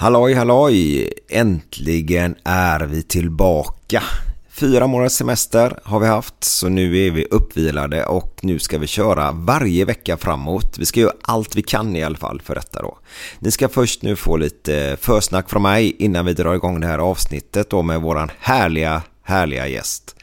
Halloj halloj! Äntligen är vi tillbaka. Fyra månaders semester har vi haft så nu är vi uppvilade och nu ska vi köra varje vecka framåt. Vi ska göra allt vi kan i alla fall för detta då. Ni ska först nu få lite försnack från mig innan vi drar igång det här avsnittet då med våran härliga, härliga gäst.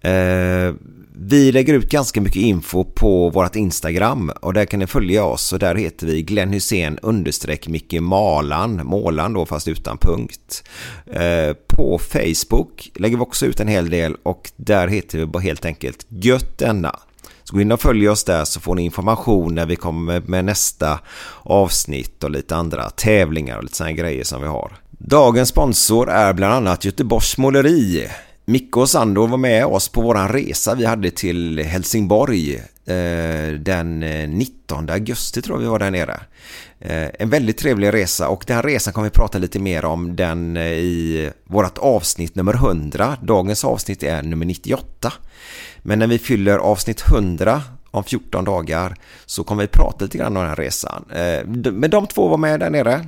Eh, vi lägger ut ganska mycket info på vårt Instagram och där kan ni följa oss och där heter vi Glenn Hussein understreck Micke Malan, Målan då fast utan punkt. Eh, på Facebook lägger vi också ut en hel del och där heter vi bara helt enkelt Gött denna. Så gå in och följ oss där så får ni information när vi kommer med nästa avsnitt och lite andra tävlingar och lite sådana grejer som vi har. Dagens sponsor är bland annat Göteborgs Måleri. Micke och Sandor var med oss på våran resa vi hade till Helsingborg eh, den eh, 19 augusti tror jag vi var där nere. Eh, en väldigt trevlig resa och den här resan kommer vi prata lite mer om den eh, i vårt avsnitt nummer 100. Dagens avsnitt är nummer 98. Men när vi fyller avsnitt 100 om 14 dagar så kommer vi prata lite grann om den här resan. Eh, men de två var med där nere.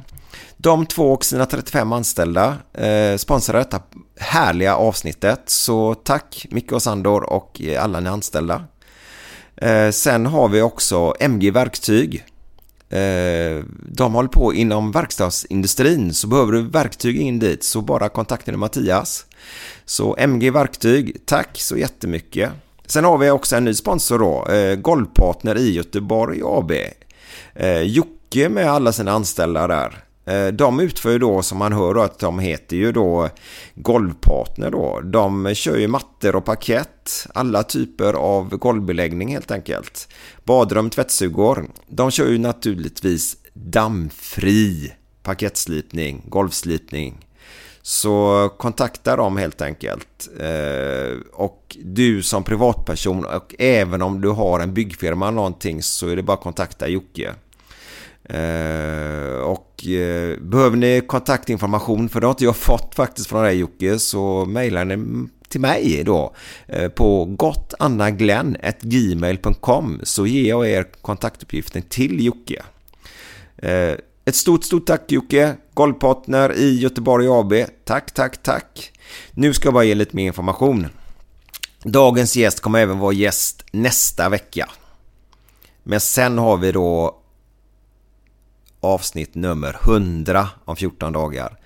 De två och sina 35 anställda eh, sponsrar detta härliga avsnittet. Så tack Micke och Sandor och eh, alla ni anställda. Eh, sen har vi också MG Verktyg. Eh, de håller på inom verkstadsindustrin så behöver du verktyg in dit så bara kontakta Mattias. Så MG Verktyg, tack så jättemycket. Sen har vi också en ny sponsor då, eh, Golvpartner i Göteborg AB. Eh, Jocke med alla sina anställda där. Eh, de utför ju då som man hör att de heter ju då golvpartner då. De kör ju mattor och parkett, alla typer av golvbeläggning helt enkelt. Badrum, tvättsugor. De kör ju naturligtvis dammfri parkettslipning, golvslipning. Så kontakta dem helt enkelt. Eh, och du som privatperson och även om du har en byggfirma eller någonting så är det bara att kontakta Jocke. Eh, och eh, behöver ni kontaktinformation för det har inte jag fått faktiskt från dig Jocke så mejlar ni till mig då eh, på gottannaglenn.gmail.com så ger jag er kontaktuppgiften till Jocke. Eh, ett stort, stort tack Jocke, golvpartner i Göteborg AB. Tack, tack, tack. Nu ska jag bara ge lite mer information. Dagens gäst kommer även vara gäst nästa vecka. Men sen har vi då avsnitt nummer 100 om 14 dagar.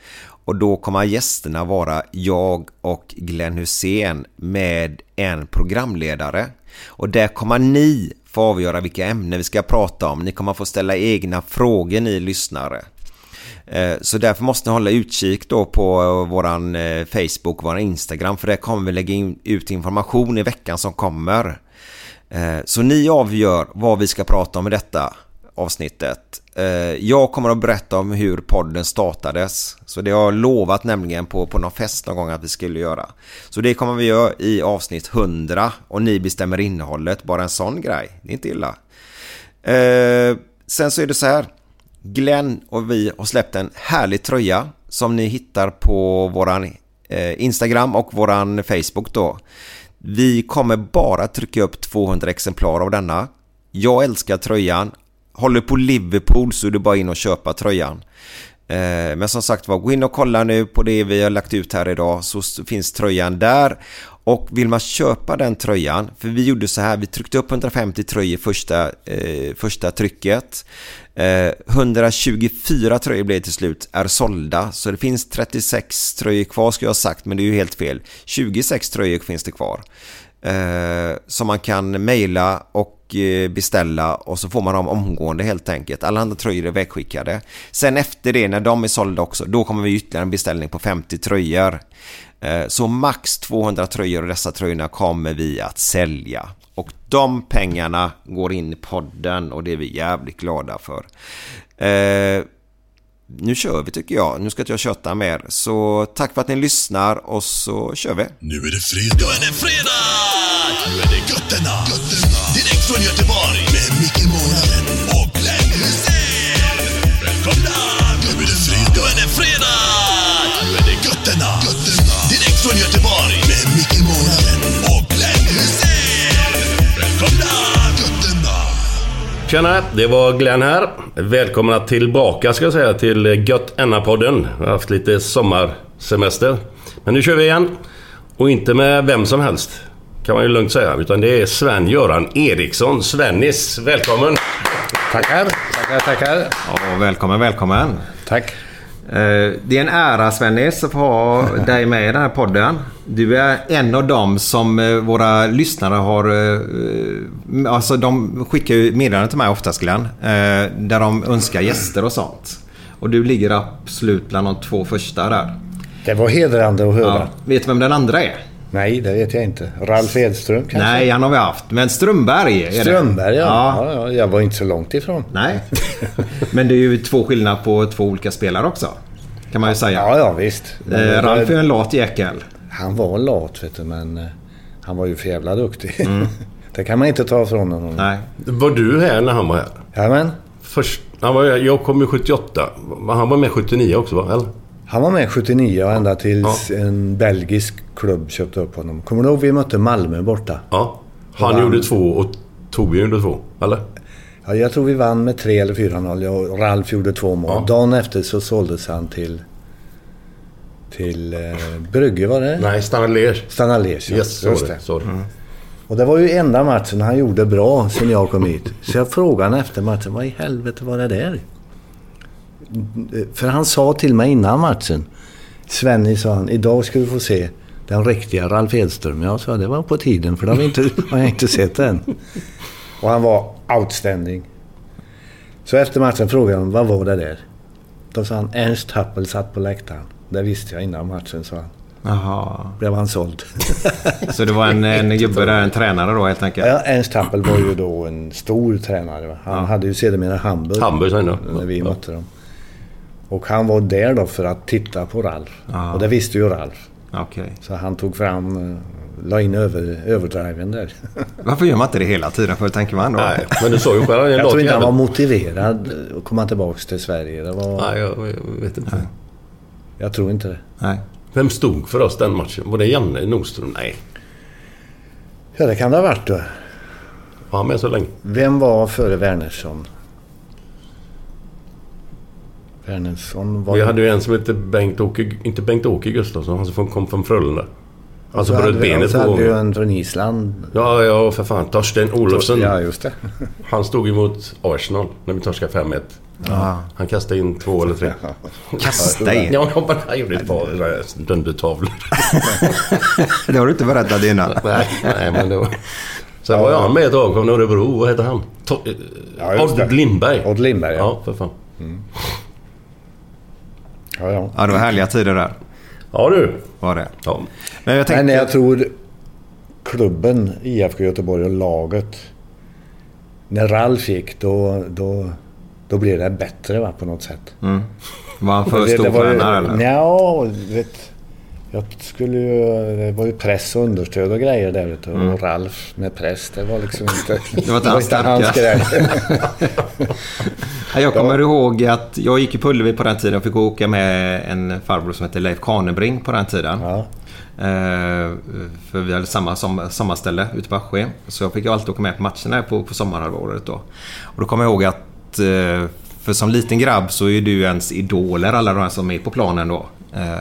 Och då kommer gästerna vara jag och Glenn Hussein med en programledare. Och där kommer ni få avgöra vilka ämnen vi ska prata om. Ni kommer få ställa egna frågor ni lyssnare. Eh, så därför måste ni hålla utkik då på våran Facebook Facebook, våran Instagram för där kommer vi lägga ut information i veckan som kommer. Eh, så ni avgör vad vi ska prata om i detta avsnittet. Eh, jag kommer att berätta om hur podden startades. Så det har jag lovat nämligen på, på någon fest någon gång att vi skulle göra. Så det kommer vi göra i avsnitt 100 och ni bestämmer innehållet. Bara en sån grej. Det är inte illa. Eh, sen så är det så här. Glenn och vi har släppt en härlig tröja som ni hittar på våran eh, Instagram och våran Facebook då. Vi kommer bara trycka upp 200 exemplar av denna. Jag älskar tröjan. Håller på Liverpool så är det bara in och köpa tröjan. Eh, men som sagt var, gå in och kolla nu på det vi har lagt ut här idag så finns tröjan där. Och vill man köpa den tröjan, för vi gjorde så här, vi tryckte upp 150 tröjor första, eh, första trycket. Eh, 124 tröjor blev till slut, är sålda. Så det finns 36 tröjor kvar ska jag ha sagt, men det är ju helt fel. 26 tröjor finns det kvar. Eh, som man kan mejla och beställa och så får man dem omgående helt enkelt. Alla andra tröjor är vägskickade. Sen efter det, när de är sålda också, då kommer vi ytterligare en beställning på 50 tröjor. Eh, så max 200 tröjor och dessa tröjorna kommer vi att sälja. Och de pengarna går in i podden och det är vi jävligt glada för. Eh, nu kör vi tycker jag. Nu ska inte jag köta mer. Så tack för att ni lyssnar och så kör vi. Nu är det fredag. Nu är det fredag! Nu är det götterna från Göteborg. Med Micke Månaden och Glenn Hysén. Välkomna! Nu är det fredag. Nu är det fredag! Nu är det götterna. götterna. Direkt från Göteborg. Med Micke Månaden och Glenn Hysén. Välkomna! Götterna. Tjena, det var Glenn här. Välkomna tillbaka ska jag säga till Gött podden Vi har haft lite sommarsemester. Men nu kör vi igen. Och inte med vem som helst. Kan man ju lugnt säga. Utan det är Sven-Göran Eriksson. Svennis, välkommen! Tackar, tackar, tackar. Ja, välkommen, välkommen. Tack. Eh, Det är en ära Svennis att få ha dig med i den här podden. Du är en av dem som eh, våra lyssnare har... eh, Alltså de skickar ju meddelanden till mig oftast Glenn. Där de önskar gäster och sånt. Och du ligger absolut bland de två första där. Det var hedrande att höra. Ja. Vet du vem den andra är? Nej, det vet jag inte. Ralf Edström kanske? Nej, han har vi haft. Men Strömberg är det. Strömberg, ja. ja. Ja. ja. Jag var inte så långt ifrån. Nej. Men det är ju två skillnader på två olika spelare också. Kan man ju säga. Ja, ja visst. Men, Eh, Ralf är det- en lat jäkel. Han var lat, vet du, men eh, han var ju för jävla duktig. Mm. det kan man inte ta ifrån honom. Nej. Var du här när han var här? Jajamän. Först, han var, jag kom ju 78. Han var med 79 också va? Eller? Han var med 79 och ända tills en belgisk klubb köpte upp honom. Kommer du ihåg vi mötte Malmö borta? Ja. Han vann. gjorde två och Torbjörn gjorde två. Eller? Ja, jag tror vi vann med 3 eller 4-0. Jag och Ralf gjorde två mål. Ja. Dagen efter så såldes han till... Till eh, Brygge var det? Nej, Stanlers. Stanna Liège, ja. Yes, Just det. det. Och det var ju enda matchen han gjorde bra sen jag kom hit. Så jag frågade efter matchen, vad i helvete var det där? För han sa till mig innan matchen. Svenny sa han, idag ska du få se den riktiga Ralf Edström. Jag sa, det var på tiden för det har, vi inte, har jag inte sett än. Och han var outstanding. Så efter matchen frågade honom, vad var det där? Då sa han, Ernst Happel satt på läktaren. Det visste jag innan matchen, sa han. Jaha. Blev han såld. Så det var en, en gubbe där, en tränare då helt enkelt? Ja, Ernst Happel var ju då en stor tränare. Han hade ju sedermera Hamburg. Hamburg sen då. När vi Ja. mötte dem. Och han var där då för att titta på Ralf. Ja. Och det visste ju Ralf. Okej. Så han tog fram, eh, la in över, överdriven där. Varför gör man inte det hela tiden? För tänker man då? Nej, men du sa ju själv. Jag tror inte han var motiverad att komma tillbaka till Sverige. Det var, Nej, jag, jag vet inte. Jag tror inte det. Nej. Vem stod för oss den matchen? Var det Janne Nordström? Nej. Ja, det kan det ha varit då. Var han med så länge? Vem var före Wernersson? Wernersson var... Vi hade ju en som hette Bengt-Åke... Inte Bengt-Åke Gustafsson. Han som kom från Frölunda. Han som så bröt hade benet två hade vi ju gånger. en från Island. Ja, ja, för fan. Torsten Olofsson. Ja, just det. Han stod emot Arsenal när vi torskade 5-1. Han kastade in två eller tre. Kasta in? Ja, men han gjorde ett par dundertavlor. Det har du inte berättat innan. nej, nej, men det var... Sen var jag med ett tag från Örebro. Vad hette han? To- Ja. Odd Lindberg. Odd Lindberg, ja. Ja, för fan. Ja, ja. Ja, det var härliga tider där. Ja du. Var det. Ja. Men jag tänkte... Men jag tror klubben, IFK Göteborg och laget. När Ralf gick då, då, då blev det bättre va, på något sätt. Var han för stor stjärna eller? Ja, vet, Jag skulle ju... Det var ju press och understöd och grejer där ute. Och Ralf med press, det var liksom inte... Det var inte hans starka. grej. Ja, Jag kommer ihåg att jag gick i Ullevi på den tiden och fick åka med en farbror som hette Leif Kanebring på den tiden. Ja. Eh, för vi hade samma som, sommarställe ute på Askim. Så jag fick ju alltid åka med på matcherna på, på sommarhalvåret då. Och då kommer jag ihåg att... Eh, för som liten grabb så är du ens idoler, alla de här som är på planen då. Eh,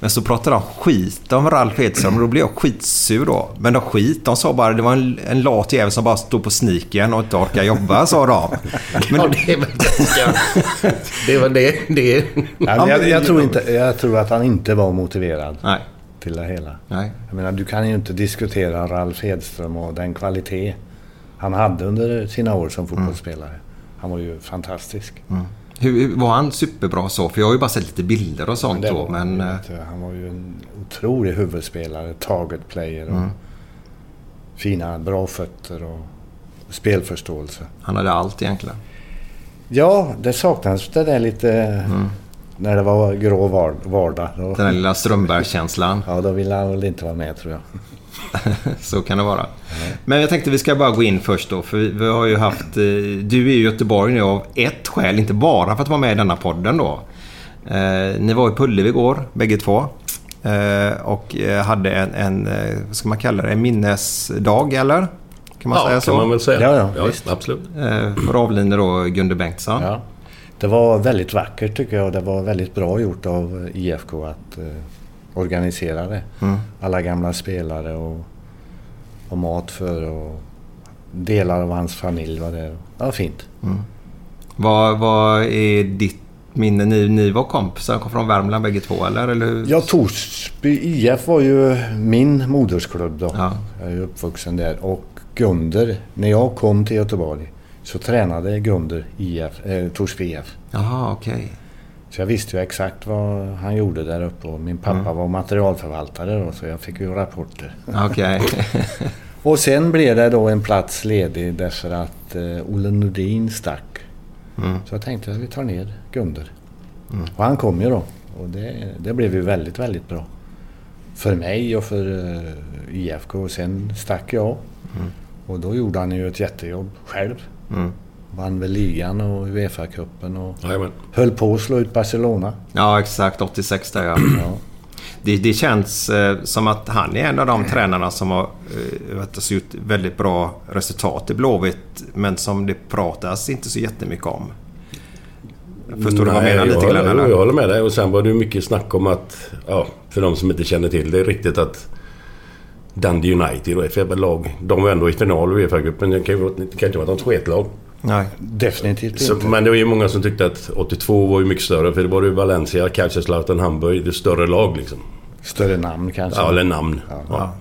men så pratade de skit om Ralf Edström och då blev jag skitsur då. Men de skit, de sa bara det var en, en lat jävel som bara stod på sneakern och inte orkar jobba, sa de. Men, Ja, det är väl ganska... Det är väl det. det är... Ja, men jag, jag, tror inte, jag tror att han inte var motiverad nej, till det hela. nej. Jag menar, du kan ju inte diskutera Ralf Edström och den kvalitet han hade under sina år som fotbollsspelare. Han var ju fantastisk. Hur, hur- var han superbra så? För jag har ju bara sett lite bilder och sånt Det då. Men, eh, han var ju en otrolig huvudspelare, target player och fina, bra fötter och spelförståelse. han hade allt egentligen. Ja, det saknades det där lite när det var grå var- vardag. Då, Den där lilla Strömbergskänslan. ja, då ville han väl inte vara med tror jag. Så kan det vara. Men jag tänkte vi ska bara gå in först då. För vi, har ju haft... eh, Du är i Göteborg nu av ett skäl. Inte bara för att vara med i denna podden då. Eh, ni var i Ullevi igår, bägge två. Eh, och hade en, en, vad ska man kalla det, en minnesdag eller? Kan man Ja, säga kan så? man väl säga. Ja, ja, visst. absolut. För avlidne då Gunde Bengtsson. Ja. Det var väldigt vackert tycker jag. Det var väldigt bra gjort av IFK att eh, organisera det. Alla gamla spelare och, och mat för och delar av hans familj var där. Ja, fint. Vad, vad är ditt minne? Ni, ni var kompisar, kom från Värmland bägge två eller? eller? Ja, Torsby IF var ju min modersklubb då. Ja. Jag är uppvuxen där. Och Gunder, när jag kom till Göteborg så tränade Gunder IF, eh, Torsby IF. Jaha, okej. Så jag visste ju exakt vad han gjorde där uppe och min pappa var materialförvaltare då så jag fick ju rapporter. Okej. Och sen blev det då en plats ledig därför att eh, Olle Nordin stack. Så jag tänkte att vi tar ner Gunder. Och han kom ju då. Och det, det blev ju väldigt, väldigt bra. För mig och för eh, IFK. Och sen stack jag. Och då gjorde han ju ett jättejobb själv. Vann väl ligan och Uefa-cupen och Jajamän. höll på att slå ut Barcelona. Ja, exakt. 86 där ja. Ja. Det, det känns eh, som att han är en av de tränarna som har eh, alltså, gjort väldigt bra resultat i Blåvitt. Men som det pratas inte så jättemycket om. Förstår du vad jag Nej, menar lite jag, grann? eller? Jag håller med dig. Och sen var det mycket snack om att... Ja, för de som inte känner till det riktigt att... Dundee United då, ett jävla lag. De var ändå i final i Uefa-cupen. Det kan ju inte vara något sketlag. Nej. Definitivt Så, inte. men det var ju många som tyckte att 82 var ju mycket större. För det var ju Valencia, Kaiserslautern, Hamburg. Det större lag liksom. Större namn kanske. Ja, eller namn. Ja. Ja.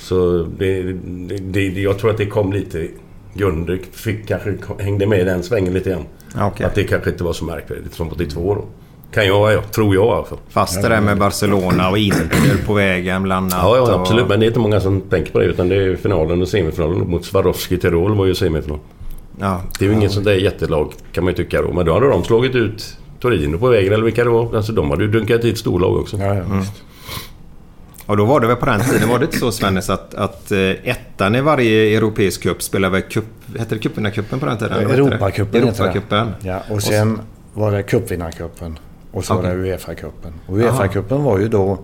Så det, det, det, jag tror att det kom lite... Gunde fick kanske hängde med i den svängen lite grann. Okej. Att det kanske inte var så märkvärdigt som 82 då. Kan jag, ja, tror jag i alla fall. Fast det där med Barcelona och Inter på vägen bland annat. Ja, ja och- absolut. Men det är inte många som tänker på det. Utan det är finalen och semifinalen mot Swarovski Tirol var ju semifinal. Ja, Det är ju inget sånt där jättelag kan man ju tycka då. Men då hade de slagit ut Torino på vägen eller vilka det var. Alltså de hade ju dunkat hit storlag också. Ja, ja, visst. Och då var det väl på den tiden, var det inte så Svennis att, att eh, ettan i varje europeisk cup spelade väl cup... Hette det cupvinnarcupen på den tiden? Europacupen heter det. Europacupen. Ja, och sen var det cupvinnarcupen. Och så var Okej. det Uefa-cupen. Och Uefa-cupen var ju då...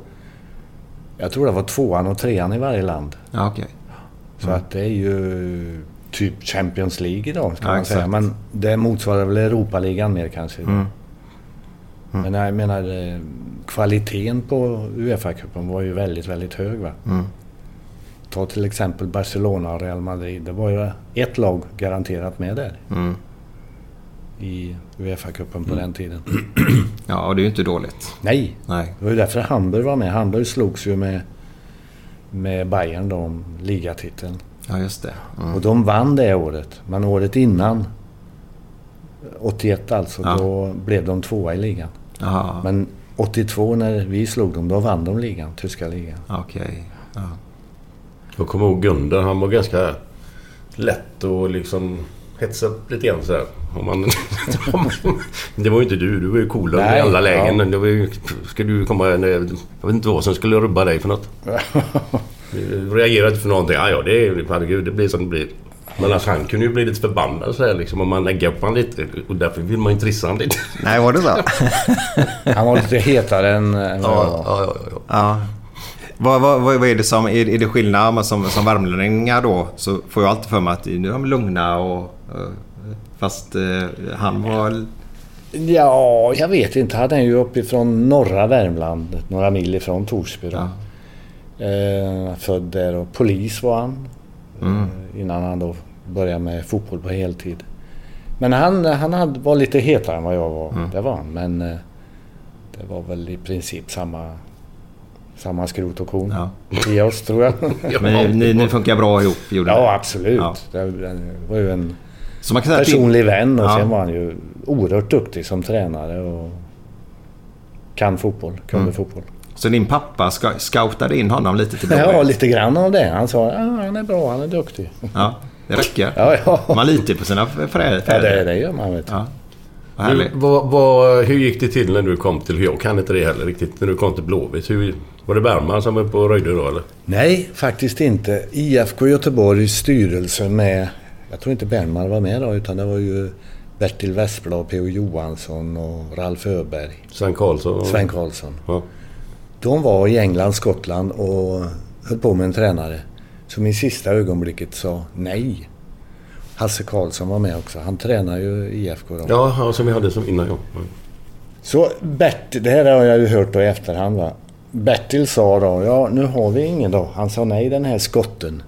Jag tror det var tvåan och trean i varje land. Ja, okej. Så att det är ju typ Champions League idag kan Ja, man säga. exakt. Men det motsvarar väl Europaligan mer kanske. Mm. Men jag menar eh, kvaliteten på Uefa-cupen var ju väldigt, väldigt hög. Va? Mm. Ta till exempel Barcelona och Real Madrid. Det var ju ett lag garanterat med där. Mm. I Uefa-cupen på den tiden. Ja, och det är ju inte dåligt. Nej, Nej. det var ju därför Hamburg var med. Hamburg slogs ju med, med Bayern då om ligatiteln. Ja, just det. Mm. Och de vann det året. Men året innan, 81 alltså, Ja. då blev de tvåa i ligan. Jaha, Men 82 när vi slog dem, då vann de ligan, tyska ligan. okej. Ja. Jag kommer ihåg Gunder. Han var ganska lätt och liksom... hetsa lite grann sådär. Om man, det var ju inte du. Du var ju coolare i alla lägen. ja. Det var ju, ska du komma... Jag vet inte vad som skulle rubba dig för något. Du reagerade inte för någonting. Ja, ja, det är... Herregud, det blir som det blir. Men alltså, han kunde ju bli lite förbannad så här, liksom, om man äggar upp honom lite. Och därför vill man ju inte trissa honom lite. Nej, var det så? Han var lite hetare än, än var. ja, ja, ja. Ja. Vad, vad, vad är det som... Är, är det skillnad Men som, som värmlänningar då så får jag alltid för mig att nu är de lugna och... eh, Fast eh, han var... Ja, jag vet inte. Han är ju uppifrån norra Värmland, några mil ifrån Torsby. Då. Eh, född där och polis var han. Eh, innan han då började med fotboll på heltid. Men han, han hade, var lite hetare än vad jag var. Det var han. Men eh, det var väl i princip samma, samma skrot och korn Ja. i oss tror jag. Men ni, ni, funkar bra ihop, gjorde ja, ni? absolut. Ja. Det det var ju en personlig vän och Ja. sen var han ju oerhört duktig som tränare och kan fotboll, kunde Mm. fotboll. Så din pappa ska, scoutade in honom lite till Blåvitt? Ja, lite grann av det. Han sa ja, han är bra, han är duktig. Ja, det räcker. Ja, ja. Man litar på sina föräldrar. Ja, det, det gör man vet. Ja. Vad Du, vad, vad, hur gick det till när du kom till... Jag kan inte det heller riktigt. När du kom till Blåvitt. Hur, var det Bergman som var på röjde då eller? Nej, faktiskt inte. IFK Göteborgs styrelse med... Jag tror inte Bernmar var med då, utan det var ju Bertil Westblad, P.O. Johansson och Ralf Öberg. Sven Karlsson? Sven Karlsson. Ja. De var i England, Skottland och höll på med en tränare som i sista ögonblicket sa nej. Hasse Karlsson var med också. Han tränar ju IFK då. Ja, som vi hade som innan ja. Mm. Så Bertil, det här har jag ju hört då i efterhand va. Bertil sa då, ja nu har vi ingen då. Han sa nej den här skotten.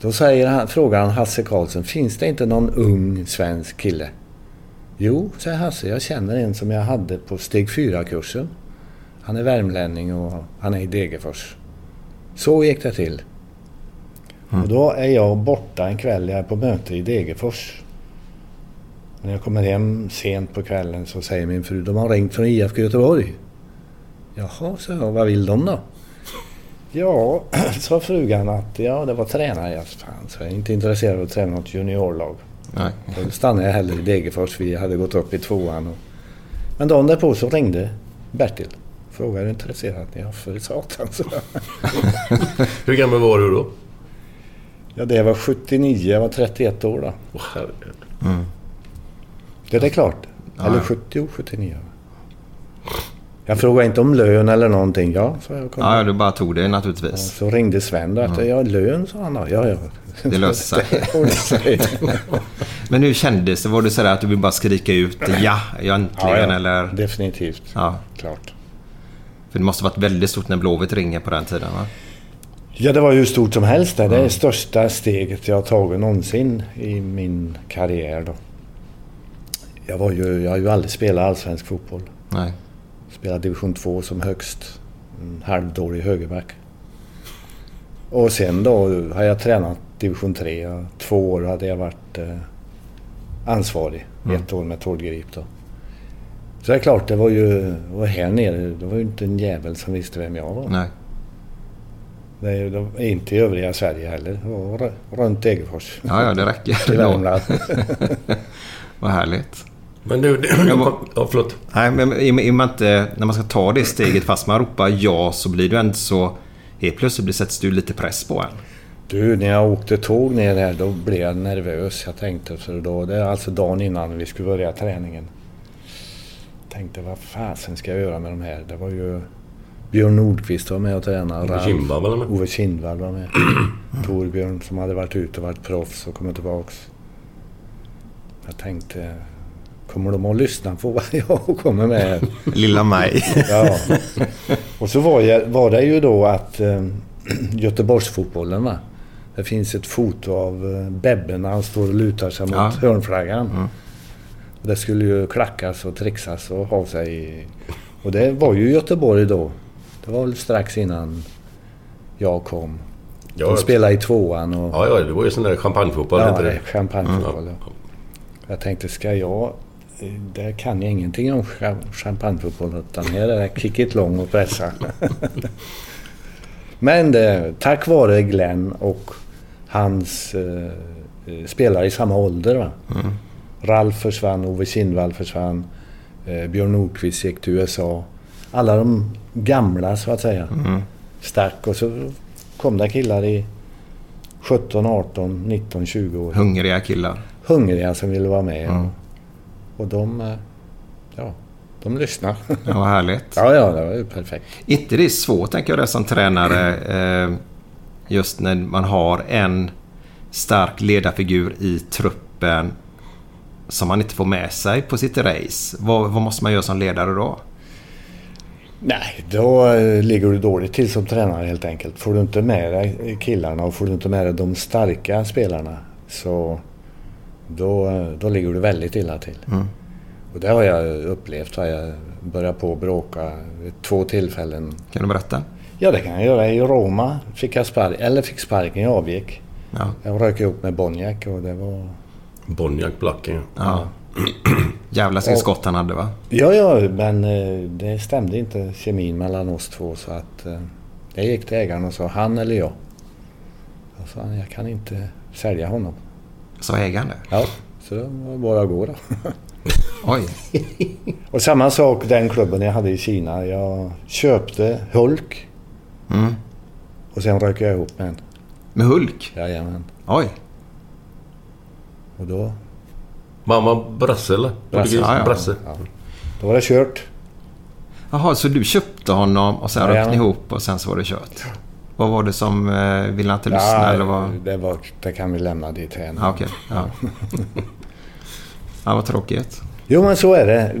Då säger han, frågar han Hasse Karlsson, finns det inte någon ung svensk kille? Jo, säger Hasse, jag känner en som jag hade på steg 4-kursen. Han är värmlänning och han är i Degerfors. Så gick det till. Och då är jag borta en kväll, jag är på möte i Degerfors. När jag kommer hem sent på kvällen så säger min fru, de har ringt från IFK Göteborg. Jaha, så jag, vad vill de då? Ja, sa frugan att ja, det var tränare. Jag, fan, så jag är inte intresserad av att träna något juniorlag. Nej. Då stannade jag hellre i Degerfors. Vi hade gått upp i tvåan. Och... Men dagen därpå så ringde Bertil. Frågade är du intresserad? Ja, för satan, så. Hur gammal var du då? Ja, det var 79. Jag var 31 år då. Åh, herregud. Ja, det är klart. Eller 70, 79. Jag frågade inte om lön eller någonting. Ja, så jag kom. Ja, du bara tog det naturligtvis. Så ringde Sven då. Att, ja, lön sa han då. Ja, ja. Det löser sig. Det. Men hur kändes det? Var det sådär att du vill bara skrika ut ja, jag äntligen Ja, ja. eller? Definitivt. Ja. Klart. För det måste varit väldigt stort när Blåvitt ringer på den tiden va? Ja, det var ju stort som helst. Det, är det största steget jag har tagit någonsin i min karriär. Då. Jag, var ju, jag har ju aldrig spelat allsvensk fotboll. Nej. Spelade division 2 som högst. En halvdålig högerback. Och sen då har jag tränat division 3. och Två år hade jag varit eh, ansvarig. Ett år med Tord Grip då. Så det är klart, det var ju var här nere. Det var ju inte en jävel som visste vem jag var. Nej. Det är, de är inte i övriga Sverige heller. Det var r- runt Degerfors. Ja, ja, det räcker. I Värmland. Vad härligt. Men du... var- ja, förlåt. Nej, men i, i och med att eh, när man ska ta det steget fast man ropar ja så blir du ändå så... Helt plötsligt blir- sätts du lite press på en. Du, när jag åkte tåg ner här då blev jag nervös. Jag tänkte, för då, det är alltså dagen innan vi skulle börja träningen. Tänkte, vad fasen ska jag göra med de här? Det var ju Björn Nordqvist var med och tränade. Ove Kindvall var med. Ove Kindvall var med. Torbjörn som hade varit ute och varit proffs och kommit tillbaks. Jag tänkte, kommer de att lyssna på vad jag kommer med här? Lilla mig. Ja. Och så var, jag, var det ju då att eh, Göteborgsfotbollen va. Det finns ett foto av eh, Bebbe när han står och lutar sig mot Ja. hörnflaggan. Och Det skulle ju klackas och trixas och ha sig. Och det var ju Göteborg då. Det var väl strax innan jag kom. Ja, De spelade i tvåan och... Ja, ja, det var ju sån där champagnefotboll. Ja, det det. champagnefotboll. ja. Jag tänkte, ska jag... Där kan jag ingenting om cha- champagnefotboll. Utan här är det kick it lång och pressa. Men det, tack vare Glenn och hans eh, eh, spelare i samma ålder. Va? Ralf försvann, Ove Kindvall försvann, eh, Björn Nordqvist gick till USA. Alla de gamla så att säga stack och så kom det killar i 17, 18, 19, 20 år. Hungriga killar. Hungriga som ville vara med. Och de, eh, ja, de lyssnade. Ja, vad härligt. ja, ja, det var ju perfekt. inte det är svårt, tänker jag, det som tränare. Eh, just när man har en stark ledarfigur i truppen som man inte får med sig på sitt race. Vad, vad måste man göra som ledare då? Nej, då eh, ligger du dåligt till som tränare helt enkelt. Får du inte med dig killarna och får du inte med dig de starka spelarna så då, eh, då ligger du väldigt illa till. Och det har jag upplevt. Har jag börjat på att bråka vid två tillfällen. Kan du berätta? Ja, det kan jag göra. I Roma fick jag spark, eller fick sparken, jag avgick. Ja. Jag rök ihop med Bonjak och det var... Bonniak Blacken. ja. Jävla sin skott han hade va? Ja, ja, men eh, det stämde inte kemin mellan oss två så att eh, jag gick till ägaren och sa han eller jag. Jag sa jag kan inte sälja honom. Sa ägaren det? Ja, så det var bara att gå då. Oj. och samma sak den klubben jag hade i Kina. Jag köpte Hulk Mm. och sen rök jag ihop med en. Med Hulk? Jajamän. Oj. Och då, Mamma brasse eller? Portugis? Ja, ja. Brasse. ja, då var det kört. Jaha, så du köpte honom och sen Ja, rökte ni ja. ihop och sen så var det kört? Vad var det som... Eh, ville han inte lyssna eller vad? det, var, det kan vi lämna dit här. Ja, okej. Ja. ja, vad tråkigt. Jo men så är det.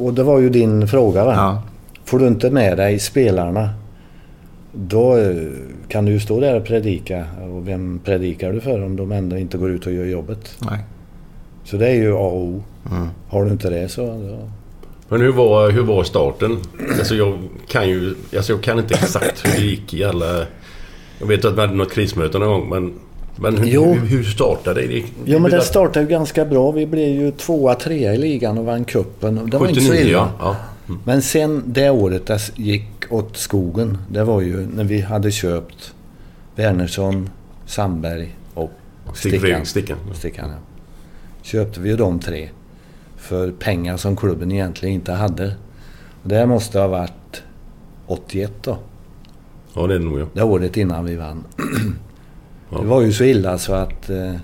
Och det var ju din fråga va? Ja. Får du inte med dig spelarna då eh, kan du stå där och predika. Och vem predikar du för om de ändå inte går ut och gör jobbet? Nej. Så det är ju A och O. Mm. Har du inte det så... Då... Men hur var, hur var starten? Alltså jag kan ju... Alltså jag kan inte exakt hur det gick i alla... Jag vet att vi hade något krismöte någon gång men... Men hur, Jo. hur, hur startade det? Jo men det startade ju ganska bra. Vi blev ju tvåa, trea i ligan och vann cupen. Det var inte så 79 illa. ja. ja. Men sen det året det gick åt skogen. Det var ju när vi hade köpt Wernersson, Sandberg och Stig Stickan. Fredrik Stickan. Stickan, ja. Köpte vi ju de tre. För pengar som klubben egentligen inte hade. Och det måste ha varit 81 då. Ja det är det nog ja. Det året innan vi vann. Ja. Det var ju så illa så att eh,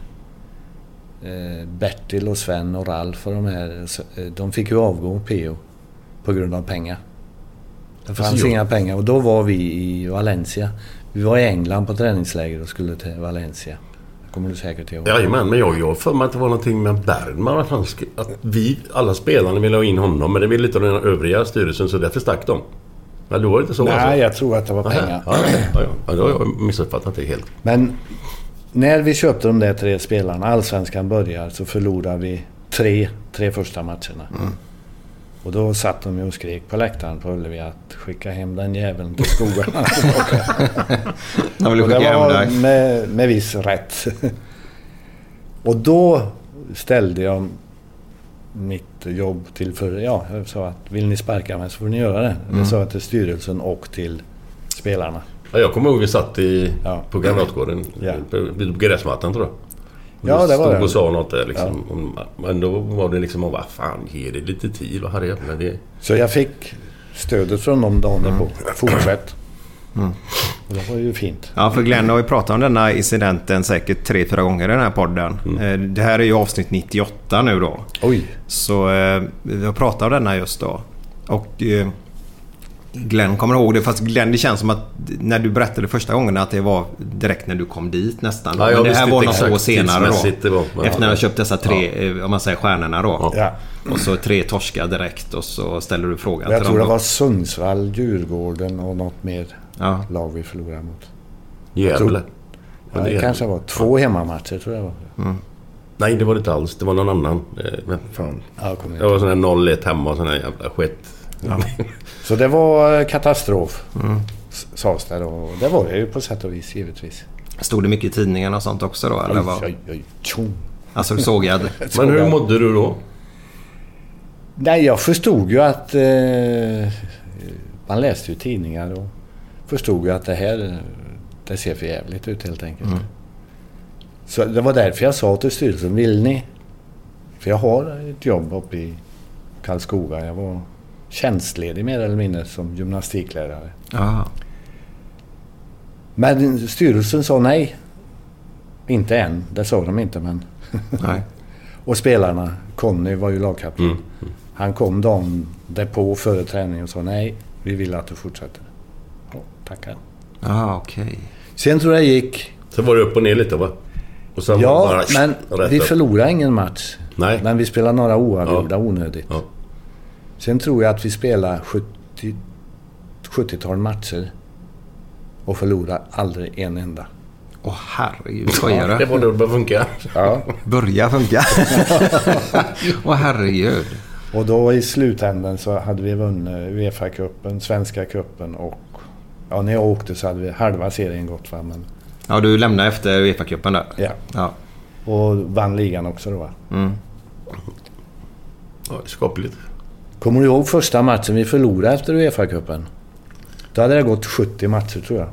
eh, Bertil och Sven och Ralf och de här, eh, de fick ju avgå PO på grund av pengar. Det fanns Alltså, inga pengar och då var vi i Valencia. Vi var i England på träningsläger och skulle till Valencia. Det kommer du säkert ihåg. Jajamän, men jag har för mig att det var någonting med Bergman. Att, han, sk- att vi, alla spelarna ville ha in honom. Men det ville inte den övriga styrelsen så därför stack de. Men då var det inte så Nej, alltså? jag tror att det var pengar. Ja, ja, ja, då har jag missuppfattat det helt. Men när vi köpte de där tre spelarna, Allsvenskan börjar, så förlorade vi tre, tre första matcherna. Och då satt de ju och skrek på läktaren på Ullevi att skicka hem den jäveln till skogarna tillbaka. Jag vill Och skicka det hem var dig. med, med viss rätt. och då ställde jag mitt jobb till för Ja, jag sa att vill ni sparka mig så får ni göra det. Det sa jag till styrelsen och till spelarna. Ja, jag kommer ihåg vi satt i, Ja. på Kamratgården. Ja. På gräsmattan tror jag. Och Ja, det var stod det. och sa något där liksom. Om- Men då var det liksom, vad fan, ge det lite tid och herre jävlar, det... Så jag fick stödet från dem dagen därpå. Fortsätt. Och det var ju fint. Ja, för Glenn har ju pratat om denna incidenten säkert tre, fyra gånger i den här podden. Eh, Det här är ju avsnitt 98 nu då. Oj. Så eh, vi har pratat om denna just då. Och eh, Glenn kommer ihåg det. Fast Glenn, det känns som att när du berättade första gången att det var direkt när du kom dit nästan. Ja, jag Men det här var några exakt år senare det då. var, men- Efter när du köpt dessa tre, eh, om man säger stjärnorna då. Ja. Och så tre torskar direkt och så ställer du frågan Jag till tror det dem. var Sundsvall, Djurgården och något mer Ja. lag vi förlorade mot. Gävle. Ja, det kanske var två hemmamatcher tror jag det var. Nej, det var det inte alls. Det var någon annan. Eh, fan. Ja, jag Det var sån här 0-1 hemma och sån här jävla skit. Så det var eh, katastrof. s- Sades det och det var det ju på sätt och vis givetvis. Stod det mycket i tidningarna och sånt också då? Eller Oj, vad? oj, oj, tjong. Alltså du såg jag Men hur mådde du då? Nej, jag förstod ju att... Eh, man läste ju tidningar och förstod ju att det här... Det ser för jävligt ut helt enkelt. Så det var därför jag sa till styrelsen, vill ni? För jag har ett jobb uppe i Karlskoga. Jag var tjänstledig mer eller mindre som gymnastiklärare. Ja. Men styrelsen sa nej. Inte än, det sa de inte men... Nej. Och spelarna, Conny var ju lagkapten. Mm. Han kom dagen därpå före träning och sa nej, vi vill att du fortsätter. Ja, tackar. Ja, okej. Sen tror jag gick... Så var det upp och ner lite va? Och sen var det Ja, bara men rätt vi upp. förlorade ingen match. Nej. Men vi spelade några oavgjorda onödigt. Ja. Sen tror jag att vi spelade 70, 70-tal matcher och förlorade aldrig en enda. Åh herregud, skojar Det du? var det det funkar. Ja. Börja funka. Åh herregud. Och då i slutändan så hade vi vunnit Uefa-cupen, Svenska cupen och... Ja, när jag åkte så hade vi halva serien gått va, men... Ja, du lämnade efter Uefa-cupen där. Ja. Ja. Och vann ligan också då va. Mm. Ja, skapligt. Kommer du ihåg första matchen vi förlorade efter Uefa-cupen? Då hade det gått 70 matcher tror jag.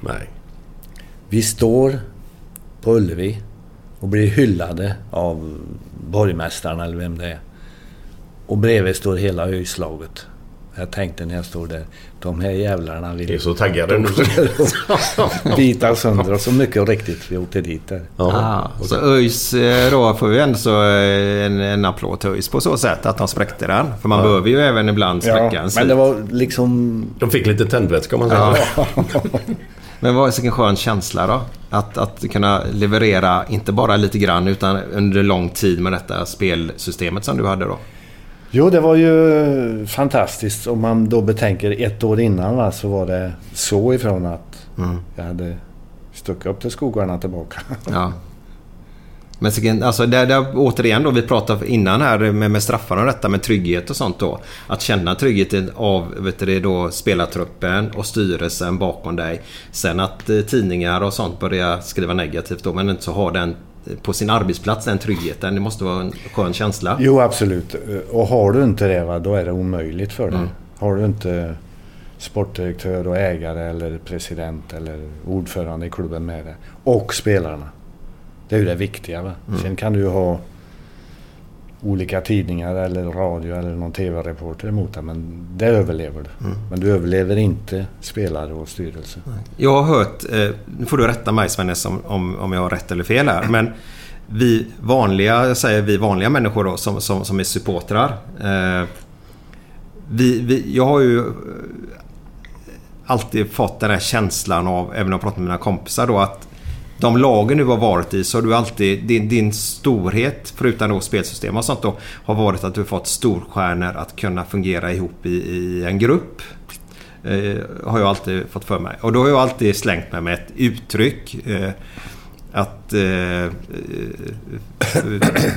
Nej. Vi står på Ullevi och blir hyllade av borgmästaren eller vem det är. Och bredvid står hela öjslaget. Jag tänkte när jag stod där, de här jävlarna Jag är vill så taggade nu. bita sönder oss. Så mycket riktigt vi åkte dit där. Ah, så ÖIS eh, då får vi ändå så eh, en, en applåd till ÖIS på så sätt att de spräckte den. För man behöver ju även ibland spräcka en men det var liksom... De fick lite tändvätska om man säger Ja. så. Men vad är vilken skön känsla då? Att, att kunna leverera, inte bara lite grann, utan under lång tid med detta spelsystemet som du hade då. Jo, det var ju fantastiskt. Om man då betänker ett år innan va, så var det så ifrån att Mm. jag hade stuckit upp till skogarna tillbaka. Ja. Men alltså där, där, återigen då, vi pratade innan här med, med straffar och detta med trygghet och sånt då. Att känna tryggheten av vet du, det då, spelartruppen och styrelsen bakom dig. Sen att eh, tidningar och sånt börjar skriva negativt då men inte så har den på sin arbetsplats den tryggheten. Det måste vara en skön känsla. Jo, absolut. Och har du inte det, va, då är det omöjligt för dig. Mm. Har du inte sportdirektör och ägare eller president eller ordförande i klubben med dig. Och spelarna. Det är ju det viktiga. Va? Mm. Sen kan du ju ha olika tidningar eller radio eller någon tv-reporter emot dig. Men det överlever du. Mm. Men du överlever inte spelare och styrelse. Jag har hört, eh, nu får du rätta mig Svennes om, om, om jag har rätt eller fel här. Men vi vanliga, jag säger vi vanliga människor då som, som, som är supportrar. Eh, vi, vi, jag har ju eh, alltid fått den här känslan av, även om jag pratat med mina kompisar då, att de lagen du har varit i så har du alltid, din, din storhet, förutom då spelsystem och sånt då, har varit att du har fått storstjärnor att kunna fungera ihop i, i en grupp. Eh, har jag alltid fått för mig. Och då har jag alltid slängt mig med ett uttryck. Eh, att... Eh, eh,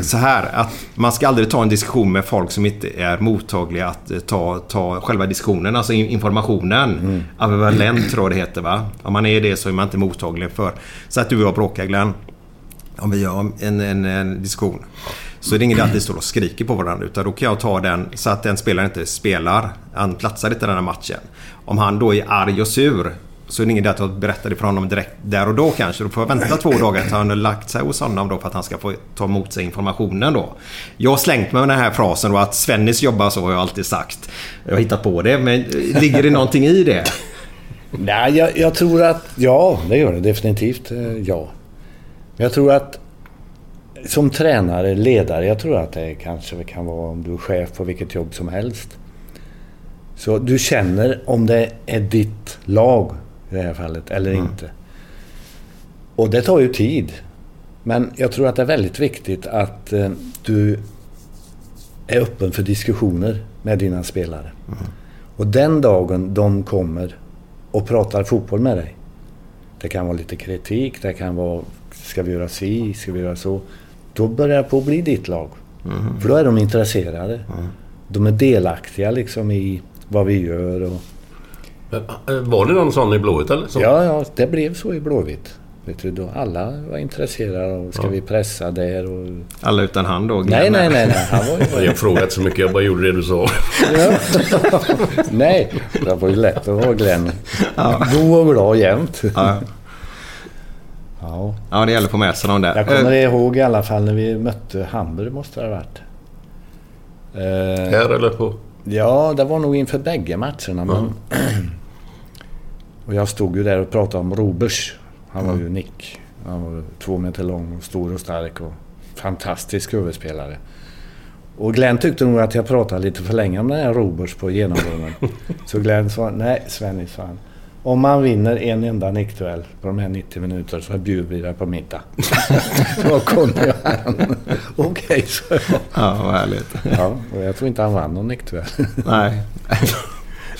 så här, att man ska aldrig ta en diskussion med folk som inte är mottagliga att eh, ta, ta själva diskussionen, alltså in- informationen. Ambivalent tror jag det heter va? Om man är det så är man inte mottaglig för... Så att du och jag bråkar Glenn. Om vi gör en, en, en diskussion. Så är det ingen idé att vi står och skriker på varandra. Utan då kan jag ta den så att den spelaren inte spelar. Han platsar inte i den här matchen. Om han då är arg och sur. Så är det ingen idé att jag berättar det för honom direkt där och då kanske. Då får jag vänta två dagar tills han har lagt sig hos honom då för att han ska få ta emot sig informationen då. Jag har slängt mig med den här frasen då att Svennis jobbar så har jag alltid sagt. Jag har hittat på det men ligger det någonting i det? Nej, jag, jag tror att... Ja, det gör det definitivt. Eh, ja. Men jag tror att som tränare, ledare, jag tror att det kanske kan vara om du är chef på vilket jobb som helst. Så du känner om det är ditt lag i det här fallet eller inte. Och det tar ju tid. Men jag tror att det är väldigt viktigt att eh, du är öppen för diskussioner med dina spelare. Och den dagen de kommer och pratar fotboll med dig. Det kan vara lite kritik, det kan vara ska vi göra si, ska vi göra så. Då börjar det på att bli ditt lag. För då är de intresserade. De är delaktiga liksom i vad vi gör. Och, Var det någon sån i Blåvitt eller? Som- ja, ja, det blev så i Blåvitt. Vet du, då alla var intresserade och ska vi pressa där och... Alla utan han då? Nej, nej, nej, nej. Han var ju... Jag frågade inte så mycket, jag bara gjorde det du sa. Ja. Nej, det var ju lätt att vara Glenn. God och glad jämt. Ja. Ja. Ja, det gäller att få med sig dem där. Jag kommer Eh, ihåg i alla fall när vi mötte Hamburg måste det ha varit. Eh, Här eller på... Ja, det var nog inför bägge matcherna. Men... och jag stod ju där och pratade om Robers. Han var ju nick. Han var två meter lång och stor och stark och fantastisk huvudspelare. Och Glenn tyckte nog att jag pratade lite för länge om den här Robers på genomgången. Så Glenn sa, nej Svennis sa han. Om man vinner en enda nickduell på de här 90 minuterna så bjuder vi dig på middag. Då kom jag han. Okej, så. Ja, vad härligt. Ja, och jag tror inte han vann någon nickduell. Nej.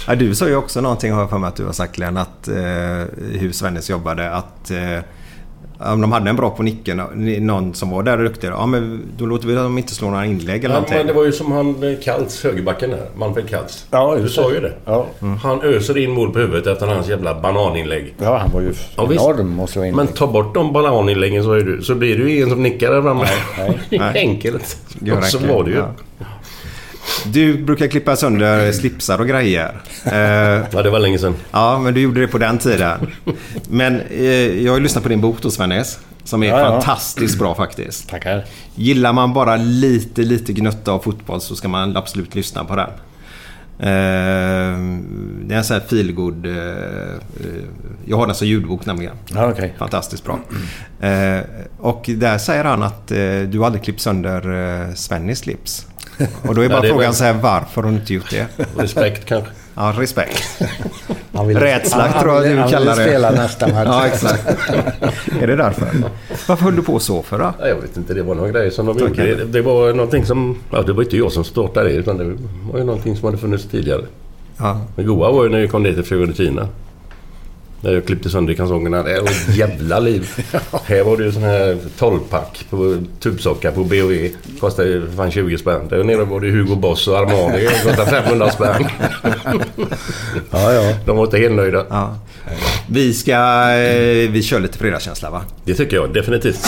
Ja, du sa ju också någonting, har jag för mig att du har sagt Glenn, att eh, hur Svennis jobbade. Att eh, om de hade en bra på nicken, någon som var där och duktig, ja men då låter vi dem inte slå några inlägg eller Ja, någonting. men det var ju som han eh, Kaltz, högerbacken där. Manfred Kaltz. Ja, du sa ju det. Ja. Han öser in mål på huvudet efter hans jävla bananinlägg. Ja, han var ju Ja, enorm måste jag Men inlägg. ta bort de bananinläggen så, är du, så blir det ju ingen som nickar där framme. nej, nej. Enkelt. Och så var det ju. ja. Du brukar klippa sönder slipsar och grejer. Eh, Ja, det var länge sedan. ja, men du gjorde det på den tiden. Men eh, jag har ju lyssnat på din bok då Svennis. Som är Ja, ja. fantastiskt bra faktiskt. Tackar. Gillar man bara lite, lite gnutta av fotboll så ska man absolut lyssna på den. Eh, det är en sån här feelgood... Jag har den som ljudbok nämligen. Ja, okej. Fantastiskt bra. Eh, och där säger han att eh, du aldrig klippt sönder eh, Svennis slips. Och då är bara det är frågan väl- så här, varför har du inte gjort det? Respekt kanske. Ja, respekt. Han ville, Rädsla, han, tror jag han, ville- du han kallar ville det. spela nästa match. Ja, exakt. är det därför? Varför höll du på så för då? Ja, Jag vet inte, det var några grejer som de Tack. gjorde. Det, det var någonting som... Ja, det var inte jag som startade det utan det var ju någonting som hade funnits tidigare. Ja. Det goa var ju när jag kom ner till Fiorentina. När jag klippte sönder kalsongerna. Det var jävla liv. Här var det ju sån här 12-pack på tubsocka på B&V. Kostade ju fan 20 spänn. Där nere var det Hugo Boss och Armani. Kostade 500 spänn. Ja, ja. De var inte helt nöjda. Ja. Vi ska... Eh, vi kör lite fredagskänsla va? Det tycker jag definitivt.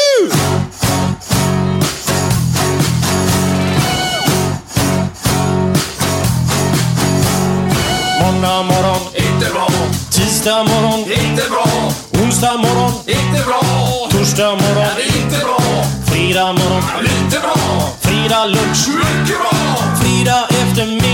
Tisdag morgon, inte bra. Onsdag morgon, inte bra. Torsdag morgon, inte bra. Fredag morgon, lite bra. Fredag lunch, mycket bra. Fredag eftermiddag,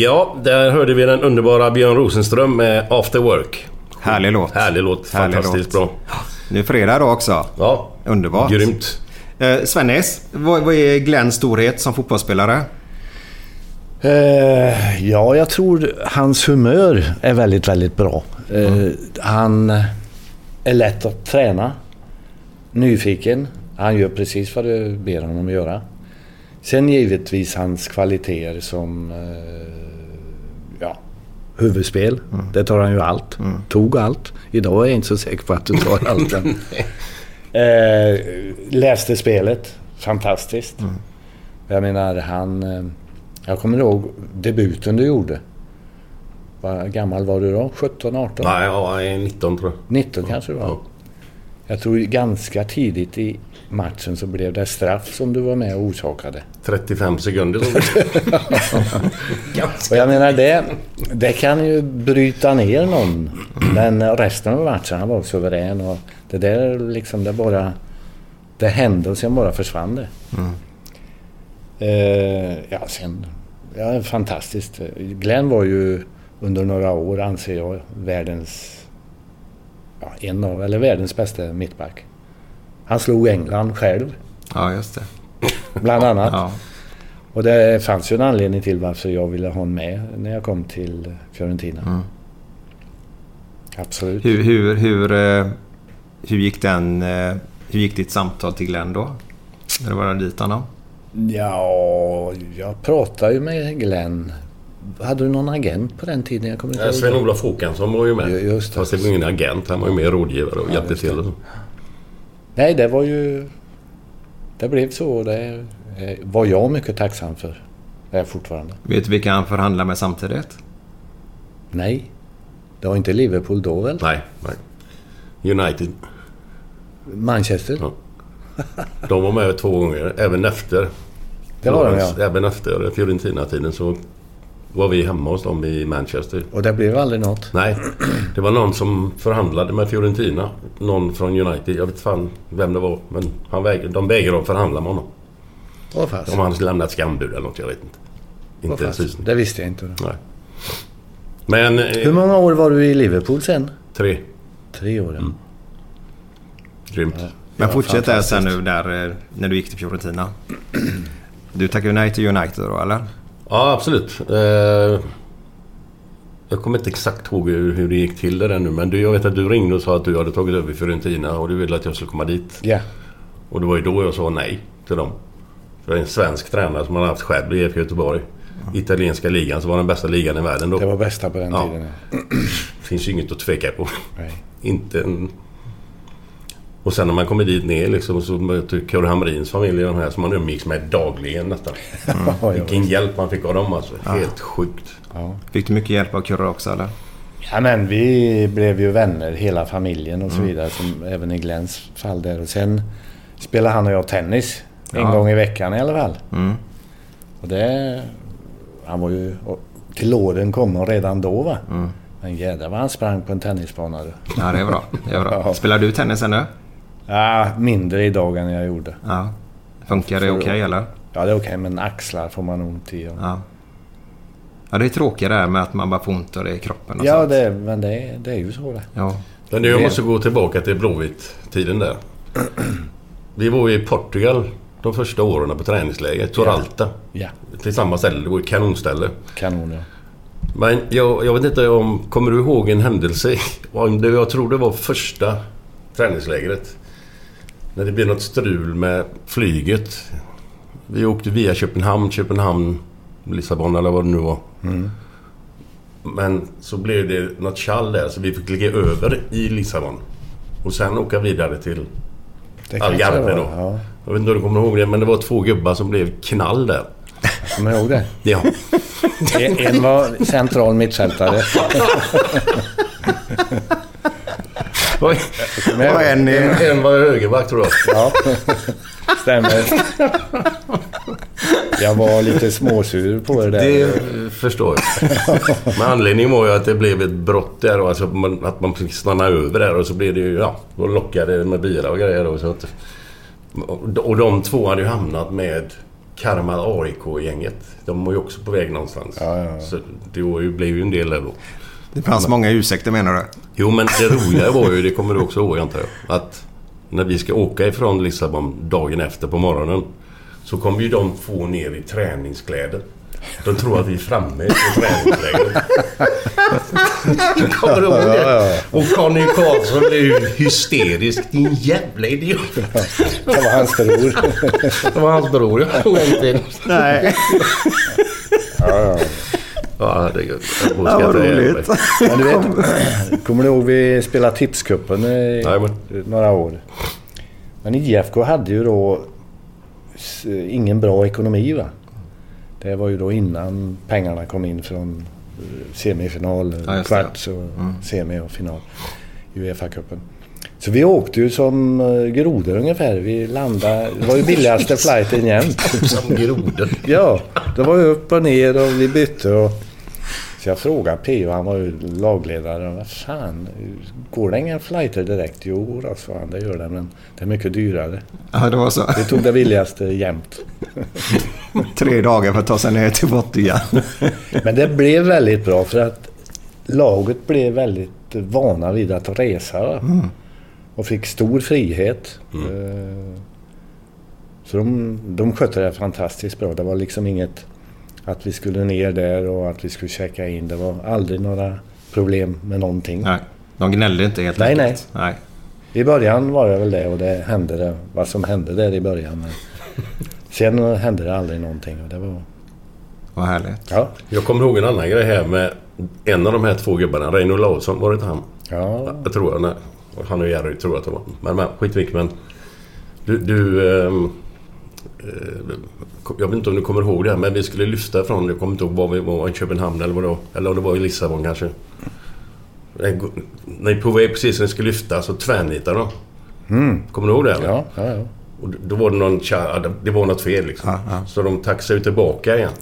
Ja, där hörde vi den underbara Björn Rosenström med After Work. Härlig låt. Härlig låt. Härlig Fantastiskt låt. bra. Nu är fredag då också. Ja, Underbart. grymt. Eh, Svennis, vad, vad är Glenns storhet som fotbollsspelare? Eh, ja, jag tror hans humör är väldigt, väldigt bra. Eh, Han är lätt att träna. Nyfiken. Han gör precis vad du ber honom göra. Sen givetvis hans kvaliteter som eh, ja, huvudspel. Det tar han ju allt. Tog allt. Idag är jag inte så säker på att du tar allt. eh, läste spelet. Fantastiskt. Jag menar, han... eh, Jag kommer ihåg debuten du gjorde. Vad gammal var du då? 17, 18? Nej, ja, jag är 19 tror jag. 19 kanske du var. Ja. Jag tror ganska tidigt i matchen så blev det straff som du var med och orsakade. 35 sekunder. Och jag menar det, det kan ju bryta ner någon. Men resten av matchen han var suverän och det där liksom, det bara... Det hände och sen bara försvann det. Eh, ja, sen... Ja, fantastiskt. Glenn var ju under några år, anser jag, världens... Ja, en av, eller världens bästa mittback. Han slog England själv, Ja, just det. bland annat. Ja. Och det fanns ju en anledning till varför jag ville ha honom med när jag kom till Fiorentina. Mm. Absolut. Hur, hur, hur, eh, hur gick den... eh, Hur gick ditt samtal till Glenn då? När du var dit honom? Ja, jag pratade ju med Glenn. Hade du någon agent på den tiden? Jag kommer inte Eh. Sven-Olof Håkansson var ju med. Ju- just det. Fast det var ingen agent. Han var ju mer rådgivare och hjälpte just det. till. och så. Nej, det var ju... Det blev så. Det eh, var jag mycket tacksam för. Det är jag fortfarande. Vet du vilka han förhandlade med samtidigt? Nej. Det var inte Liverpool då väl? Nej, nej. United. Manchester? Ja. De var med två gånger. Även efter. Det var de, ja. Även efter Fiorentina-tiden så var vi hemma hos dem i Manchester. Och det blev aldrig något. Nej, det var någon som förhandlade med Fiorentina. Någon från United. Jag vet fan vem det var. Men han väg, de vägrade att förhandla med honom. Åh fast. Om han lämnat skambud eller något. Jag vet inte. Inte en fast. susning. Det visste jag inte. Nej. Men... eh, Hur många år var du i Liverpool sen? Tre. Tre år, ja. Mm. Grymt. Men Ja, fortsätt där sen nu där, eh, när du gick till Fiorentina. Du tackade nej till United då, eller? Ja, absolut. Eh, jag kommer inte exakt ihåg hur, det gick till det där nu. Men du, jag vet att du ringde och sa att du hade tagit över Fiorentina och du ville att jag skulle komma dit. Ja. Och det var ju då jag sa nej till dem. För det är en svensk tränare som man har haft själv i IFK Göteborg. Italienska ligan som var den bästa ligan i världen då. Det var bästa på den Ja. tiden. finns ju inget att tveka på. Nej. Inte en... Och sen när man kommer dit ner liksom så möter Kurre Hamrins familj och de här som man umgicks med dagligen nästan. Ja, ja, Vilken hjälp man fick av dem alltså. Helt sjukt. ja. Fick du mycket hjälp av Kurre också, eller? Ja men vi blev ju vänner hela familjen och så vidare. Som även i Glenns fall där. Och sen spelade han och jag tennis. En Ja. gång i veckan i alla fall. Mm. Och det... Han var ju... och Till åren kom han redan då va. Men jädrar vad han sprang på en tennisbana du. Ja, det är bra. Det är bra. Ja. Spelar du tennis ännu? Ja, mindre idag än jag gjorde. Ja. Funkar det okej, eller? Ja det är okej men axlar får man ont i. Och... Ja. Ja, det är tråkigt det här med att man bara får ont och det i kroppen och Ja sånt. det, men det, är- det är ju så det. Ja. Men nu, jag måste gå tillbaka till Blåvitt-tiden där. Vi var ju i Portugal de första åren på träningsläger. Toralta. Ja, Till samma ställe. Det var ett kanonställe. kanon ja. Men jag, jag vet inte om... Kommer du ihåg en händelse? Jag tror det var första träningslägret. När det blev något strul med flyget. Vi åkte via Köpenhamn, Köpenhamn, Lissabon eller vad det nu var. Men så blev det något tjall där så vi fick ligga över i Lissabon. Och sen åka vidare till Algarve då. Ja, Jag vet inte om du kommer ihåg det men det var två gubbar som blev knall där. kommer ihåg det. Ja. En var central mittfältare. Och en En, en var högerback tror jag. Ja, stämmer. Jag var lite småsur på det där. Det förstår jag. Men anledningen var ju att det blev ett brott där och alltså att man, fick stanna över där och så blev det ju, ja, då lockade det med bilar och grejer och så att, Och de två hade ju hamnat med Kalmar AIK-gänget. De var ju också på väg någonstans. Ja, ja, ja. Så det ju, blev ju en del där då. Det fanns många ursäkter menar du? Jo men det roliga var ju, det kommer du också ihåg antar jag, att när vi ska åka ifrån Lissabon dagen efter på morgonen så kommer ju de två ner i träningskläder. De tror att vi är framme på träningslägret. Kommer du ihåg det? Och Conny Karlsson blev ju hysterisk. Din jävla idiot. Det var hans bror. Det var hans bror till. Nej. Ja, det är gött. Jag Ja, roligt. Men du vet, kommer du ihåg vi spelade tipscupen i Jajamän. några år? Men IFK hade ju då ingen bra ekonomi va? Det var ju då innan pengarna kom in från eh, semifinal, Ja, det. kvarts och semi och final i Uefa-cupen. Så vi åkte ju som eh, grodor ungefär. Vi landade... Det var ju billigaste flighten jämt. Som grodor. Ja, det var ju upp och ner och vi bytte och... Så jag frågade P.O. han var ju lagledare. Vad fan, går det inga flighter direkt? Jo, då, sa han. Det gör det, men det är mycket dyrare. Ja, det var så. Vi tog det billigaste jämt. Tre dagar för att ta sig ner till Portugal. Men det blev väldigt bra för att laget blev väldigt vana vid att resa. va? Och fick stor frihet. Eh, Så de, de skötte det fantastiskt bra. Det var liksom inget att vi skulle ner där och att vi skulle checka in. Det var aldrig några problem med någonting. Nej, de gnällde inte helt Nej, enkelt. nej. I början var det väl det och det hände det, vad som hände där i början. Men sen hände det aldrig någonting och det var... Vad härligt. Ja, Jag kommer ihåg en annan grej här med en av de här två gubbarna. Reino Larsson, var det inte han? ja. Jag tror jag. Nej. Han och Jerry tror jag att det var. Men, men skitvikt men. Du... du eh, jag vet inte om du kommer ihåg det här men vi skulle lyfta från, jag kommer inte ihåg var vi var, i Köpenhamn eller vad var. Eller om det var i Lissabon kanske. Eh, ni på väg precis när ni skulle lyfta så tvärnitade de. Kommer du ihåg det? eller? Ja, ja, ja. Och då var det någon det- var något fel liksom. Ja, ja. Så de taxade tillbaka igen.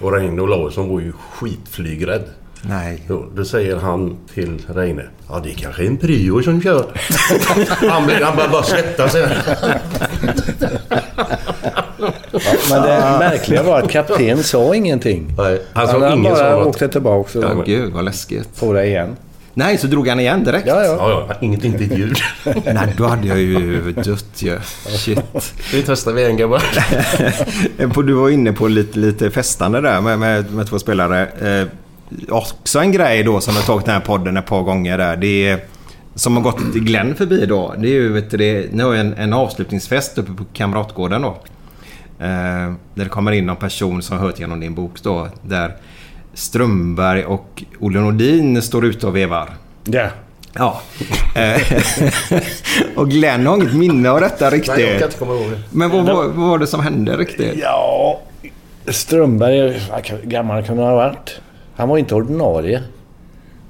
Och Reine och Larsson var ju skitflygrädd. Nej. Då, då säger han till Reine. Ja, det är kanske en prio som kör. han, blir- han bara, bara svettas. Men det märkliga var att kapten sa ingenting. Nej, han sa han ingen bara åkte tillbaka Ja, gud vad läskigt. på det igen. Nej, så drog han igen direkt? Ja, ja. Ja, ja, inget, inte ett ljud. Nej, då hade jag ju dött ju. Shit. Vi testar vi en grabbar. Du var inne på lite, lite festande där med, med, med två spelare. Eh, också en grej då som har tagit den här podden ett par gånger där. Det är, som har gått Glenn förbi då. Det är ju, vet du, det, ni har en, en avslutningsfest uppe på Kamratgården då. Eh, där det kommer in någon person som har hört genom din bok då. Där Strömberg och Olle Nordin står ute och vevar. Ja. Ja. Eh, och Glenn har inget minne av detta riktigt. Nej, jag kan inte komma ihåg det. Men vad, var- vad var det som hände riktigt? Ja, Strömberg, hur gammal kunde han ha varit? Han var inte ordinarie.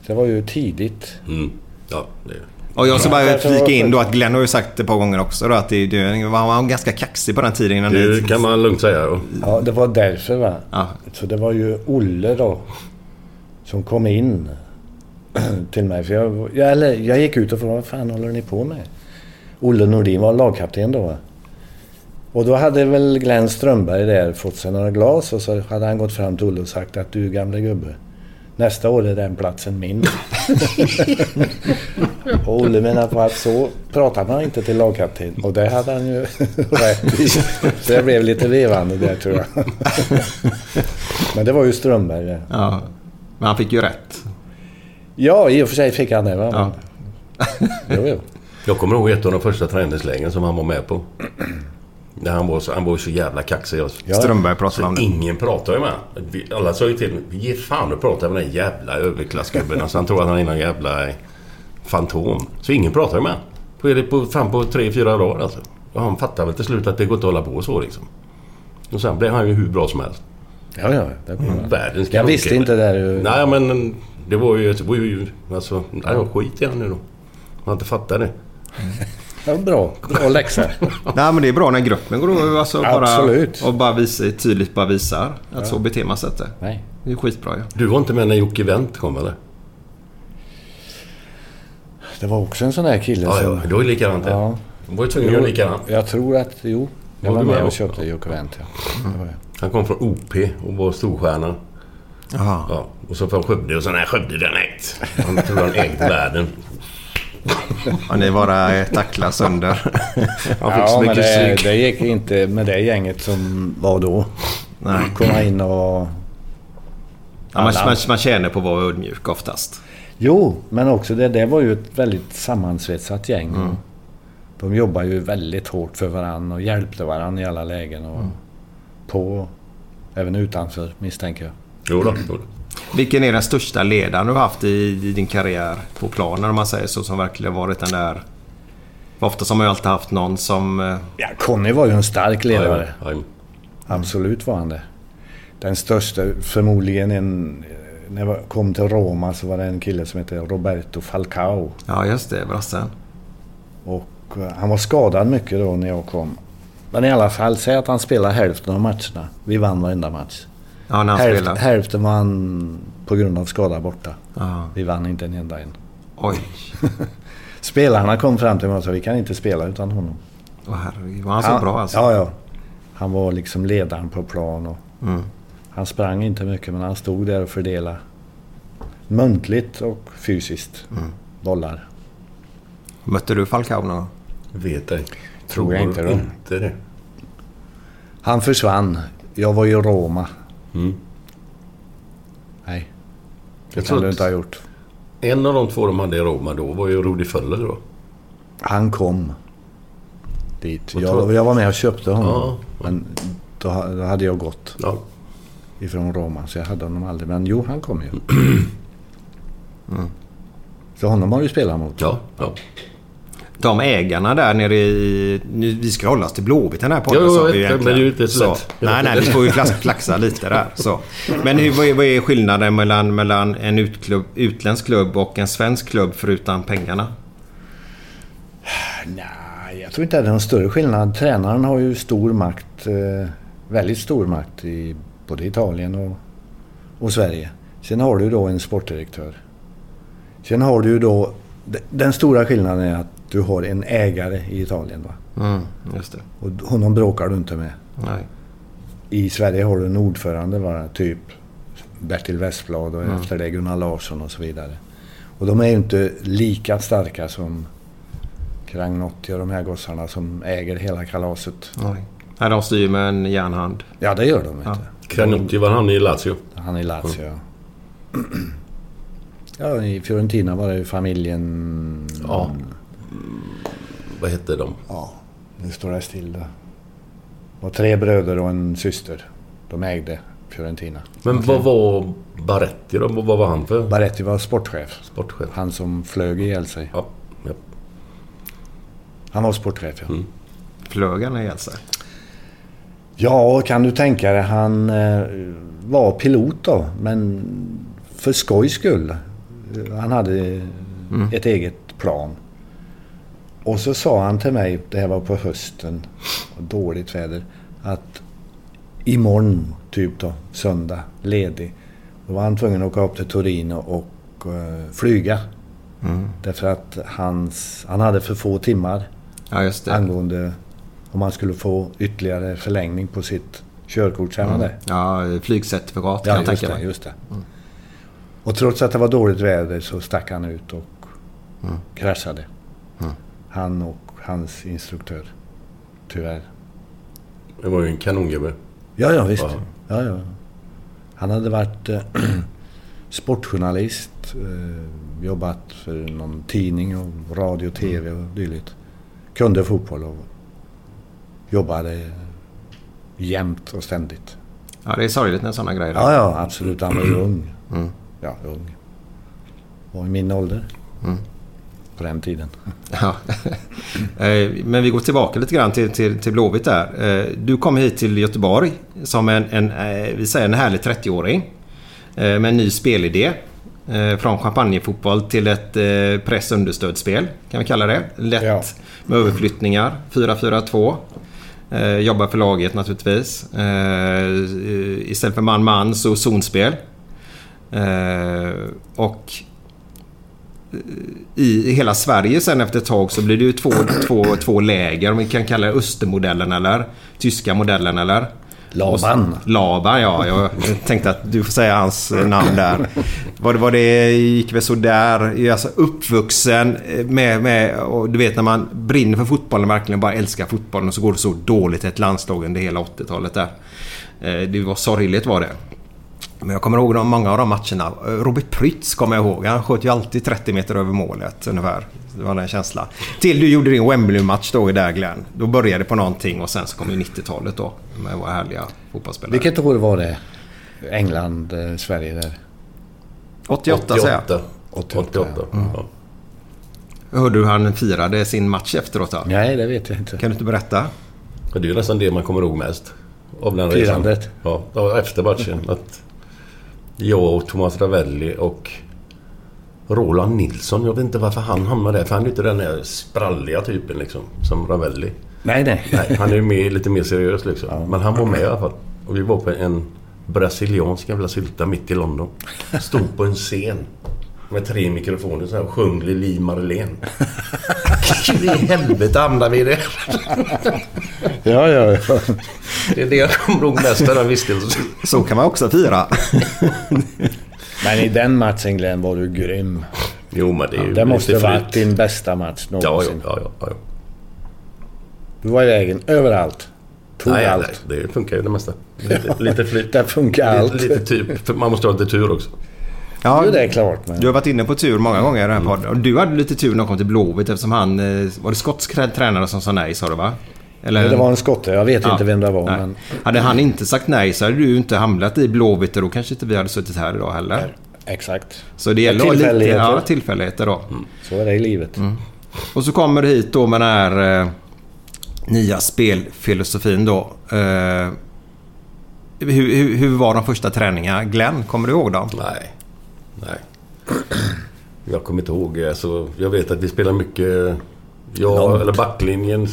Det var ju tidigt. Mm. Ja, det Och jag ska bara flika var- in då att Glenn har ju sagt det ett par gånger också då att det, det, han var ganska kaxig på den tiden innan det ni... kan man lugnt säga. Och- Ja, det var därför va. Ja. Så det var ju Olle då som kom in till mig. För jag, jag, eller, jag gick ut och frågade vad fan håller ni på med? Olle Nordin var lagkapten då. va. Och då hade väl Glenn Strömberg där fått sig några glas och så hade han gått fram till Olle och sagt att du gamle gubbe. Nästa år är den platsen min. och Olle menar på att så pratar man inte till lagkapten. Och det hade han ju rätt i. Så det blev lite vevande där tror jag. Men det var ju Strömberg det. Ja. Men han fick ju rätt. Ja, i och för sig fick han det va. Ja. Jo, jo. Jag kommer ihåg ett av de första träningslägren som han var med på. Där han var så, han var så jävla kaxig. Ja. Strömberg pratade om det. Ingen pratar ju med honom. Alla sa ju till mig, ge fan att prata med den jävla överklassgubben. Alltså han tror att han är någon jävla eh, fantom. Så ingen pratar ju med honom. På, fan på tre, fyra dagar alltså. Och han fattar väl till slut att det går inte att hålla på så liksom. Och sen blev han ju hur bra som helst. Ja, ja. Det bra. Världens Jag visste inte det. Ju. Nej men det var ju... Det var ju alltså, nej, skit i han nu då. Man inte fattar det. Det var bra. Bra läxa. Nej men det är bra när gruppen går då alltså bara, Absolut. och bara visa, tydligt bara visar att så beter man sig inte. Nej. Det är skitbra ju. Du var inte med när Jocke Wendt kom eller? Det var också en sån där kille Ja, som... ja. Det var ju likadant. Ja. De var ju tvungna att göra likadant. Jag tror att... Jo. Jag Var var med med och köpte Jocke Wendt. Ja. Han kom från OP och var storstjärna. Jaha. Ja, och så från Skövde och så nej, Skövde den ägt. Han tror han ägde världen. Och ni bara tacklar sönder. Han fick Ja, så men det, det gick inte med det gänget som var då. Nej. Komma in och... Ja, man, man, man känner på att vara ödmjuk oftast. Jo, men också det, det var ju ett väldigt sammansvetsat gäng. Mm. De jobbade ju väldigt hårt för varandra och hjälpte varandra i alla lägen. Och Mm. På, även utanför misstänker jag. Jo då, jo då. Vilken är den största ledaren du har haft i, i din karriär på planen om man säger så? Som verkligen varit den där... Ofta har man ju alltid haft någon som... eh, Ja, Conny var ju en stark ledare. Ja, ja. Absolut var han det. Den största, förmodligen en... När jag kom till Roma så var det en kille som hette Roberto Falcao. Ja, just det. Brassen. Och eh, han var skadad mycket då när jag kom. Men i alla fall, säg att han spelade hälften av matcherna. Vi vann varenda match. Ja, när han Hälft, spelar. hälften var han på grund av skada borta. Ja. Vi vann inte en enda en. Oj. Spelarna kom fram till mig och sa vi kan inte spela utan honom. Åh herregud. Var han så bra alltså? Ja, ja. Han var liksom ledaren på plan. Och Mm. Han sprang inte mycket men han stod där och fördelade muntligt och fysiskt Mm. bollar. Mötte du Falcao någon? Vet ej. Tror jag inte då. inte det. Han försvann. Jag var i Roma. Mm. Nej, det Jag kan du inte ha gjort. En av de två de hade i Roma då var ju Rudi Völler då. Han kom dit. Jag, jag var med och köpte honom. Ja. Men då, då hade jag gått Ja. ifrån Roma så jag hade honom aldrig. Men jo, han kom ju. Så honom har du spelat mot. Ja. ja. De ägarna där nere i... Nu, vi ska hålla oss till Blåvitt den här podden. Sa vet vi men det är ju inte så så. lätt. Nej, nej, vi får ju flax- flaxa lite där. Så. Men hur, vad, är, vad är skillnaden mellan, mellan en utklubb, utländsk klubb och en svensk klubb förutom pengarna? Nej, jag tror inte att det är någon större skillnad. Tränaren har ju stor makt. Eh, väldigt stor makt i både Italien och, och Sverige. Sen har du då en sportdirektör. Sen har du ju då... de- Den stora skillnaden är att du har en ägare i Italien. Va? Mm, just det. Och honom bråkar du inte med. Nej. I Sverige har du en ordförande bara, typ Bertil Westblad och efter det Gunnar Larsson och så vidare. Och de är ju inte lika starka som Kragnotti och de här gossarna som äger hela kalaset. Nej. Nej, de styr med en järnhand. Ja, det gör de Ja. inte. Kranotti var han i Lazio. Han är Lazio. ja. Ja, i Fiorentina var det ju familjen... Ja. Vad hette de? Ja, nu står det still då. Och tre bröder och en syster. De ägde Fiorentina. Men vad var Baretti då? Vad var han för Baretti var sportchef. sportchef? Han som flög ihjäl sig. Ja. ja. Han var sportchef, ja. Mm. Flög han ihjäl sig? Ja, kan du tänka dig. Han eh, var pilot då, men för skojs skull. Han hade ett eget plan. Och så sa han till mig, det här var på hösten, och dåligt väder, att imorgon, typ då, söndag, ledig. Då var han tvungen att åka upp till Torino och eh, flyga. Därför att hans, han hade för få timmar Ja, angående om han skulle få ytterligare förlängning på sitt körkort. Det? Ja, flygcertifikat kan Ja, jag tänka mig. just det. Och trots att det var dåligt väder så stack han ut och kraschade. Han och hans instruktör. Tyvärr. Det var ju en kanongubbe. Ja, ja visst. Ja. Ja. Han hade varit eh, sportjournalist. Eh, jobbat för någon tidning och radio, tv och dylikt. Kunde fotboll och jobbade jämt och ständigt. Ja, det är sorgligt när sådana grejer Ja, ja, absolut. Han var ju ung. Mm. Ja, ung. Var i min ålder. På den tiden. Ja. Eh, Men vi går tillbaka lite grann till, till, till Blåvitt där. Eh, Du kom hit till Göteborg som en, en eh, vi säger en härlig 30-åring. eh, Med en ny spelidé. Från champagnefotboll till ett pressunderstödsspel kan vi kalla det. Lätt Ja. med överflyttningar. 4-4-2. Eh, Jobbar för laget naturligtvis. Istället för man-man så zonspel. Och i hela Sverige sen efter ett tag så blir det ju två, två, två läger. Om vi kan kalla det Östermodellen eller tyska modellen eller? Laban. Laban, ja. Jag tänkte att du får säga hans namn där. Var det, var det gick väl sådär. Alltså uppvuxen med, med... Och du vet när man brinner för fotbollen, verkligen bara älskar fotbollen och så går det så dåligt ett landslag under hela 80-talet där. Eh, Det var sorgligt var det. Men jag kommer ihåg de, många av de matcherna. Robert Prytz kommer jag ihåg. Han sköt ju alltid 30 meter över målet ungefär. Det var den känslan. Till du gjorde din Wembley-match då i där Glenn. Då började det på någonting och sen så kom ju 90-talet då. Med våra härliga fotbollsspelare. Vilket år var det? England, eh, Sverige där? 88, säger jag. 88. 88, 88. Ja. Hörde du hur han firade sin match efteråt då? Nej, det vet jag inte. Kan du inte berätta? Det är ju nästan det man kommer ihåg mest. Av den resan. Firandet. Ja, ja, efter matchen. Att jag och Thomas Ravelli och Roland Nilsson. Jag vet inte varför han hamnade där. För han är inte den där spralliga typen liksom. Som Ravelli. Nej, nej. Nej, han är ju mer, lite mer seriös liksom. Men han var med i alla fall. Och vi var på en brasiliansk jävla sylta mitt i London. Stod på en scen. Med tre mikrofoner så här och sjöng Lili Marlene. Hur i helvete hamnade vi där? Ja, ja, ja. Det är det jag kommer ihåg mest av den vistelsen. Så kan man också fira. Men i den matchen Glenn var du grym. Jo, men det är ju Det måste ha varit din bästa match Ja, någonsin. ja, ja, ja. Du var i vägen överallt. Tog Nej, allt. nej, det funkar ju det mesta. Lite, lite flyt. Där funkar allt. Lite, lite typ. Man måste ha lite tur också. Ja, Jo, det är klart. Men... Du har varit inne på tur många gånger i den här podden. Och du hade lite tur när de kom till Blåvitt eftersom han... eh, Var det skotsk tränare som sa nej sa du va? Eller, Det var en skotte. Jag vet Ja. inte vem det var. Nej. Men... Hade han inte sagt nej så hade du inte hamnat i Blåvitt och då kanske inte vi hade suttit här idag heller. Exakt. Så det gäller att ha lite Tillfälligheter. ja, tillfälligheter då. Så är det i livet. Mm. Och så kommer du hit då med den här eh, nya spelfilosofin då. Eh, hur, hur, hur var de första träningarna? Glenn, kommer du ihåg dem? Nej. Nej. Jag kommer inte ihåg. Alltså, jag vet att vi spelar mycket... Ja, Långt. eller backlinjen.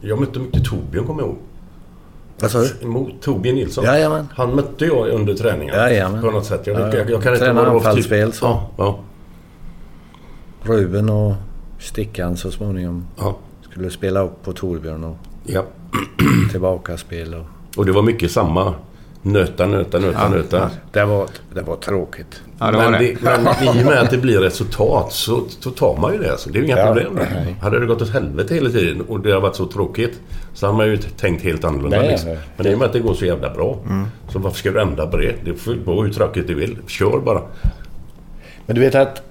Jag mötte mycket Torbjörn, kommer jag ihåg. Vad sa du? Mot Torbjörn Nilsson. Jajamän. Han mötte jag under träningen. Jajamän. På något sätt. Jag, Ja, jag, jag kan inte... träna vad det var för anfallsspel, så. Ja, ja, Ruben och Stickan så småningom ja, skulle spela upp på Torbjörn och ja. tillbaka spel. Och... Och det var mycket samma. Nöta, nöta, nöta, nöta. Det, var, det var tråkigt. Ja, det var men, det. men i och med att det blir resultat så, så tar man ju det. Så det är ju inga Ja, problem. nej. Hade det gått åt helvete hela tiden och det har varit så tråkigt så hade man ju tänkt helt annorlunda. Nej, liksom. Men i och med att det går så jävla bra. Mm. Så varför ska du ändra på det? Det får gå hur tråkigt du vill. Kör bara. Men du vet att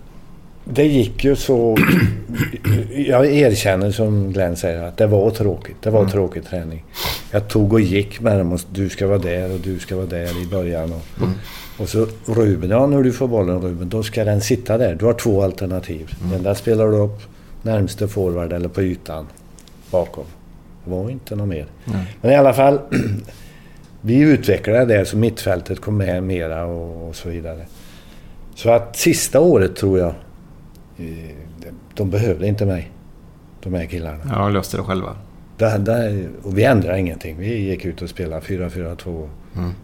det gick ju så... Jag erkänner som Glenn säger att det var tråkigt. Det var tråkig träning. Jag tog och gick med dem och du ska vara där och du ska vara där i början. Och, och så Ruben, ja när du får bollen Ruben, då ska den sitta där. Du har två alternativ. Den där spelar du upp närmste forward eller på ytan bakom. Det var inte något mer. Men i alla fall, vi utvecklade det så mittfältet kom med mera och, och så vidare. Så att sista året tror jag, de behövde inte mig. De här killarna. Ja, de löste det själva. Där, där, och vi ändrade ingenting. Vi gick ut och spelade 4-4-2.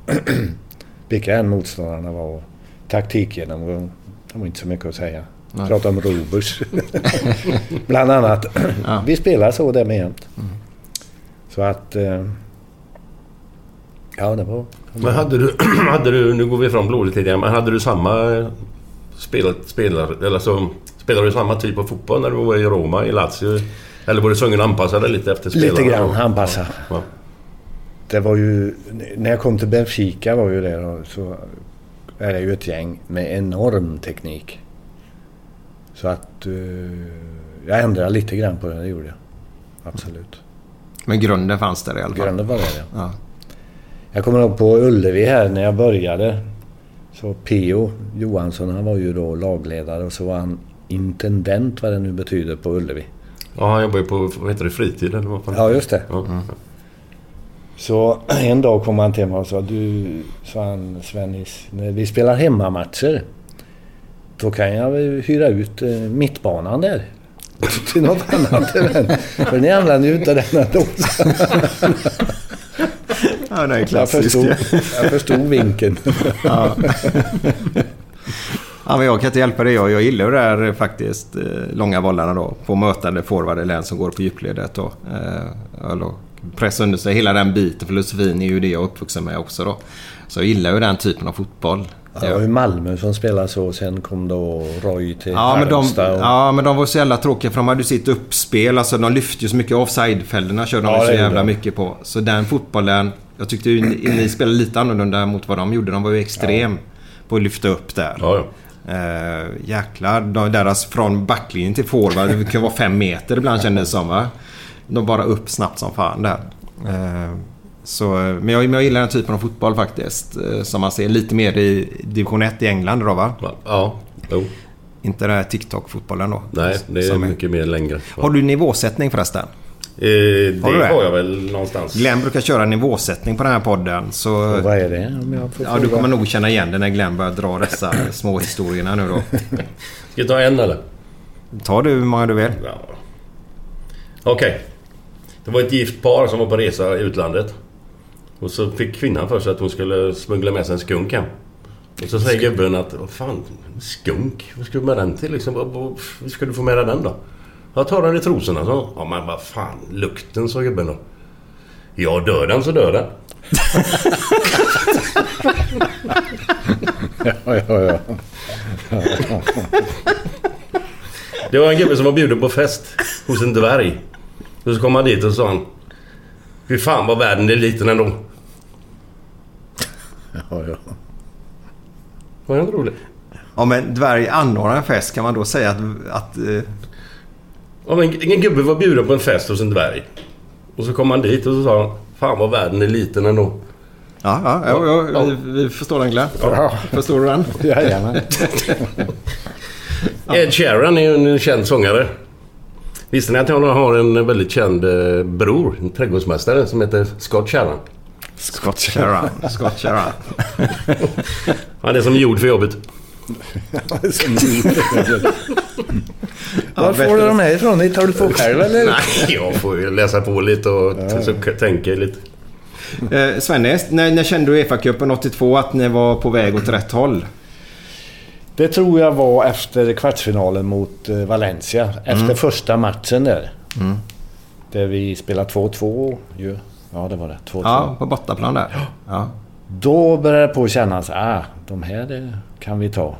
Vilka än motståndarna var. och Taktikgenomgång. Det var inte så mycket att säga. Nej. Prata om Robers. Bland annat. Ja. Vi spelar så det med jämt. Så att... eh, Ja, det var... Men hade du, hade du, nu går vi från blodet lite grann, men hade du samma spel, spelare, eller så, spelade du samma typ av fotboll när du var i Roma, i Lazio? Eller var du tvungen att anpassa dig lite efter spelarna? Lite grann anpassa. Ja. Det var ju... När jag kom till Benfica var ju det då, så är det ju ett gäng med enorm teknik. Så att... eh, jag ändrade lite grann på det, det gjorde jag. Absolut. Men grunden fanns där i alla fall. Grunden var det, ja. Ja. Jag kommer ihåg på Ullevi här när jag började. Så P.O. Johansson, han var ju då lagledare och så var han intendent, vad det nu betyder, på Ullevi. ja, han jobbar ju på, vad heter det, fritid eller vad fan? Ja, just det. Ja. Så en dag kom han till mig och sa du, sa han Svennis, när vi spelar hemmamatcher då kan jag hyra ut eh, mittbanan där. Till något annat event. För ni använder ju inte den ändå. ja, det är Jag klassiskt. förstod, jag förstod vinken. Ja. ja, men jag kan inte hjälpa det. Jag, jag gillar ju det här eh, faktiskt. Eh, långa bollarna då. På mötande forward eller en som går på djupledet då. Eh, pressa under sig. Hela den biten. Filosofin är ju det jag är uppvuxen med också då. Så jag gillar ju den typen av fotboll. Ja, det var ju Malmö som spelade så. Sen kom då Roy till Ja men, de, och- ja, men de var så jävla tråkiga för de hade ju sitt uppspel. Alltså, de lyfte ju så mycket. Offside-fällorna körde de Ja, så det jävla de. mycket på. Så den fotbollen... Jag tyckte ju ni, spelade lite annorlunda mot vad de gjorde. De var ju extrem på att lyfta upp där. Ja, ja. Uh, jäklar. De, deras från backlinjen till forward. Det kan vara fem meter ibland kändes det som va. De bara upp snabbt som fan där. Eh, så, men, jag, men jag gillar den typen av fotboll faktiskt. eh, som man ser lite mer i division 1 i England då va? Ja. Jo. Inte den här TikTok-fotbollen då. Nej, det är mycket mer längre. Har du nivåsättning förresten? Eh, det Har det? har jag väl någonstans. Glenn brukar köra nivåsättning på den här podden. Så Och vad är det? Om jag får ja, du kommer nog känna igen det när Glenn börjar dra dessa små historierna nu då. Ska jag ta en eller? Ta du hur många du vill. Ja. Okej. Det var ett gift par som var på resa i utlandet. Och så fick kvinnan för sig att hon skulle smuggla med sig en skunk hem. Och så säger gubben att vad fan, skunk? Vad ska du med den till liksom? Vad, vad, vad ska du få med dig den då? Jag tar den i trosorna så. Ja men vad fan, lukten sa gubben då. Ja, dör den så dör den. Ja, ja, ja. Det var en gubbe som var bjuden på fest hos en dvärg. Och så kom han dit och så sa han... Fy fan vad världen är liten ändå. ja, ja. Var det inte roligt? Om en dvärg anordnar en fest kan man då säga att... att eh, Om en, en gubbe var bjuden på en fest hos en dvärg. Och så kom han dit och så sa han... Fan vad världen är liten ändå. ja, ja, ja, ja, vi, vi förstår den Glenn. Förstår du den? Jajamän. Ed Sheeran är ju en känd sångare. Visste ni att han har en väldigt känd eh, bror, en trädgårdsmästare, som heter Scott Sheeran? Scott Sheeran. Scott Sheeran. Han är som gjord för jobbet. Var får du de här ifrån? Hittar du på själv eller? Nej, jag får ju läsa på lite och så tänka lite. Eh, Svennis, när, när kände du Uefa-cupen 82 att ni var på väg åt rätt håll? Det tror jag var efter kvartsfinalen mot eh, Valencia. Efter första matchen där. Där vi spelade 2-2 ju. Ja, det var det. 2-2. Ja, på bortaplan där. Ja. Då började det på att kännas, ah, de här kan vi ta.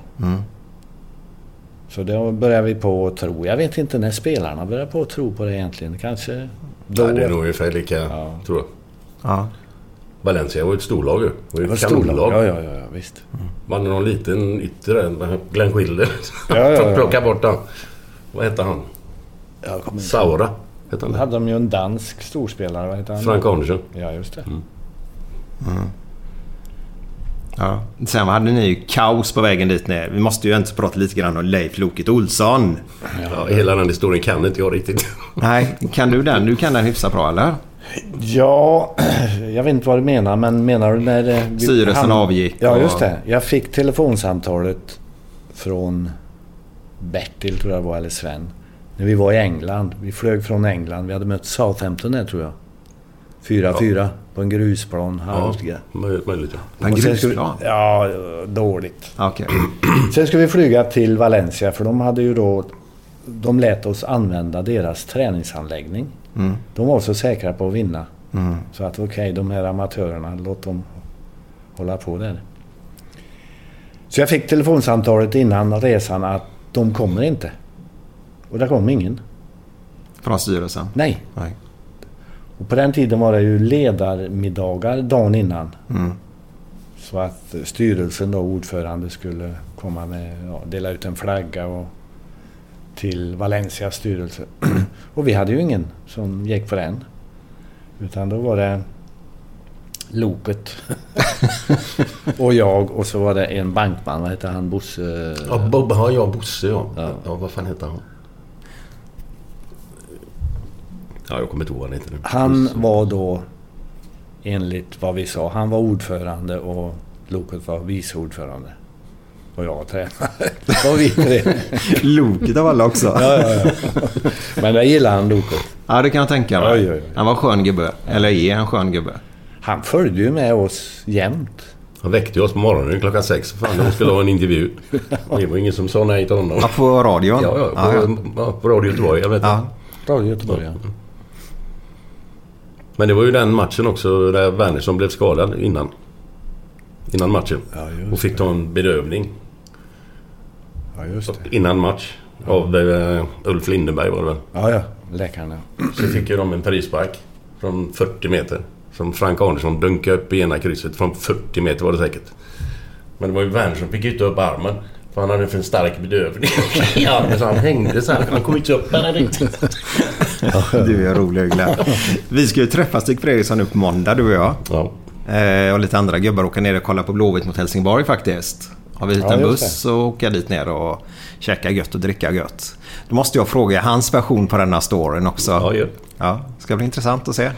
Så då började vi på att tro. Jag vet inte när spelarna började på att tro på det egentligen. Kanske då. Ja, det är nog ungefär lika, Ja. tror jag. Ja. Valencia var ju ett storlag ju. Det var ju ett kanonlag. Ja, ja, ja, ja, visst. Man hade någon liten ytter där, Glenn Schilder. Ja, ja, ja. Plocka bort han. Vad hette han? Saura? Hette Då han det? hade de ju en dansk storspelare. Vad heter han? Frank Andersson. Ja, just det. Ja. Sen hade ni ju kaos på vägen dit ner. Vi måste ju ens prata lite grann om Leif Loket Olsson. Ja, hela den historien kan inte jag riktigt. Nej, kan du den? Du kan den hyfsat bra eller? Ja, jag vet inte vad du menar, men menar du när... det- vi- Styrelsen avgick Ja, just det. Jag fick telefonsamtalet från Bertil, tror jag det var, eller Sven. När vi var i England. Vi flög från England. Vi hade mött Southampton där, tror jag. 4-4 på en grusplan. Ja, möjligt ja. På en ska vi- grusplan? Ja, dåligt. Okej. Sen ska vi flyga till Valencia för de hade ju då... De lät oss använda deras träningsanläggning. De var så säkra på att vinna. Så att okej, de här amatörerna, låt dem hålla på där. Så jag fick telefonsamtalet innan resan att de kommer inte. Och det kom ingen. Från styrelsen? Nej. Nej. Och på den tiden var det ju ledarmiddagar dagen innan. Så att styrelsen då, ordförande, skulle komma med, ja, dela ut en flagga och till Valencias styrelse. och vi hade ju ingen som gick på den. Utan då var det Loket och jag och så var det en bankman, vad hette han, Bosse? Ja, Bob, ja, Bosse ja. Ja. ja. vad fan heter han? Ja, jag kommer inte ihåg vad han heter nu. Han var då, enligt vad vi sa, han var ordförande och Loket var vice ordförande. Och jag var tränare. Det var vi tre. Loket av alla också. Ja, ja, ja. Men det gillade han, Loket. Ja, det kan jag tänka mig. Oj, oj, oj. Han var skön gubbe. Eller är en skön gubbe. Han följde ju med oss jämt. Han väckte oss på morgonen klockan sex. Fan, de skulle ha en intervju. Det var ingen som sa nej till honom. Ja, på radion? Ja, ja, på, ja. ja, på Radio Göteborg. Jag vet. Ja. Radio Göteborg, ja. Men det var ju den matchen också där Wernersson blev skadad innan. Innan matchen. Ja, och fick ta en bedövning Ja, innan match. Av eh, Ulf Lindenberg var det väl. Ja, ja. Läkarna. Så fick ju de en frispark från 40 meter. Som Frank Andersson dunkade upp i ena krysset. Från 40 meter var det säkert. Men det var ju Werner som fick inte upp armen. För han hade för en stark bedövning i armen så han hängde så här. Han kom inte upp den riktigt. Du är rolig Glenn. Vi ska ju träffa Stig Fredriksson nu på måndag, du och jag. Ja. Eh, och lite andra gubbar åka ner och kolla på Blåvitt mot Helsingborg faktiskt. Har vi hyrt Ja, en buss och åka dit ner och käka gött och dricka gött. Då måste jag fråga hans version på denna storyn också. Ja, ja. Ja, ska bli intressant att se.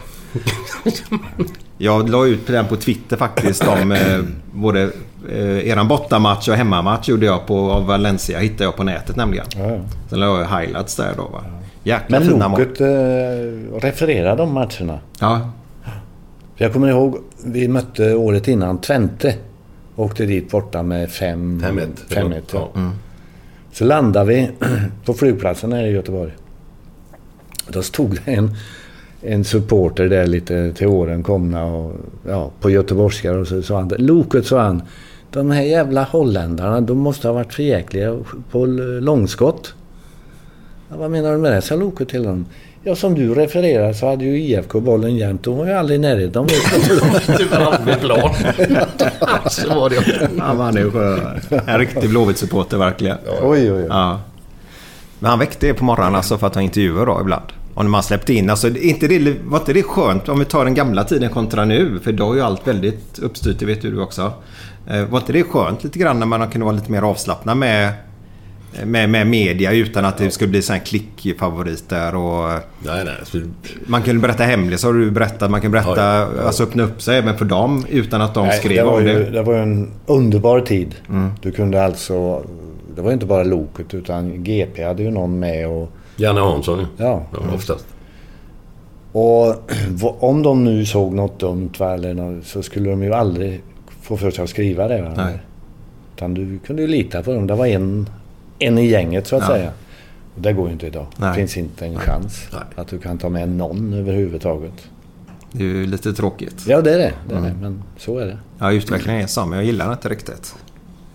Jag la ut den på Twitter faktiskt om eh, både eh, eran bortamatch och hemmamatch gjorde jag på av Valencia. Hittade jag på nätet nämligen. Ja, ja. Sen la jag highlights där då va. Jäkla Men fina mål. Loket eh, refererade de matcherna. Ja, jag kommer ihåg, vi mötte året innan Twente. Åkte dit borta med 5 5-1. 5-1, ja. Ja. Så landade vi på flygplatsen här i Göteborg. Då stod det en en supporter där lite till åren komna och ja, på göteborgska och så sa han Loket sa han de här jävla holländarna de måste ha varit förjäkliga på långskott. Ja, vad menar du med det? sa Loket till honom. Ja, som du refererar så hade ju IFK bollen jämt. De var ju aldrig i närheten. De Du var aldrig plan. Så var det. Ja, han är ju skön. En riktig Blåvitt-supporter verkligen. Oj, oj, oj. Ja. Men han väckte er på morgonen alltså för att ha intervjuer då ibland. Och när man släppte in, alltså inte det, var inte det skönt om vi tar den gamla tiden kontra nu? För då är ju allt väldigt uppstyrt, det vet ju du också. Eh, Var inte det skönt lite grann när man kunde vara lite mer avslappnad med, med, med media utan att det skulle bli sån här klickfavoriter och... Nej, nej. så- Man kunde berätta hemlisar har du berättat. Man kan berätta, Ja, ja. alltså öppna upp sig även för dem utan att de Nej, skrev det var om ju, det. Mm. det var ju en underbar tid. Du kunde alltså... Det var ju inte bara Loket utan GP hade ju någon med och... Janne Hansson ja. Ja. ja oftast. Och om de nu såg något dumt va, eller något, så skulle de ju aldrig få för sig att skriva det. Va? Nej. Utan du kunde ju lita på dem. Det var en, en i gänget så att Ja. säga. Och det går ju inte idag. Nej. Det finns inte en chans Nej. att du kan ta med någon överhuvudtaget. Det är ju lite tråkigt. Ja, det är det. det, är Mm. det. Men så är det. Ja, utvecklingen är samma. Jag gillar det inte riktigt.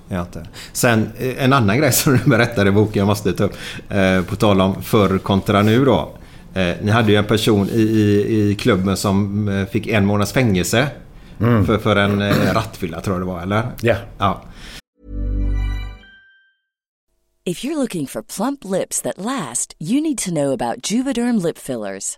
Jag inte. Sen eh, en annan grej som du berättade i boken jag måste ta upp. Eh, på tal om förr kontra nu då. Eh, ni hade ju en person i, i, i klubben som eh, fick en månads fängelse. För, för en eh, rattfylla tror jag det var, eller? Ja. Ja. If you're looking for plump lips that last, you need to know about Juvederm lip fillers.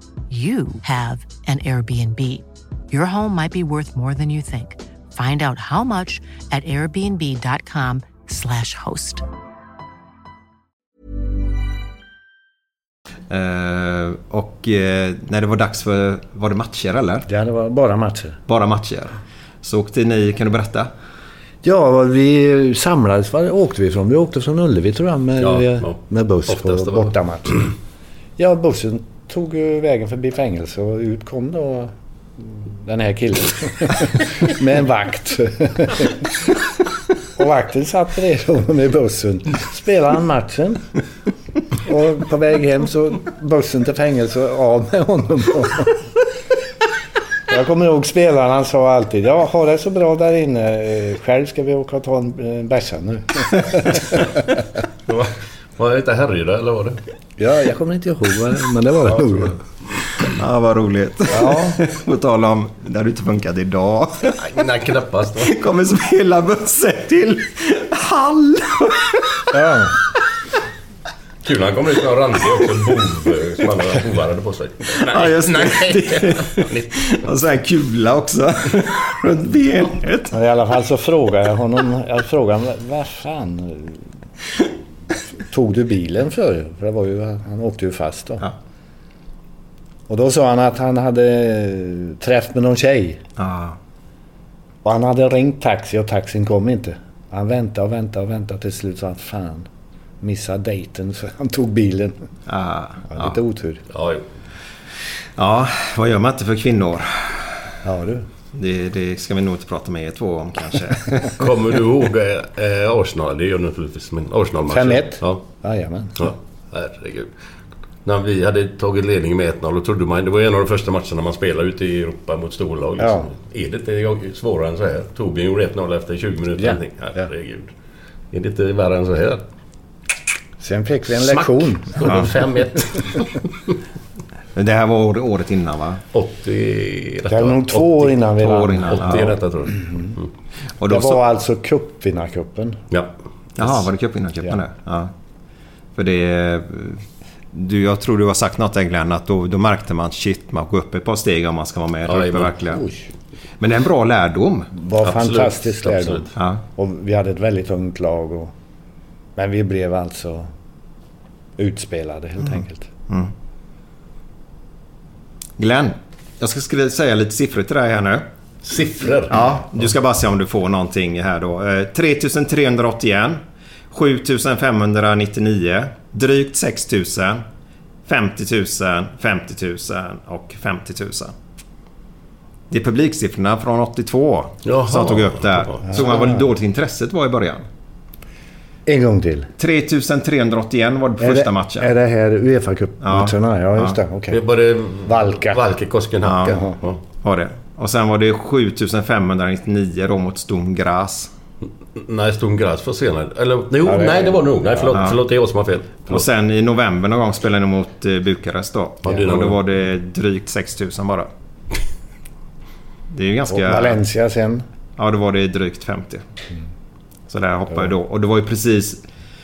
you have an Airbnb. Your home might be worth more than you think. Find out how much at airbnb.com/slash host. Eh, och eh, när det var dags för... Var det matcher eller? Ja, det var bara matcher. Bara matcher. Så åkte ni... Kan du berätta? Ja, vi samlades. Var åkte vi ifrån? Vi åkte från Ullevi tror jag med, Ja, med, buss på bortamatch. Ja, bussen tog vägen förbi fängelse och ut kom då den här killen med en vakt. och vakten satt bredvid honom i bussen. Spelade han matchen. Och på väg hem så bussen till fängelse av med honom. Jag kommer ihåg spelaren, han sa alltid ja, ha det så bra där inne. Eh, Själv ska vi åka och ta en en bärsa nu. Var, det inte Härryda eller var det? Ja, jag kommer inte ihåg men det var det nog. Ja, vad roligt. Ja. På tal om... Det hade inte funkat idag. Nej, nej knappast. va? Kommer spela bussen till Hall. Ja. Kul, han kommer ut med en randig också. Bov, eh, som andra bovar hade på sig. Ja, just det. Nej. Och så en kula också runt benet. I alla fall så frågade jag honom, jag frågade honom, vad fan tog du bilen för? För det var ju, han åkte ju fast då. Ja. Och då sa han att han hade träff med någon tjej. Ja. Och han hade ringt taxi och taxin kom inte. Han väntade och väntade och väntade till slut sa han fan missade dejten så han tog bilen. Ja. Ja, lite otur. Ja, jo. ja, vad gör man inte för kvinnor? Ja du. Det, det ska vi nog inte prata med er två om kanske. Kommer du ihåg eh, Arsenal? Det gör du naturligtvis. Men Arsenal-matchen. 5-1? Ja. Jajamän. ja. Herregud. När vi hade tagit ledning med 1-0 då trodde man... Det var en av de första matcherna man spelade ute i Europa mot storlag. Liksom. Är det inte svårare än så här? Torbjörn gjorde 1-0 efter 20 minuter. Ja. Ja. Herregud. Är det inte värre än så här? Sen fick vi en Smack. lektion. Ja. 5-1. Det här var år- året innan va? 80... Det var nog två år innan vi Två år vann. innan. 80 är ja. detta tror jag. Och Det då så, var alltså cupvinnarcupen. Ja. Jaha, var det cupvinnarcupen Ja. det? Ja. För det... Du, jag tror du har sagt något där Glenn, att då, då märkte man shit, man går upp ett par steg om man ska vara med där uppe verkligen. Oj. Men det är en bra lärdom. var Absolut, fantastiskt lärdom. Ja. Och vi hade ett väldigt ungt lag. Och, men vi blev alltså utspelade helt enkelt. Glenn, jag ska säga lite siffror till dig här nu. Siffror. Ja, du ska bara se om du får någonting här då. Eh, 3381, 7599, drygt 6000, 50 000, 50 000 och 50 000. Det är publiksiffrorna från 82 Jaha. som jag tog upp där. Såg man vad dåligt intresset var i början? En gång till. 3381 var det på Är första det, matchen. Är det här Uefa Cup-matcherna? Ja. just det. Okej. Det var det... Valka. Valke Koskenhacka. Ja. Ja. Var det. Och sen var det 7599 då mot Stum Graz. Nej, Ston Graz för senare. Eller jo, Ja, det- nej det var det nog. Nej, förlåt. Ja. Förlåt, det är jag som har fel. Och Förlåt. sen i november någon gång spelade ni mot eh, Bukarest då. Ja, det och då var det drygt 6000 bara. Det är ju Och ganska... Valencia sen. Ja, då var det drygt 50. Så där hoppade jag då. Och det var ju precis...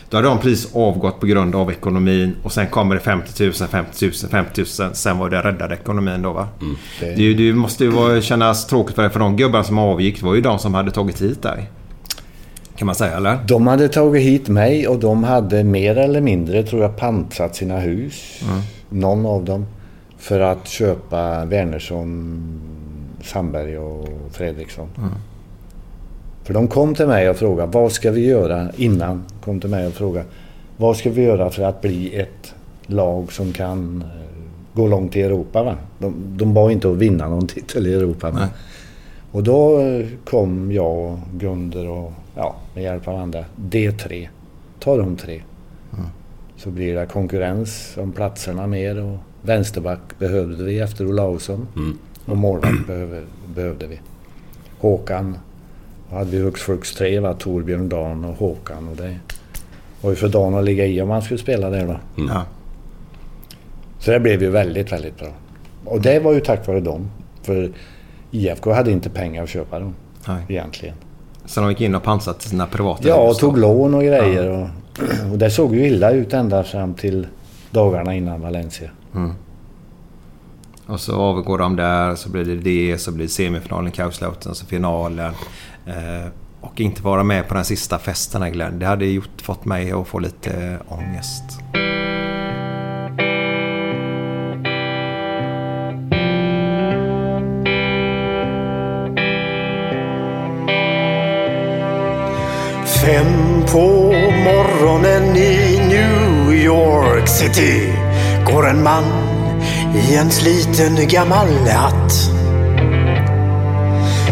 Då hade de precis avgått på grund av ekonomin och sen kommer det 50 000, 50 000, 50 000. Sen var det räddade ekonomin då va? Det, Det, ju- det måste ju vara, kännas tråkigt för dig för de gubbarna som avgick var ju de som hade tagit hit dig. Kan man säga eller? De hade tagit hit mig och de hade mer eller mindre, tror jag, pantsatt sina hus. Någon av dem. För att köpa Wernersson, Sandberg och Fredriksson. För de kom till mig och frågade, vad ska vi göra innan? Kom till mig och frågade, vad ska vi göra för att bli ett lag som kan eh, gå långt i Europa? Va? De, de bad inte att vinna någon titel i Europa. Men. Och då eh, kom jag och Gunder och ja, med hjälp av andra. D3. Ta de tre. Så blir det konkurrens om platserna mer och vänsterback behövde vi efter Olausson. Och målvakt behövde vi. Håkan. Då hade vi hux flux tre va? Torbjörn, Dan och Håkan. Och det var ju för Dan att ligga i om han skulle spela där då. Ja. Så det blev ju väldigt, väldigt bra. Och det var ju tack vare dem. För IFK hade inte pengar att köpa dem Nej. egentligen. Så de gick in och pansat sina privata Ja, och tog lån och grejer. Och, och det såg ju illa ut ända fram till dagarna innan Valencia. Och så avgår de där, så blir det det, så blir det semifinalen, Kaiserslautern, så finalen. Eh, och inte vara med på den sista festen här Glenn. Det hade gjort, fått mig att få lite ångest. Fem på morgonen i New York City går en man i en sliten gammal hatt.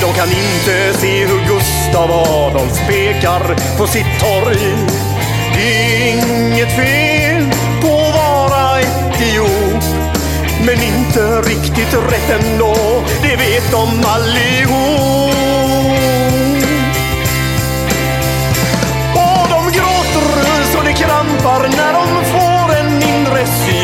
De kan inte se hur Gustav Adolf pekar på sitt torg. Det är inget fel på att vara etiop. Men inte riktigt rätt ändå, det vet de allihop. Och de gråter så det krampar när de får en mindre syn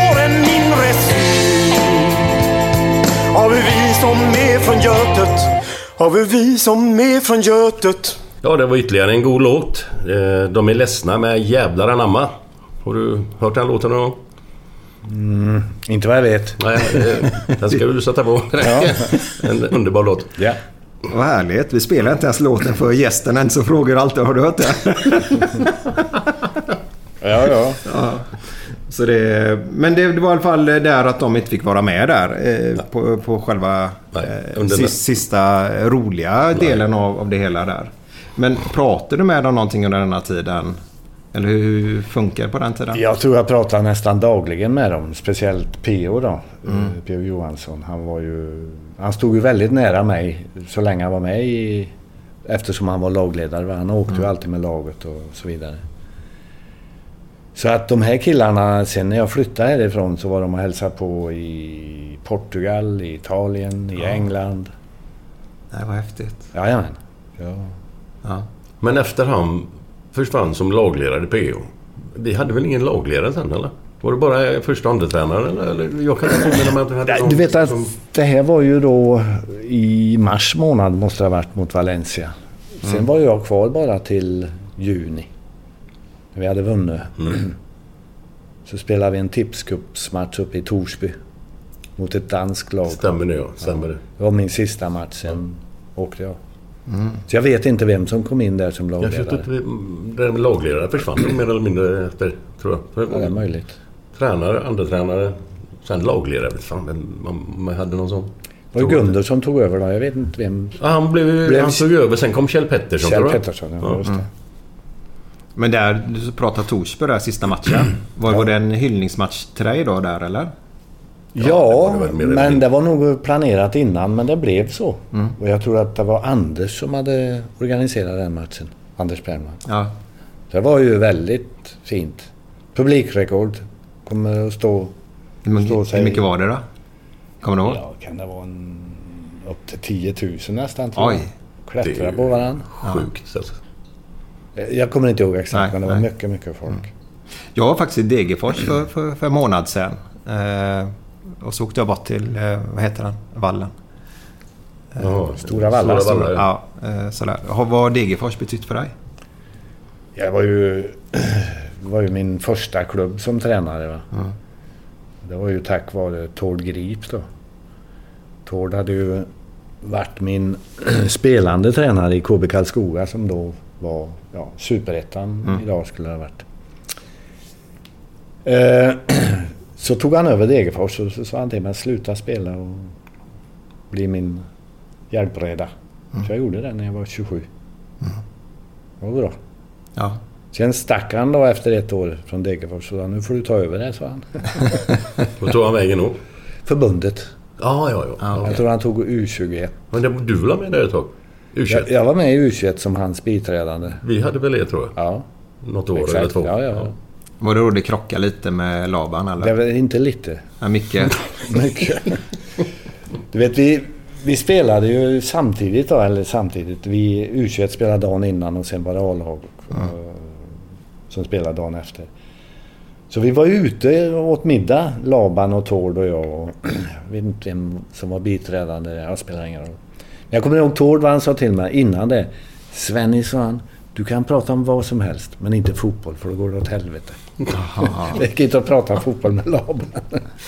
av vi som är från Götet, av vi som är från Götet. Ja, det var ytterligare en god låt. Eh, De är ledsna med Jävlar anamma. Har du hört den låten någon gång? Mm, inte vad jag vet. Nej, eh, den ska du sätta på. Ja. En underbar låt. Ja. Vad härligt. Vi spelar inte ens låten för gästen än så frågar alltid har du hört den? Ja, ja. ja. Så det, men det, det var i alla fall där att de inte fick vara med där eh, på, på själva eh, under sis, den. sista roliga delen av, av det hela där. Men pratade du med dem någonting under denna tiden? Eller hur funkar det på den tiden? Jag tror jag pratar nästan dagligen med dem. Speciellt P.O. då. Mm. Eh, P.O. Johansson. Han var ju... Han stod ju väldigt nära mig så länge han var med i... Eftersom han var lagledare. Han åkte ju Mm. alltid med laget och så vidare. Så att de här killarna, sen när jag flyttade härifrån så var de och hälsade på i Portugal, i Italien, i Ja. England. Det var häftigt. Jajamän. Ja. Ja. Men efter han försvann som lagledare i PO. Vi hade väl ingen lagledare sen eller? Var det bara första och andra tränaren eller? eller? Jag kan inte påminna mig att vi hade någon Du vet att som- det här var ju då i mars månad måste det ha varit mot Valencia. Sen Mm. var jag kvar bara till juni. När vi hade vunnit. Mm. Så spelade vi en tipscupsmatch uppe i Torsby. Mot ett danskt lag. Stämmer det ja, stämmer det. Det var min sista match, sen åkte jag. Mm. Så jag vet inte vem som kom in där som Jag lagledare. att vi- det med lagledare försvann mer eller mindre efter, tror jag. Ja, det är möjligt. Tränare, andra tränare, sen lagledare. Fan, men man, man hade någon sån. Det var ju Gunder som tog över då. Jag vet inte vem. Ja, han, blev, Blev- han tog över. Sen kom Kjell Pettersson Kjell tror jag. Pettersson, ja, just det. Men där, du pratade Torsby där sista matchen. Var, var det en hyllningsmatch till dig då där eller? Ja, det väl mer eller men det var nog planerat innan, men det blev så. Mm. Och jag tror att det var Anders som hade organiserat den matchen. Anders Perman. Ja. Det var ju väldigt fint. Publikrekord. Kommer att stå... Hur, stå mycket- hur mycket var det då? Kommer du ihåg? Ja, kan det vara en, upp till 10 000 nästan tror Oj. jag. Det Klättra på varandra. Sjukt alltså. Jag kommer inte ihåg exakt, Nej, men det var nej. mycket, mycket folk. Jag var faktiskt i Degerfors för, för, för en månad sedan. Eh, och så åkte jag bort till, eh, vad heter den, vallen. Ja, Stora Valla. Stora Valla, ja. Ja, eh, sådär. Vad har Degerfors betytt för dig? Jag var ju, var ju min första klubb som tränare. Va? Det var ju tack vare Tord Grip då. Tord hade ju varit min spelande tränare i KB Karlskoga som då var ja, superettan Mm. idag skulle det ha varit. Eh, Så tog han över Degerfors och så sa han till mig sluta spela och bli min hjälpreda. Så jag gjorde det när jag var 27. Det var bra. Ja. Sen stack han då efter ett år från Degerfors och sa nu får du ta över det, sa han. Vart tog han vägen då? Förbundet. Ja, ja, ja. Jag tror han tog U21. Men det, du var med där ett tag? U21? Jag, jag var med i U21 som hans biträdande. Vi hade väl det tror jag? Ja. Något år Exakt. eller två? Ja, ja. Var det då det krockade lite med Laban eller? Det var inte lite. Ja, mycket. Mycket. Du vet, vi, vi spelade ju samtidigt då, eller samtidigt. Vi U21 spelade dagen innan och sen var det A-lag eh, som spelade dagen efter. Så vi var ute och åt middag, Laban och Tord och jag. Och, jag vet inte vem som var biträdande, jag spelar ingen roll. Jag kommer ihåg Tord vad han sa till mig innan det. Svenny sa han, du kan prata om vad som helst men inte fotboll för då går det åt helvete. Det gick inte att prata fotboll med Laban.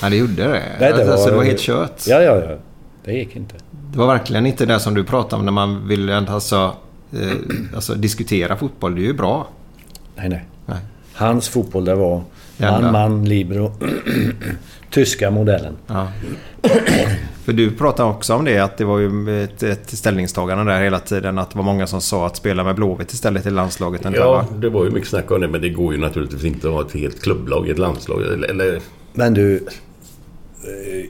Ja, det gjorde det. Nej, det alltså, var- det var helt kört. Ja, ja, ja. Det gick inte. Det var verkligen inte det som du pratade om när man ville alltså, eh, alltså diskutera fotboll. Det är ju bra. Nej, nej. Nej. Hans fotboll det var man, man, libero. Tyska modellen. Ja. För du pratade också om det, att det var ju ett, ett ställningstagande där hela tiden. Att det var många som sa att spela med Blåvitt istället i landslaget. Ja, va? det var ju mycket snack om det. Men det går ju naturligtvis inte att ha ett helt klubblag i ett landslag. Eller, eller Men du... Eh,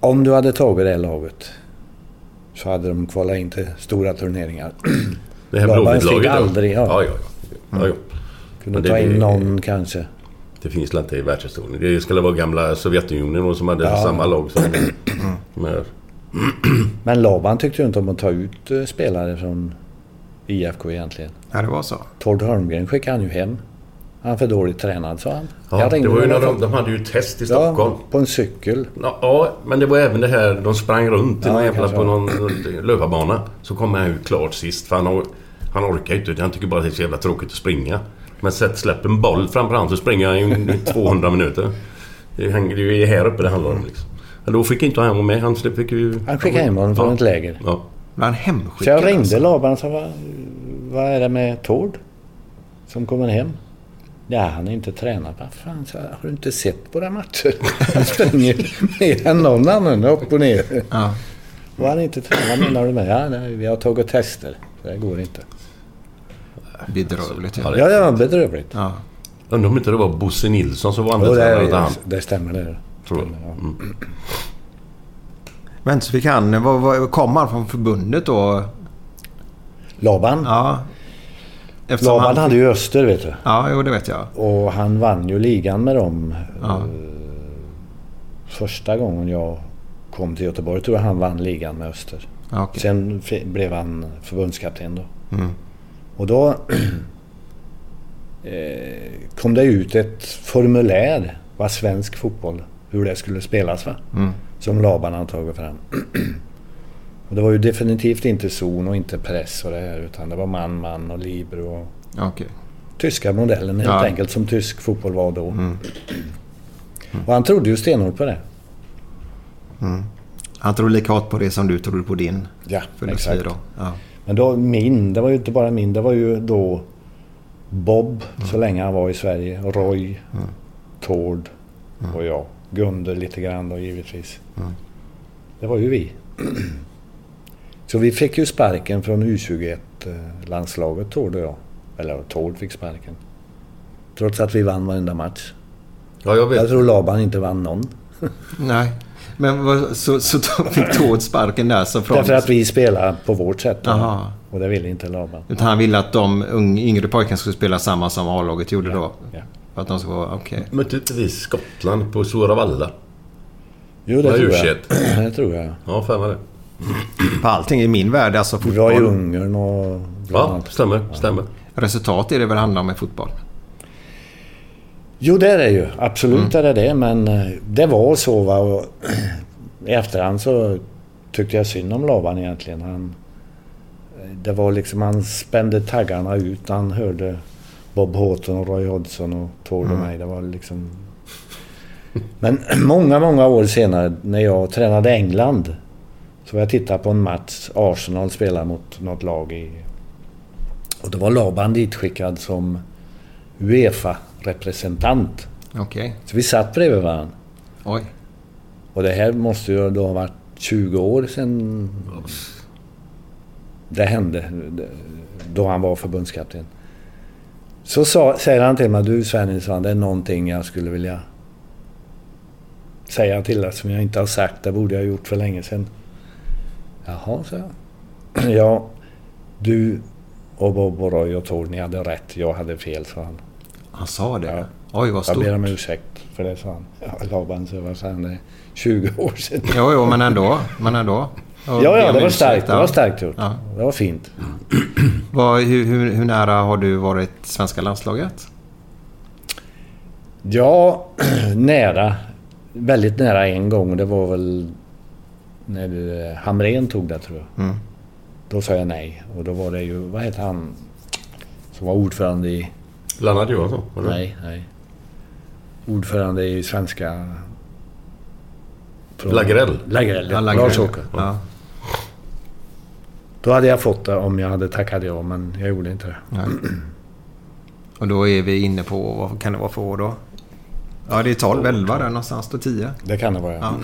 om du hade tagit det laget så hade de kvalat in till stora turneringar. det här Blåvitt-laget. aldrig, ja. Ja, ja, ja. ja, ja. Kunde ta in det- någon kanske. Det finns väl inte i världshistorien. Det skulle vara gamla Sovjetunionen som hade Ja. samma lag som de. Men Laban tyckte ju inte om att ta ut eh, spelare från IFK egentligen. Ja, det var så. Tord Holmgren skickade han ju hem. Han är för dåligt tränad, sa han. Ja, Jag det var ju när de, de hade ju test i Stockholm. Ja, på en cykel. Ja, ja, men det var även det här, de sprang runt i Ja, jävla, på någon löparbana. Så kom han ut klart sist för han, or- han orkar ju inte. Han tycker bara att det är så jävla tråkigt att springa. Men sätt släpp en boll framför han så springer han ju i 200 minuter. Det är ju här uppe det handlar om liksom. Men då fick inte han vara med. Han fick ju... Han skickade hem honom från Ja. ett läger. Ja. Men han Så hemskickad jag ringde alltså. Laban och sa, vad, vad är det med Tord? Som kommer hem? Ja, han är inte tränad. Vad fan, så, har du inte sett våra matcher? Han springer mer än någon annan upp och ner. Ja. Var han inte tränad menar du med? Ja, nej, vi har tagit tester. Det går inte. Bedrövligt. Ja, Ja. det- Ja, bedrövligt. Ja. Undrar om inte det var Bosse Nilsson som var andra det, tränare är, han. det stämmer det. Tror jag. Ja. Mm. Men så fick han... Vad, vad, kom han från förbundet då? Laban? Ja. Eftersom Laban han, hade ju Öster, vet du. Ja, jo det vet jag. Och han vann ju ligan med dem. Ja. eh, Första gången jag kom till Göteborg tror jag han vann ligan med Öster. Okej. Sen blev han förbundskapten då. Mm. Och då eh, kom det ut ett formulär vad svensk fotboll, hur det skulle spelas va? Mm. Som Laban hade tagit fram. och det var ju definitivt inte zon och inte press och det här utan det var man, man och libero och okej. tyska modellen helt Ja. enkelt som tysk fotboll var då. Mm. Och han trodde ju stenhårt på det. Han tror lika hårt på det som du trodde på din Ja, exakt. då. Ja. Men då min, det var ju inte bara min, det var ju då Bob så länge han var i Sverige, Roy, Tord och jag. Gunder lite grann då givetvis. Det var ju vi. Så vi fick ju sparken från U21-landslaget, Tord och jag. Eller Tord fick sparken. Trots att vi vann varenda match. Ja, jag vet. Jag tror Laban inte vann någon. Nej. Men vad, så, så fick Tord sparken där så från... Därför att vi spelar på vårt sätt. då. Aha. Och det ville inte Laban. Utan han ville att de yngre pojkarna skulle spela samma som A-laget gjorde då? Ja. För att de skulle vara... Okej. Mötte inte vi Skottland på Sooravalla? Jo, det Var tror U21? jag. Det tror jag. Ja, var det. På allting i min värld, alltså Vi var i fotboll. Ungern och... Ja, stämmer. Stämmer. Resultat är det väl handlar om i fotboll? Jo, det är det ju. Absolut är det det. Men eh, det var så. Va? Och I efterhand så tyckte jag synd om Laban egentligen. Han, eh, det var liksom, han spände taggarna ut. Han hörde Bob Houghton och Roy Hodgson och Tord och mig. Det var liksom... Men många, många år senare när jag tränade England så var jag tittade på en match. Arsenal spelade mot något lag i... Och då var Laban ditskickad som Uefa-representant. Okej. Så vi satt bredvid varandra. Oj. Och det här måste ju då ha varit 20 år sedan det hände. Då han var förbundskapten. Så sa, säger han till mig, du Svenningsson, det är någonting jag skulle vilja säga till dig som jag inte har sagt. Det borde jag ha gjort för länge sedan. Jaha, sa jag. Ja, du och Bob och Roy och Tor, ni hade rätt. Jag hade fel, sa han. Han sa det? Oj, vad Jag stort. ber om ursäkt för det, sa han. Ja, Laban, så vad sa han? Det är 20 år sedan. Jo, jo, men ändå. Men ändå. Och Ja, ja, det var starkt. Det ja. var starkt gjort. Ja. Det var fint. Vad, hur, hur, hur nära har du varit svenska landslaget? Ja, nära. Väldigt nära en gång. Det var väl när eh, Hamrén tog det, tror jag. Mm. Då sa jag nej. Och då var det ju, vad heter han som var ordförande i... Lennart Johansson? det? Nej, nej. Ordförande i svenska... Lagrell? Lagrell, Ja. Lars-Åke. Ja. Då hade jag fått det om jag hade tackat ja, men jag gjorde inte det. Nej. Och då är vi inne på, vad kan det vara för år då? Ja, det är 12, 11 där någonstans. Då 10. Det kan det vara, Ja.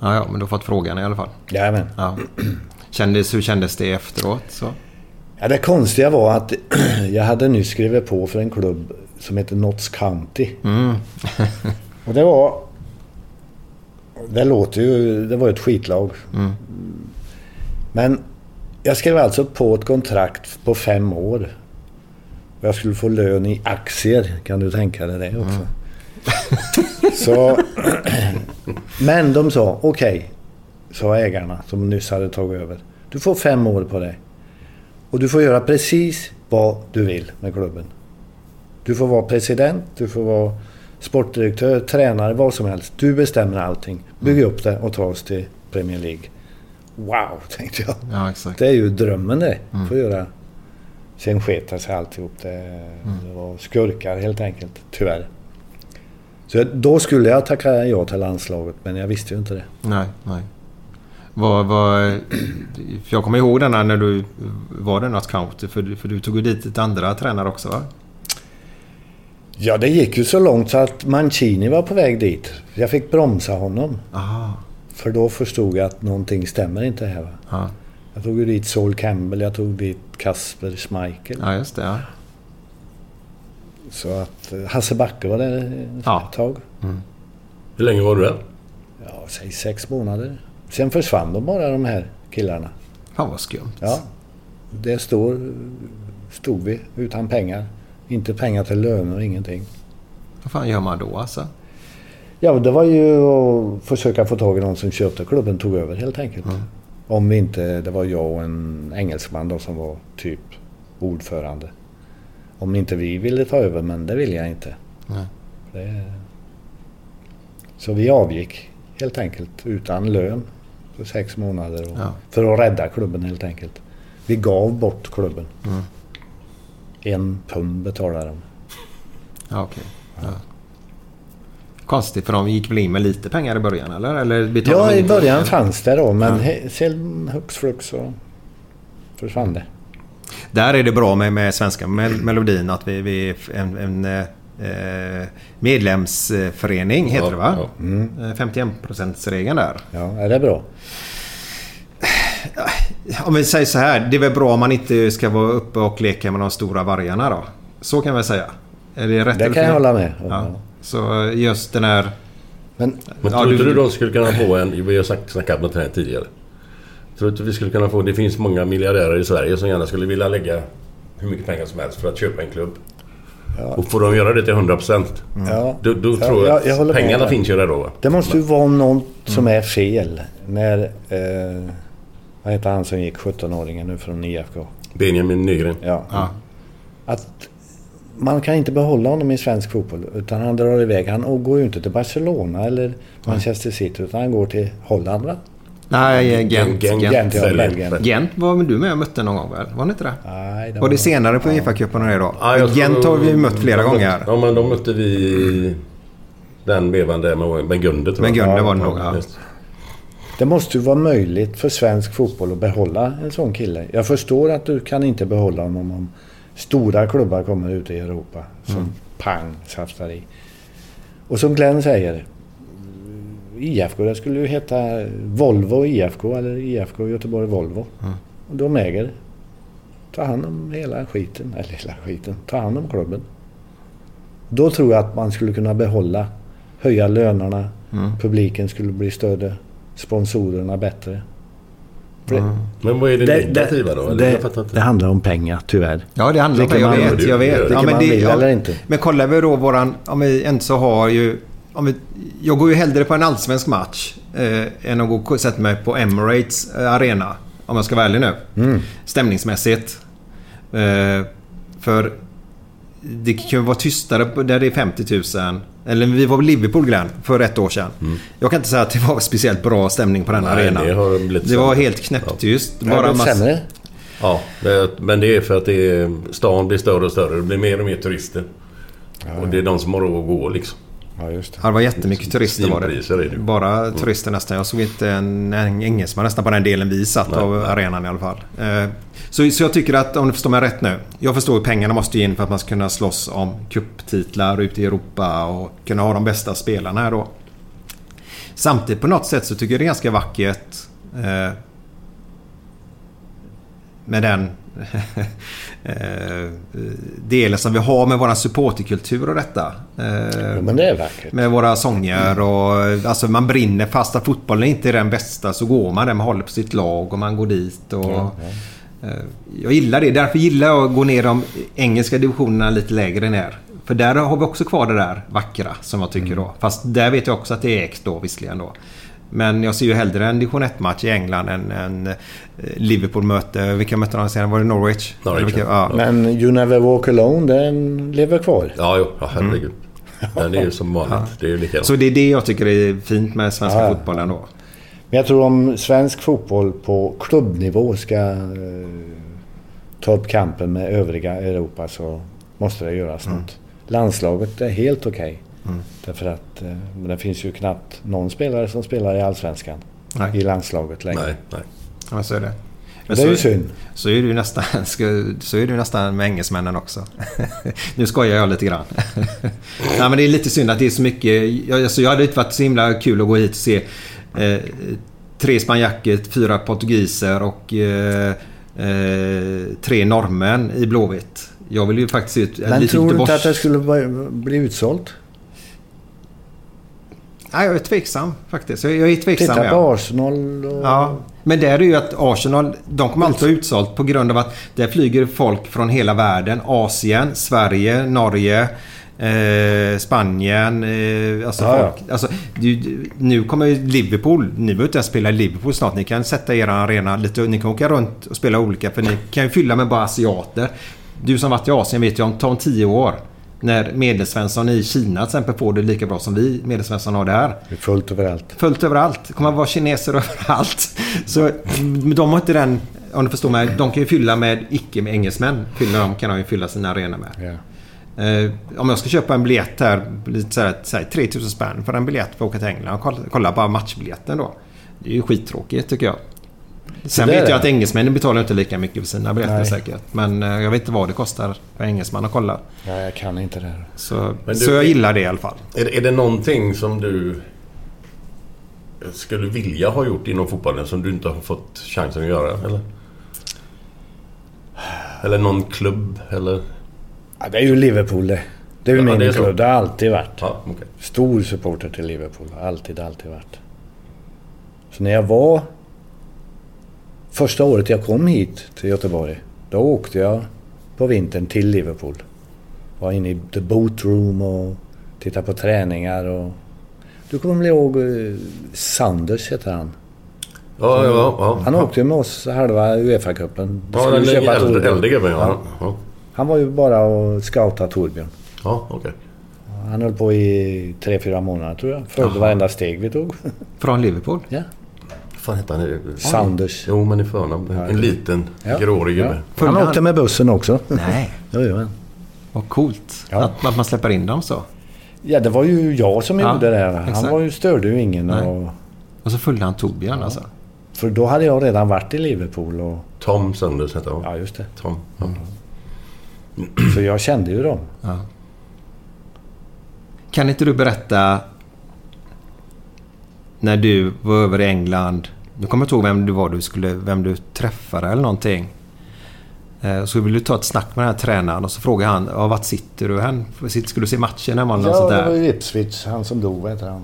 Ja, ja, men du har fått frågan i alla fall. Jajamän. Ja. Kändes, hur kändes det efteråt? Så? Ja, det konstiga var att jag hade nyss skrivit på för en klubb som heter Notts County. Mm. Och det var... Det låter ju... Det var ett skitlag. Mm. Men jag skrev alltså på ett kontrakt på fem år. Och jag skulle få lön i aktier. Kan du tänka dig det också? Så... Men de sa okej. sa ägarna som nyss hade tagit över. Du får fem år på dig. Och du får göra precis vad du vill med klubben. Du får vara president, du får vara sportdirektör, tränare, vad som helst. Du bestämmer allting. Bygg upp det och ta oss till Premier League. Wow, tänkte jag. Ja. Det är ju drömmen det. Mm. Få göra. Sen sket sig alltihop. Det, det var skurkar helt enkelt, tyvärr. Så då skulle jag tacka ja till landslaget, men jag visste ju inte det. Nej, nej. Vad, vad, för jag kommer ihåg den här när du var den något counter. För, du- för du tog ju dit ett andra tränare också va? Ja, det gick ju så långt så att Mancini var på väg dit. Jag fick bromsa honom. Aha. För då förstod jag att någonting stämmer inte här. Va? Ja, Jag tog ju dit Saul Campbell, jag tog dit Kasper Schmeichel. ja just det. Ja. Så att eh, Hasse Backe var där Ja. ett tag. Hur länge var du där? Ja, säg sex månader. Sen försvann de bara de här killarna. Fan vad skumt. Ja. Det står, stod vi utan pengar. Inte pengar till löner ingenting. Vad fan gör man då alltså? Ja, det var ju att försöka få tag i någon som köpte klubben, tog över helt enkelt. Om vi inte, det var jag och en engelsman då som var typ ordförande. Om inte vi ville ta över, men det ville jag inte. Nej. Det... Så vi avgick helt enkelt utan lön sex månader. Och, Ja. För att rädda klubben helt enkelt. Vi gav bort klubben. Mm. En pund betalade de. Ja, okej. Ja. Konstigt för de gick väl in med lite pengar i början eller? eller Ja, i början fanns det då, men Ja. sen hux flux så försvann det. Där är det bra med, med svenska mel- melodin att vi, vi är en, en eh, medlemsförening heter Ja, det va? ja. Mm. Eh, 51%-regeln där. Ja, är det bra? Om vi säger så här. Det är väl bra om man inte ska vara uppe och leka med de stora vargarna då. Så kan vi säga. Är det rätt Det kan jag hålla med om. Ja. Så just den här... Men Men Ja, tror du- du de skulle kunna få en... Vi har sagt- snackat om det här tidigare. Tror inte vi skulle kunna få... Det finns många miljardärer i Sverige som gärna skulle vilja lägga hur mycket pengar som helst för att köpa en klubb. Och får de göra det till 100% Ja. då, då Ja, tror jag, jag- jag att med pengarna finns ju där då. va? det måste ju vara något som Mm. är fel. När... Eh, vad heter han som gick 17-åringen nu från IFK? Benjamin Nygren. Ja. Ja. Att man kan inte behålla honom i svensk fotboll. Utan han drar iväg. Han går ju inte till Barcelona eller Manchester City. Utan han går till Holland va? Nej, Gent. Gent, Gent, Gent, ja, var du med och mötte någon gång väl? Var det inte det? Nej, det Var det senare på Uefa-cupen det då? Ja, Gent har vi mött flera de gånger. Ja, men de mötte vi i den vevan där med, med Gunde tror Med jag. Gunde var det nog, ja. Det måste ju vara möjligt för svensk fotboll att behålla en sån kille. Jag förstår att du kan inte behålla honom om stora klubbar kommer ute i Europa som pang, saftar i. Och som Glenn säger. IFK, det skulle ju heta Volvo IFK eller IFK Göteborg Volvo. Mm. Och de äger. Ta hand om hela skiten. Eller hela skiten. Ta hand om klubben. Då tror jag att man skulle kunna behålla, höja lönerna. Mm. Publiken skulle bli större. Sponsorerna bättre. Mm. Men vad är det, negativa då? Det, det handlar om pengar, tyvärr. Ja, det handlar om det. Vilken Jag vet, jag vet. Ja, men, det, ja, men kollar vi då våran... Om vi inte så har ju... Om vi, jag går ju hellre på en allsvensk match eh, än att gå och sätta mig på Emirates eh, arena. Om jag ska vara ärlig nu. Mm. Stämningsmässigt. Eh, för det kan ju vara tystare där det är 50 000. Eller vi var på Liverpool Glenn för ett år sedan. Jag kan inte säga att det var speciellt bra stämning på den Mm. Nej, arenan. det har blivit det var helt knäpptyst. Det har blivit massa- sämre. Ja, det, men det är för att det är, stan blir större och större. Det blir mer och mer turister. Och det är de som har råd att gå liksom. Ja, just det. Det var jättemycket turister var det. Bara turister nästan. Jag såg inte en, en engelsman nästan på den delen vi satt Nej, av nej. arenan i alla fall. Eh, Så, så jag tycker att, om du förstår mig rätt nu. Jag förstår att pengarna måste in för att man ska kunna slåss om kupptitlar ute i Europa och kunna ha de bästa spelarna här då. Samtidigt på något sätt så tycker jag det är ganska vackert eh, med den delen som vi har med våran supporterkultur och detta. Eh, Jo, men det är vackert. med våra sånger och alltså man brinner fast att fotbollen inte är den bästa så går man där. Man håller på sitt lag och man går dit. Och, eh, Jag gillar det. Därför gillar jag att gå ner de engelska divisionerna lite lägre ner. För där har vi också kvar det där vackra som jag tycker då. Fast där vet jag också att det är ägt då visserligen då. Men jag ser ju hellre en division 1-match i England än en eh, Liverpool möte. Vilka mötte de senare? Var det Norwich? Norwich, vilka? ja. Ja. Men You Never Walk Alone, den lever kvar. Ja, jo. Ja, herregud. Men det är ju som vanligt. Det är ju likadant. Så det är det jag tycker är fint med svenska Ja. fotbollen då. Men jag tror om svensk fotboll på klubbnivå ska eh, ta upp kampen med övriga Europa så måste det göras Mm. något. Landslaget är helt okej. Mm. Därför att eh, men det finns ju knappt någon spelare som spelar i Allsvenskan. Nej. I landslaget längre. Nej, nej. Ja, så är det. det är så, ju synd. Så är det ju nästan, så är det ju nästan med engelsmännen också. nu skojar jag lite grann. Nej, men det är lite synd att det är så mycket. Jag, alltså, jag hade inte varit så himla kul att gå hit och se eh, tre spanjacker, fyra portugiser och eh, eh, tre norrmän i Blåvitt. Jag vill ju faktiskt se ut Men lite tror du inte att det skulle bli- bli utsålt? Nej, jag är tveksam faktiskt. Jag, jag är tveksam. Titta ja. på Arsenal och... Ja, men det är ju att Arsenal, de kommer alltid ha utsålt på grund av att där flyger folk från hela världen. Asien, Sverige, Norge, eh, Spanien. Eh, alltså Ja, ja. folk, alltså, du, du- nu kommer Liverpool, ni behöver inte ens spela i Liverpool snart. Ni kan sätta er arena lite, ni kan åka runt och spela olika för ni kan ju fylla med bara asiater. Du som varit i Asien vet ju om, ta om tio år. När Medelsvensson i Kina till exempel får det lika bra som vi Medelsvensson har där. Det är fullt överallt. Fullt överallt. Det kommer att vara kineser överallt. Så mm, de har inte den... Om du förstår mig. De kan ju fylla med icke med engelsmän. Fylla dem kan de ju fylla sina arenor med. Eh, om jag ska köpa en biljett här. Lite så här, säg 3000 spänn för en biljett för att åka till England. Kolla, kolla bara matchbiljetten då. Det är ju skittråkigt tycker jag. Sen vet det. jag att engelsmännen betalar inte lika mycket för sina biljetter Nej. säkert. Men eh, jag vet inte vad det kostar för engelsman att kolla. Ja, jag kan inte det. Så, Men du- så jag gillar det i alla fall. Är, är det någonting som du skulle vilja ha gjort inom fotbollen som du inte har fått chansen att göra? Eller? Eller någon klubb? Eller? Ja, det är ju Liverpool det. Det är ju Ja, min det är så. klubb. Det har alltid varit. Ja, okej. Stor supporter till Liverpool. Alltid, alltid varit. Så när jag var... Första året jag kom hit till Göteborg. Då åkte jag på vintern till Liverpool. Var inne i the boat room och tittade på träningar och... Du kommer väl ihåg eh, Sanders heter han? Ja, ja, ja. Han åkte ju med oss halva Uefa-cupen. Ja, den äldre, äldre gubben ja. Han var ju bara och scoutade Torbjörn. Ja, okej. Han höll på i tre, fyra månader tror jag. Följde varenda steg vi tog. Från Liverpool? Ja. Fan hette han nu? Sanders. Jo, men i förnamn. En liten Ja. gråhårig gubbe. Ja. Han han- åkte med bussen också. Nej. Jo. Vad coolt. Ja. Att, att man släpper in dem så. Ja, det var ju jag som Ja, gjorde det. här. Han exakt. var ju, störde ju ingen. Nej. Och, Och så följde han Torbjörn alltså. för då hade jag redan varit i Liverpool. Och, Tom Sanders hette han. ja, just det. Tom. Ja. Så jag kände ju dem. Ja. kan inte du berätta när du var över i England. Du kommer inte ihåg vem du var du skulle, vem du träffade eller någonting. Eh, Så vill du ta ett snack med den här tränaren och så frågar han ja, vart sitter du? Sitter- Ska du se matchen hemma eller något Ja, sånt det var där? ju Ipswich, han som dog, vad heter han?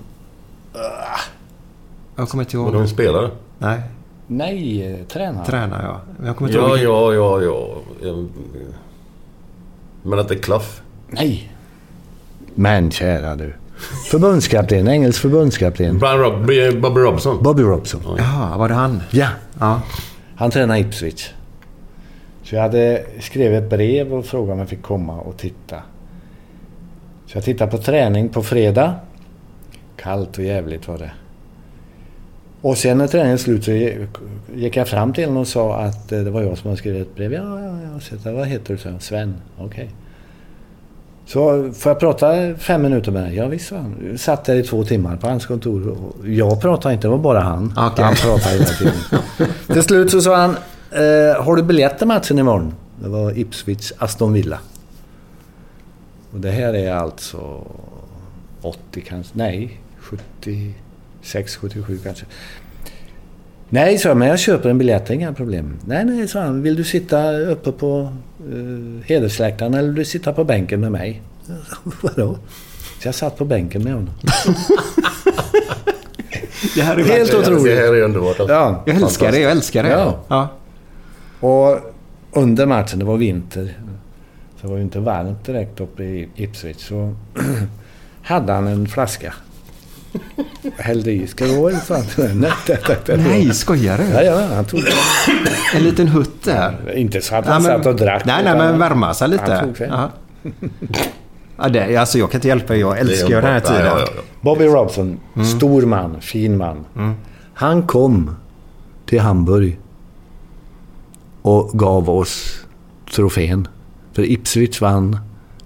Jag kommer inte ihåg. Var det en spelare? Nej, Nej, eh, tränare. tränare ja. Men Jag kommer inte Ja, ihåg. ja, ja, ja. Jag- Men att det är Clough? Nej. Men kära du. Förbundskapten, engelsk förbundskapten. Brian Rob, Bobby Robson? Bobby Robson. Ja, var det han? Ja. Ja. Han tränar Ipswich. Så jag hade skrivit ett brev och frågat om jag fick komma och titta. Så jag tittade på träning på fredag. Kallt och jävligt var det. Och sen när träningen slut så gick jag fram till honom och sa att eh, det var jag som hade skrivit ett brev. Ja, ja, ja. Så jag, vad heter du? Så Sven. Okej. Så får jag prata fem minuter med dig? Ja, visst. Jag Satt där i två timmar på hans kontor. Och jag pratade inte, det var bara han. Okej. Han pratade hela tiden. till slut så sa han, eh, har du biljett till matchen imorgon? Det var Ipswich Aston Villa. Och det här är alltså 80 kanske, nej 76, 77 kanske. Nej, sa jag, men jag köper en biljett, det är inga problem. Nej, nej, sa han. Vill du sitta uppe på uh, hedersläktaren eller vill du sitta på bänken med mig? Vadå? Så jag satt på bänken med honom. Det här är Helt Det otroligt. här är underbart. alltså. Ja. Jag älskar det, jag älskar det. Ja. ja. Och under matchen, det var vinter, så det var ju inte varmt direkt uppe i Ipswich, så hade han en flaska. Hällde i. Ska du ha en sån? Nej, nej, nej, Nej, skojar du? Ja, ja, han tog En liten hutt där. Inte så att Ja, han men- satt och drack. Nej, nej, men värma sig lite. Han tog sig. Ja. Ja, det, alltså jag kan inte hjälpa Jag älskar ju den här Ja, tiden. ja, ja. Bobby Robson, stor man, fin man. Han kom till Hamburg och gav oss trofén. För Ipswich vann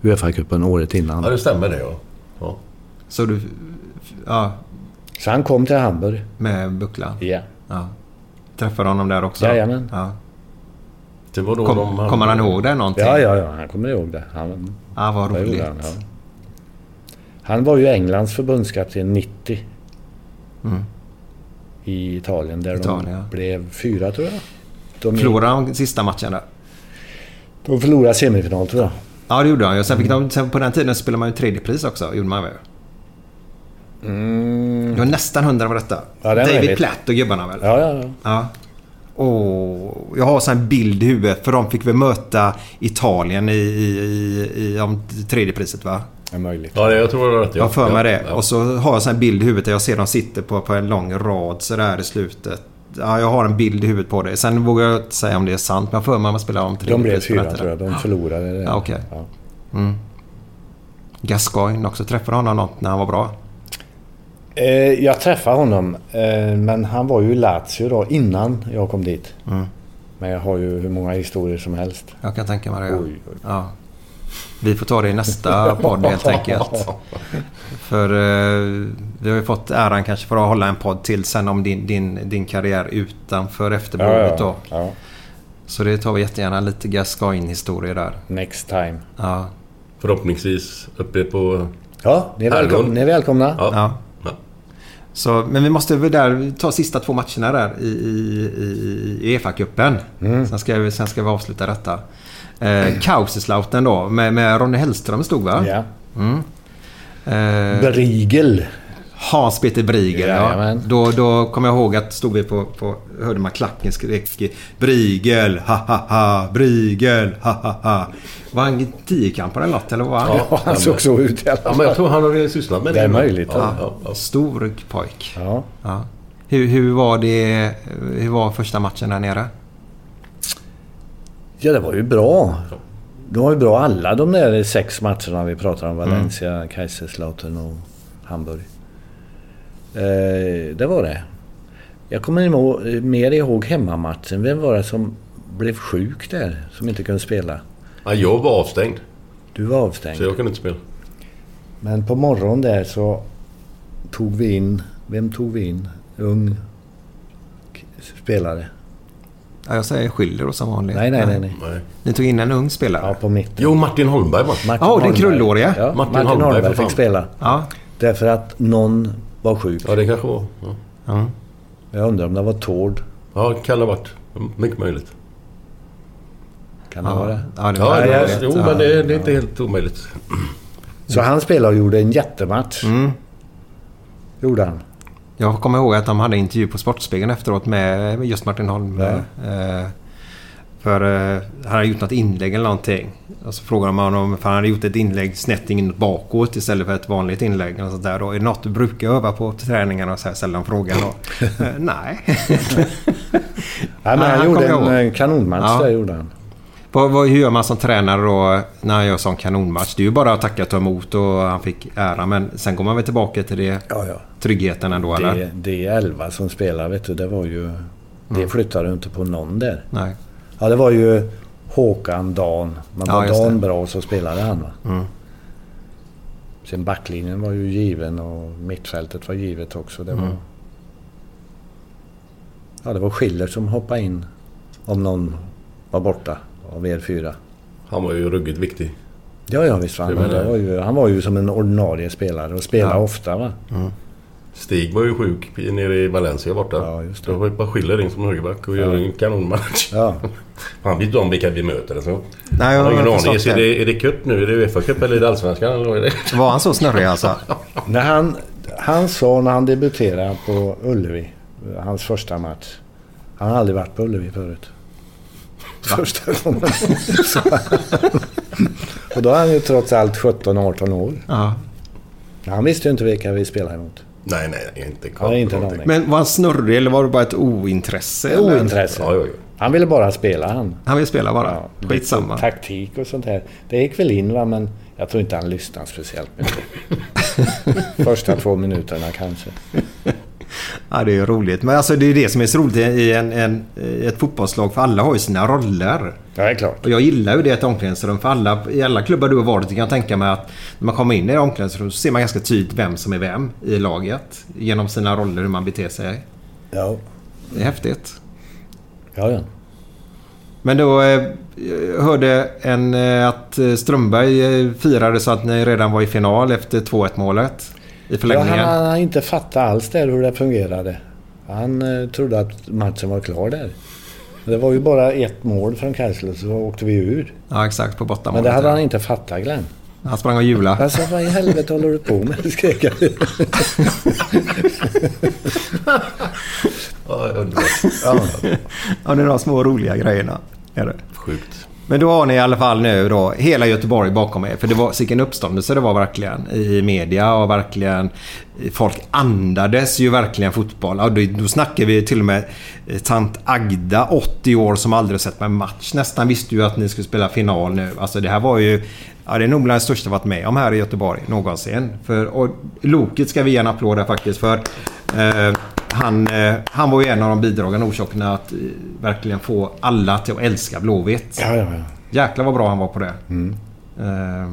Uefa-cupen året innan. Ja, det stämmer det ja. ja. Så du... Ja, Så han kom till Hamburg. med bucklan. Ja. Ja. Träffade honom där också? Jajamän. Ja. Det var då Kom, de... kommer han ihåg det någonting? Ja, ja, ja. Han kommer ihåg det. Han, Ja, vad roligt. han, ja. han var ju Englands förbundskapten 90. Mm. I Italien. Där Italien, ja. de blev fyra, tror jag. De, Förlorade han sista matchen där? de förlorade semifinal, tror jag. Ja, det gjorde han ju. Sen, fick de, sen på den tiden spelade man ju tredje pris också. Gjorde man väl? Du var nästan hundra med detta. Mm. Ja, det är David. Platt och gubbarna väl? Ja, ja, ja. Ja. Och jag har så en bild i huvudet för de fick väl möta Italien i, i, i, i om tredje priset va? Är möjligt. Ja, jag tror det är rätt. Jag har för mig det. Och så har jag en bild i huvudet där jag ser dem sitter på, på en lång rad så där i slutet. Ja, jag har en bild i huvudet på det. Sen vågar jag inte säga om det är sant. Men jag har för mig att man spelar om tredje De blev på fyra, tror jag. De förlorade det. Ja, okej. Ja. Gascoigne också. Träffade honom något när han var bra. Eh, jag träffade honom, eh, men han var ju i Lazio då innan jag kom dit. Mm. Men jag har ju hur många historier som helst. Jag kan tänka mig det. Ja. Oj, oj. Ja. Vi får ta det i nästa podd helt enkelt. För eh, vi har ju fått äran kanske för att hålla en podd till sen om din, din, din karriär utanför efterbordet Ja, då. ja. Så det tar vi jättegärna lite Gascoigne-historier där. Next time. Ja. Förhoppningsvis uppe på... Ja, ni är, välkomna. ni är välkomna. Ja. Ja. Ja. Så, men vi måste väl där ta sista två matcherna där i, i, i Uefa-cupen. Mm. Sen, ska vi, sen ska vi avsluta detta. Eh, Kaiserslautern då med, med Ronny Hellström stod va? Ja. Eh, Briegel. Hans-Peter Briegel, ja. Jajamän. Då, då kommer jag ihåg att stod vi på, på hörde man klacken skrek Briegel, ha ha ha, Briegel, ha ha ha. Var han tiokampare eller något? Eller vad var han? Ja, han såg så ut i alla Ja, fall. men jag tror han har sysslat med det. Det är möjligt, Ja, ja. ja, ja. Stor pojk. Ja. Ja. Hur, hur var det? Hur var första matchen där nere? ja, det var ju bra. Det var ju bra alla de där sex matcherna vi pratar om. Valencia, Kaiserslautern och Hamburg. Eh, det var det. Jag kommer ihåg, mer ihåg hemmamatchen. Vem var det som blev sjuk där? Som inte kunde spela? Ja, jag var avstängd. Du var avstängd. Så jag kunde inte spela. Men på morgonen där så tog vi in... Vem tog vi in? Ung spelare. Ja, jag säger Schiller då som vanligt. Nej, nej, nej. nej. Ni tog in en ung spelare? Ja, på mitten. Jo, Martin Holmberg va? Martin Ja, den Holmberg. krullåriga. Ja, Martin Martin, Holmberg, Holmberg, fick spela. Ja. Därför att någon var sjuk. Ja, det kanske var. Ja, ja. Jag undrar om det var Tord. ja kan det ha varit. Mycket möjligt. Kan det vara? Ja, det Ja, jag- jo, men det, det är inte helt omöjligt. Så han spelade och gjorde en jättematch. Mm. Gjorde han. Jag kommer ihåg att de hade intervju på Sportspegeln efteråt med just Martin Holm. Eh, för eh, han hade gjort något inlägg eller någonting. Och så frågade de honom, för han hade gjort ett inlägg snett inåt bakåt istället för ett vanligt inlägg. Och sånt där. Då, är det något du brukar öva på träningarna? Och så här ställde han frågan då. Eh, Nej. Nej, men han, han gjorde en ihåg. eh, kanonmatch Ja. där gjorde han. Vad, vad, hur gör man som tränare då när han gör sån kanonmatch? Det är ju bara att tacka och ta emot och han fick ära. Men sen går man väl tillbaka till det, Ja, ja. tryggheten ändå eller? Det, det är elva som spelar, vet du. Det var ju... Det flyttade du inte på någon där. Nej. Ja, det var ju Håkan, Dan. Men Ja, var just Dan det. bra så spelade han va. Mm. Sen backlinjen var ju given och mittfältet var givet också. Det var... Mm. Ja, det var Schiller som hoppade in om någon var borta av er fyra. Han var ju ruggigt viktig. Ja, ja visst var han. Jag. var ju, han var ju som en ordinarie spelare och spelade Ja. ofta va. Stig var ju sjuk nere i Valencia borta. Ja, just det. Då var det bara Schiller in som högerback och gör en kanonmatch. Ja. Han vet inte om vilka vi möter. Så. Nej, jag Han har ingen aning. Är det, är det cup nu? Är det Uefa-cup eller är det Allsvenskan? Eller vad är det? Var han så snurrig alltså? När han, han sa när han debuterade på Ullevi, hans första match. Han har aldrig varit på Ullevi förut. Första gången. Och då är han ju trots allt 17-18 år. Ja. Han visste ju inte vilka vi spelade emot. Nej, nej, inte Han har inte aning. Men var han snurrig eller var det bara ett ointresse? eller? Ointresse. Ja, ja, ja. Han ville bara spela han. Han vill spela bara? Ja, Skitsamma. Taktik och sånt här. Det gick väl in va, men jag tror inte han lyssnade speciellt mycket. Första två minuterna kanske. Ja, det är ju roligt. Men alltså det är det som är så roligt i en, en, ett fotbollslag. För alla har ju sina roller. Ja, det är klart. Och jag gillar ju det i ett omklädningsrum. För alla, i alla klubbar du har varit kan jag tänka mig att när man kommer in i ett omklädningsrum så ser man ganska tydligt vem som är vem i laget. Genom sina roller, hur man beter sig. Ja, Det är häftigt. ja. ja. Men då eh, jag hörde en, eh, att Strömberg eh, firade så att ni redan var i final efter 2-1 målet. I Ja, förlängningen. han har inte fattat alls där hur det fungerade. Han eh, trodde att matchen var klar där. Det var ju bara ett mål från Kassel så åkte vi ur. Ja, exakt. På Men bortamålet. det hade ja. han inte fattat Glenn. Han sprang och hjulade. Alltså vad i helvete håller du på med? skrek jag. Ja, underbart. ja. Ja, det är de små roliga grejerna. Är det. Sjukt. Men då har ni i alla fall nu då hela Göteborg bakom er. För det var sicken uppståndelse det var verkligen i media och verkligen... Folk andades ju verkligen fotboll. Ja, då, då snackar vi till och med eh, tant Agda, 80 år, som aldrig sett en match. Nästan visste ju att ni skulle spela final nu. Alltså det här var ju... Ja, det är nog bland det största jag varit med om här i Göteborg någonsin. För, och Loket ska vi ge en applåd där faktiskt för. Eh, han, eh, han var ju en av de bidragande orsakerna att eh, verkligen få alla till att älska Blåvitt. Ja, ja, ja. Jäklar vad bra han var på det. Eh,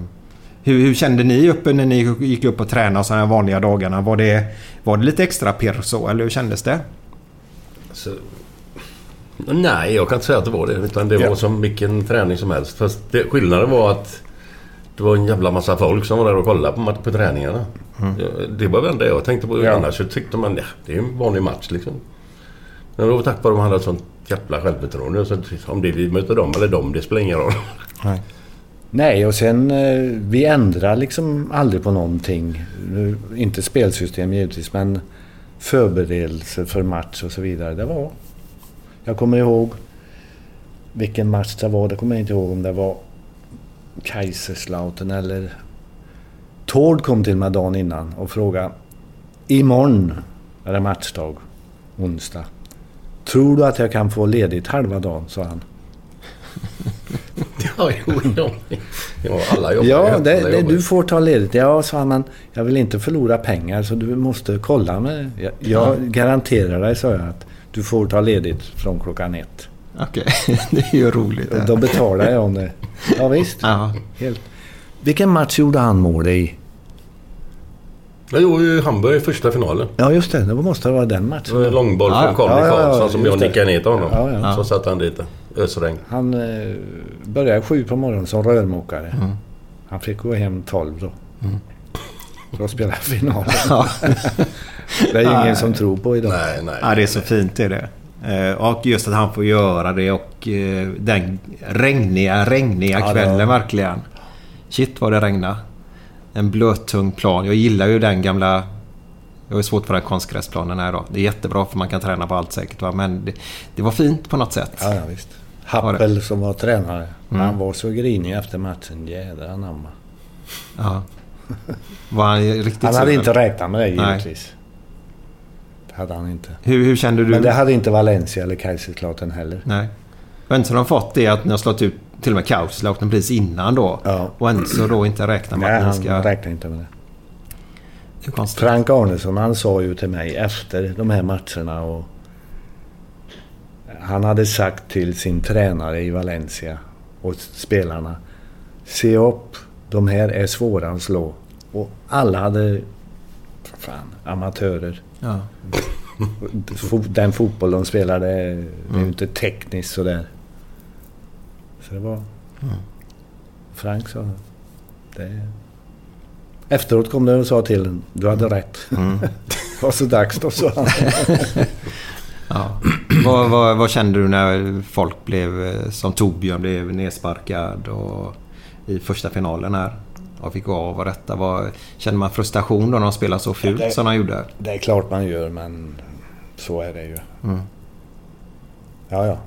hur, hur kände ni uppe när ni gick upp och tränade så här vanliga dagarna? Var det, var det lite extra pirr så eller hur kändes det? Så, nej, jag kan inte säga att det var det. Utan det var Ja. som vilken träning som helst. Fast det, skillnaden var att det var en jävla massa folk som var där och kollade på, på träningarna. Det, det var väl det jag tänkte på. Ja. Annars så tyckte man ja, det är en vanlig match liksom. Men det var tack vare att de hade ett sånt jävla självförtroende. Så om det vi möter dem eller dem, det spelar ingen roll. Nej, och sen eh, vi ändrar liksom aldrig på någonting. Inte spelsystem givetvis, men förberedelser för match och så vidare. Det var... Jag kommer ihåg vilken match det var. Det kommer jag inte ihåg om det var Kaiserslautern eller... Tord kom till mig dagen innan och frågade Imorgon är det matchdag, onsdag. Tror du att jag kan få ledigt halva dagen, sa han. ja, jo, ja. ja, alla jobbar Ja, det, Alla det, jobbar. du får ta ledigt. Ja, sa han, men jag vill inte förlora pengar så du måste kolla med... Jag, jag garanterar dig, sa jag, att du får ta ledigt från klockan ett. Okej, det är ju roligt. Och då betalar jag om det. Ja, visst. Ja. Helt. Vilken match gjorde han mål i? Jag gjorde ju Hamburg i första finalen. Ja, just det. Det måste vara den Det matchen. var en långboll Ja, från Conny ja, ja, ja, Karlsson som jag det. nickade ner till honom. Ja, ja. Så satte han dit det. Ösregn. Han eh, började sju på morgonen som rörmokare. Mm. Han fick gå hem tolv då. För att spela finalen. Ja. det är ju ingen som tror på idag. Nej, nej. Ja, det är så fint det är det. Eh, Och just att han får göra det och eh, den regniga, regniga Ja, kvällen var- verkligen. Shit vad det regnade. En blöttung plan. Jag gillar ju den gamla... Jag ju svårt för den konstgräsplanen här då. Det är jättebra för man kan träna på allt säkert va. Men det, det var fint på något sätt. Ja, ja visst. Happel som var tränare. Han var så grinig efter matchen. Jädrar anamma. Ja. Var han riktigt Han så, hade eller? inte räknat med det Nej. givetvis. Det hade han inte. Hur, hur kände du? Men det hade inte Valencia eller Kaiserslautern heller. Nej. Och inte så har de fått det att ni har slått ut till och med Kaiserslautern precis innan då. Ja. Och inte så då inte räknar med Nej, att han ni ska... räknade inte med det. Det. Frank Arnesson han sa ju till mig efter de här matcherna och han hade sagt till sin tränare i Valencia och spelarna Se upp, de här är svåra att slå. Och alla hade, fan, amatörer. Ja. Den fotboll de spelade är är ju inte tekniskt sådär. Så det var... Frank sa det. Efteråt kom det och sa till en, du hade rätt. det var så dags då, sa han. Ja. vad, vad, vad kände du när folk blev, eh, som Torbjörn blev nedsparkad och i första finalen här? Och fick gå av och detta. Vad, kände man frustration då när de spelade så fult det- som de gjorde? Det är klart man gör, men så är det ju. Mm. Ja, ja.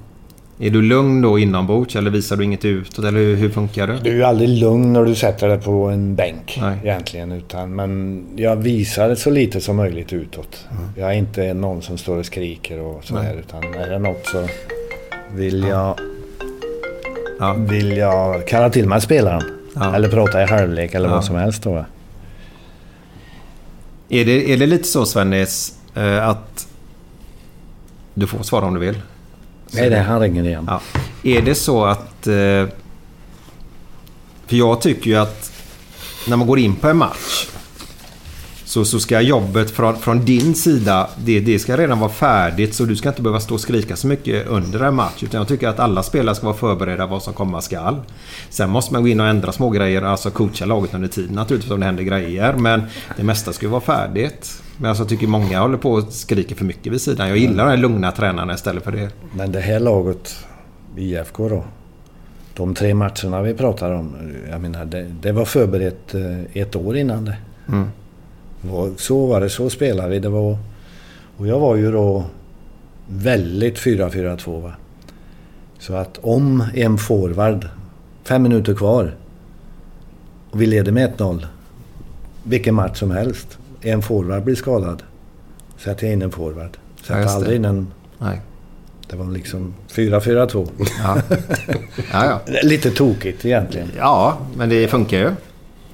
Är du lugn då inombords eller visar du inget utåt? Eller hur, hur funkar det? Du är ju aldrig lugn när du sätter dig på en bänk Nej. egentligen. Utan, men jag visar så lite som möjligt utåt. Jag är inte någon som står och skriker och sådär. Utan är det något så vill jag, Ja. vill jag kalla till mig spelaren. Ja. Eller prata i halvlek eller Ja. vad som helst då. Är det, är det lite så Svennis eh, att... Du får svara om du vill. Nej, det han ringer igen. Ja. Är det så att... eh, För jag tycker ju att när man går in på en match så, så ska jobbet från, från din sida, det, det ska redan vara färdigt så du ska inte behöva stå och skrika så mycket under en match. Utan jag tycker att alla spelare ska vara förberedda vad som komma skall. Sen måste man gå in och ändra små grejer, alltså coacha laget under tiden naturligtvis om det händer grejer. Men det mesta ska ju vara färdigt. Men alltså, jag tycker många håller på och skriker för mycket vid sidan. Jag gillar de här lugna tränarna istället för det. Men det här laget, IFK då. De tre matcherna vi pratar om. Jag menar, det, det var förberett eh, ett år innan det. Mm. Så var det, så spelade vi. Det var, och jag var ju då väldigt 4-4-2 va. Så att om en forward, fem minuter kvar och vi leder med 1-0. Vilken match som helst. En forward blir skadad. Sätter jag in en forward. Ja, Sätter det. aldrig in en... Nej. Det var liksom 4-4-2. Ja. ja, ja. Lite tokigt egentligen. Ja, men det funkar ju.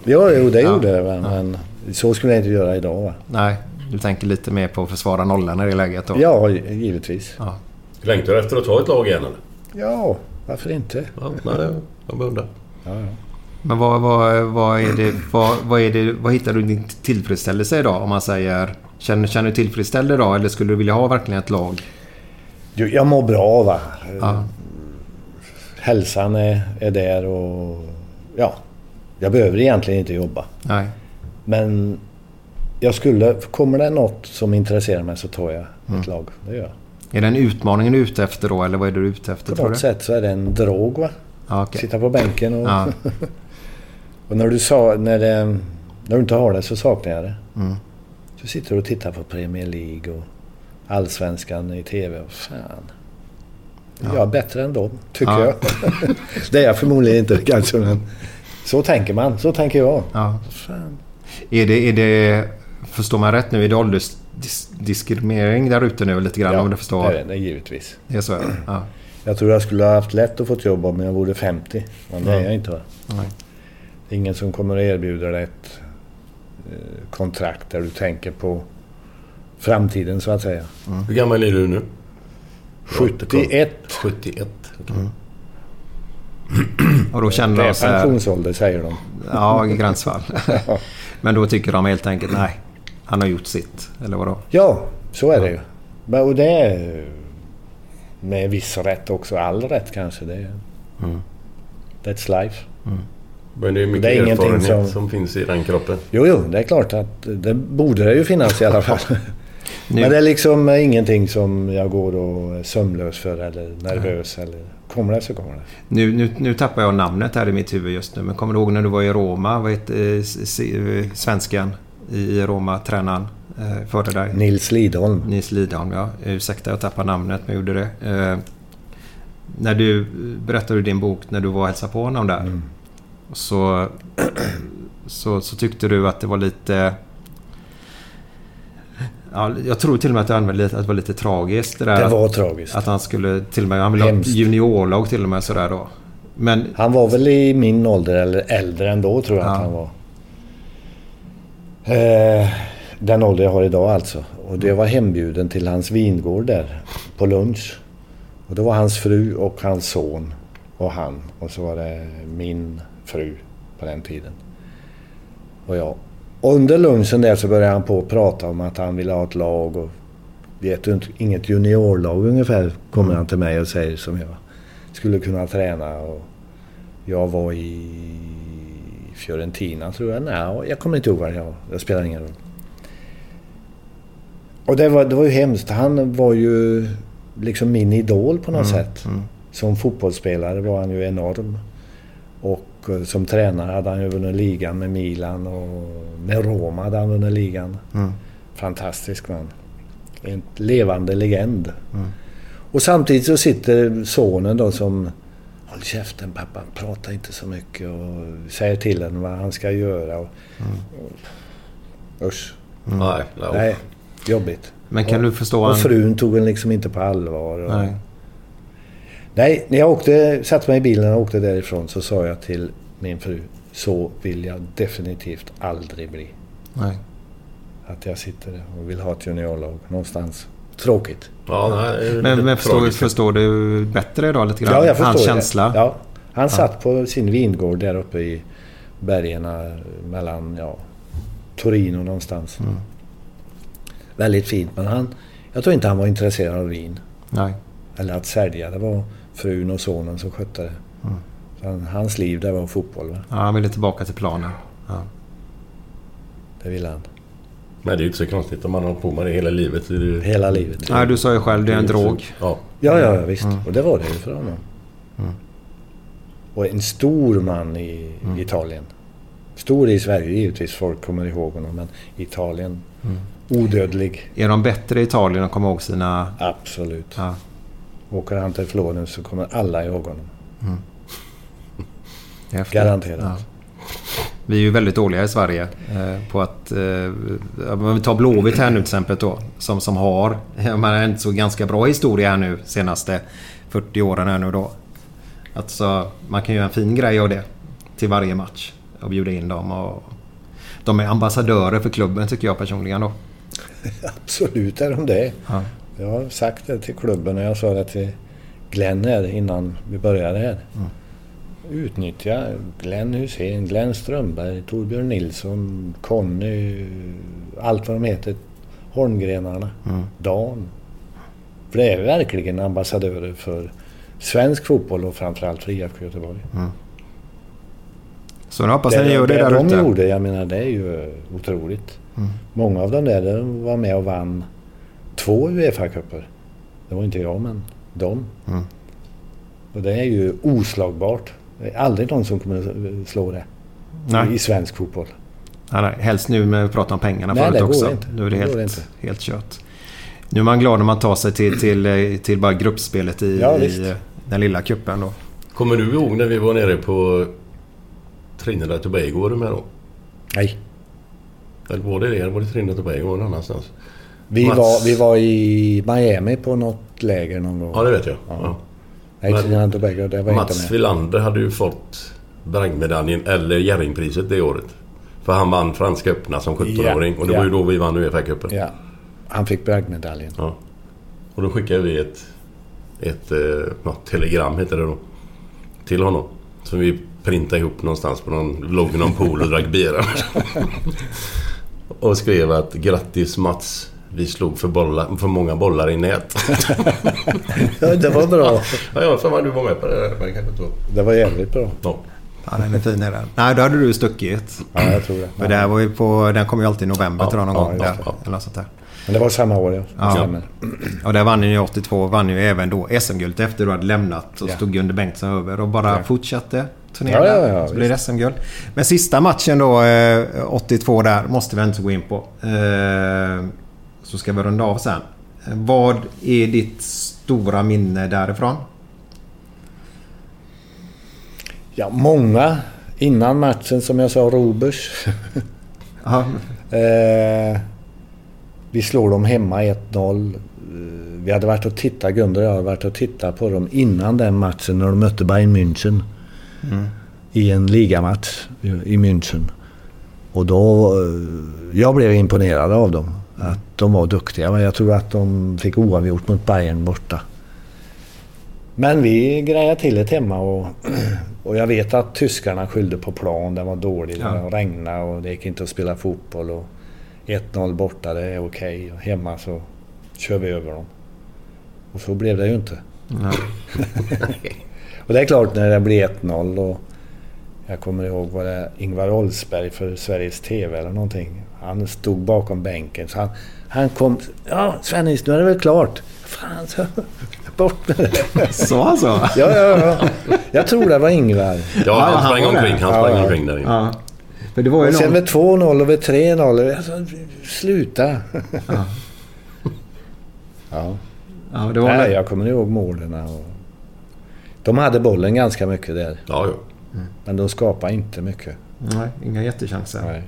Ja, jo, det Ja. gjorde det. Men, men så skulle jag inte göra idag va? Nej, du tänker lite mer på att försvara nollan i det läget då? Ja, givetvis. Ja. Längtar du efter att ta ett lag igen eller? Ja, varför inte? Ja, nej, jag bara undrar. Ja, ja. Men vad, vad, vad, är det, vad, vad, är det, vad hittar du din tillfredsställelse idag? Om man säger... Känner, känner du tillfredsställd idag eller skulle du vilja ha verkligen ett lag? Du, jag mår bra va. Ja. Hälsan är, är där och... Ja, jag behöver egentligen inte jobba. Nej. Men jag skulle... Kommer det något som intresserar mig så tar jag Mm. ett lag. Det gör jag. Är det en utmaning du är ute efter då eller vad är du ute efter På något sätt så är det en drog va. Ja, okej. Sitta på bänken och... Ja. och när du sa... När, det, när du inte har det så saknar jag det. Mm. Så sitter du och tittar på Premier League och Allsvenskan i TV. Och fan. Jag är bättre än dem, tycker Ja. jag. det är jag förmodligen inte kanske, men så tänker man. Så tänker jag. Ja. Fan. Är det, är det... Förstår man rätt nu? Är det åldersdiskriminering där ute nu lite grann om du förstår? det är det givetvis. Det är så? Ja. Jag tror jag skulle ha haft lätt att få jobb om jag vore 50. Men det är Ja. jag inte. Va? Nej. Det är ingen som kommer att erbjuda dig ett eh, kontrakt där du tänker på framtiden så att säga. Hur gammal är du nu? 71. 71. okej. Och då känner Det är pensionsålder säger de. Ja, i gränsfall. Men då tycker de helt enkelt nej. han har gjort sitt, eller vadå? Ja, så är det ju. Men, och det är med viss rätt också. All rätt kanske. Det är, Mm. That's life. Men det är mycket Det är erfarenhet som- som... finns i den kroppen. Jo, jo, det är klart att det borde det ju finnas i alla fall. Men det är liksom ingenting som jag går och är sömnlös för eller nervös. Eller, kommer det så kommer det. Nu, nu, nu tappar jag namnet här i mitt huvud just nu. Men kommer du ihåg när du var i Roma? Vad hette eh, eh, svenskan i Roma, tränaren eh, före dig? Nils Lidholm. Nils Lidholm, ja. Ursäkta jag tappade namnet, men jag gjorde det. Eh, när du berättade i din bok när du var och hälsade på honom där. Mm. Så, så, så tyckte du att det var lite... Ja, jag tror till och med att du använde att det var lite tragiskt. Det, där, Det var att- tragiskt. Att han skulle till och med... Han ville ha juniorlag till och med sådär då. Men Han var väl i min ålder eller äldre ändå tror jag att han var. Eh, den ålder jag har idag alltså. Och det var hembjuden till hans vingård där på lunch. Och det var hans fru och hans son och han. Och så var det min fru på den tiden. Och jag. Under lunchen där så började han på att prata om att han ville ha ett lag. Och vet du inte, inget juniorlag ungefär kommer han till mig och säger som jag skulle kunna träna. Och jag var i Fiorentina tror jag. Nej, jag kommer inte ihåg var jag var. Det spelar ingen roll. Och det var, det var ju hemskt. Han var ju liksom min idol på något Mm, sätt. Som fotbollsspelare var han ju enorm. Och eh, som tränare hade han ju vunnit ligan med Milan och med Roma hade han vunnit ligan. Mm. Fantastisk man. En levande legend. Och samtidigt så sitter sonen då som Håll käften pappa, prata inte så mycket och säger till honom vad han ska göra. Och, och, usch. Nej, nej. Nej, jobbigt. Men kan och, du förstå Och frun tog en liksom inte på allvar. Och, Nej. Nej, när jag åkte, satte mig i bilen och åkte därifrån så sa jag till min fru så vill jag definitivt aldrig bli. Nej. Att jag sitter och vill ha ett juniorlag någonstans. Tråkigt. Ja, nej, Men, men förstår, förstår du bättre idag lite grann? Ja, jag förstår Hans det. känsla? Ja. Han satt på sin vingård där uppe i bergen mellan ja, Torino någonstans. Mm. Väldigt fint, men han... Jag tror inte han var intresserad av vin. Nej. Eller att sälja. Det var frun och sonen som skötte det. Mm. Han, hans liv, det var fotboll. Va? Ja, han ville tillbaka till planen. Ja. Det ville han. Men det är ju inte så konstigt om man har på med det hela livet. Det ju... Hela livet. Nej, du sa ju själv det är en drog. Ja. Ja, ja, ja visst. Mm. Och det var det ju för honom. Och en stor man i Mm. Italien. Stor i Sverige givetvis, folk kommer ihåg honom. Men Italien, odödlig. Är de bättre i Italien att komma ihåg sina... Absolut. Ja. Åker han till Florens så kommer alla ihåg honom. häftigt. Garanterat. Ja. Vi är ju väldigt dåliga i Sverige eh, på att... Eh, men vi tar Blåvitt här nu till exempel då. Som, som har... Man har en så ganska bra historia här nu senaste 40 åren här nu då. Alltså, man kan göra en fin grej av det. Till varje match. Och bjuda in dem och... De är ambassadörer för klubben tycker jag personligen då. Absolut är de det. Ja. Jag har sagt det till klubben och jag sa det till Glenn här innan vi började här. Utnyttja Glenn Hussein, Glenn Strömberg, Torbjörn Nilsson, Conny, allt vad de heter. Holmgrenarna, Dan. För det är verkligen ambassadörer för svensk fotboll och framförallt för IFK Göteborg. Så nu hoppas jag ni gör det, det där de ute. gjorde, jag menar det är ju otroligt. Många av dem där de var med och vann två Uefa-cuper. Det var inte jag, men de. Mm. Och det är ju oslagbart. Det är aldrig någon som kommer att slå det. Nej. I svensk fotboll. Nej, nej. Helst nu med att prata om pengarna Nej, förut det går också. inte. Nu är det, Det går helt, inte. helt kört. Nu är man glad när man tar sig till, till, eh, till bara gruppspelet i, Ja, i eh, den lilla kuppen då. Kommer du ihåg när vi var nere på Trinidad och Tobago? Var du med då? Nej. Eller var det det? Eller var det Trinidad och Tobago någon annanstans? Vi Mats- var, vi var i Miami på något läger någon gång. Ja, det vet jag. Ja. Nej, Men- Tobago, det var Mats. Wilander hade ju fått Bragdmedaljen eller Jerringpriset det året. För han vann Franska öppna som 17-åring. och det Ja, var ju ja. då vi vann Uefa-cupen. Ja. Han fick bragdmedaljen. Ja. Och då skickade vi ett, ett eh, något telegram heter det då. Till honom. Som vi printade ihop någonstans på någon, låg vid någon pool och drack bira. och skrev att grattis Mats. Vi slog för, bollar, för många bollar i nät. Ja, det var bra. ja, jag för du var med på det. där, Men kanske inte var. Det var jävligt bra. Ja. Ja, den är fin den. Nej, då hade du stuckit. Ja, jag tror det. För det här var ju på, den kom ju alltid i november Ja, tror jag någon ja, gång. ja, där, ja. Eller något sånt där. Men det var samma år, ja. Ja. Och där vann ni ju 82. Vann ju även då SM-guld efter du hade lämnat. Och Ja. stod Gunde Bengtsson över och bara Ja. fortsatte turnera. Ja, ja, ja, så blev det SM-guld. Men sista matchen då, eh, 82 där, måste vi inte gå in på. Så ska vi runda av sen. Vad är ditt stora minne därifrån? Ja, många. Innan matchen, som jag sa, Robers. Eh, vi slår dem hemma 1-0. Eh, Vi hade varit och tittat, Gunde och jag hade varit och tittat på dem innan den matchen när de mötte Bayern München. I en ligamatch i München. Och då... eh, Jag blev imponerad av dem. Att de var duktiga. Men jag tror att de fick oavgjort mot Bayern borta. Men vi grejade till det hemma och, och jag vet att tyskarna skyllde på plan. Den var dålig, Ja. det regnade och det gick inte att spela fotboll. Och 1-0 borta, det är okej. Och hemma så kör vi över dem. Och så blev det ju inte. nej. Och det är klart när det blir 1-0 och jag kommer ihåg var det Ingvar Oldsberg för Sveriges TV eller någonting. Han stod bakom bänken så han, han kom. Ja Svennis, nu är det väl klart. Fan, så, bort med det. Så alltså? Ja, ja, ja. Jag tror det var Ingvar. Ja, han han sprang var omkring. Han sprang Ja. omkring där inne. Ja. För det var ju Och sen någon... med 2-0 och med 3-0. Alltså, sluta. Ja. Ja. Ja, det var Nej, jag kommer ihåg målen. Och... De hade bollen ganska mycket där. Ja, ja. Men de skapade inte mycket. Nej, inga jättechanser. Nej.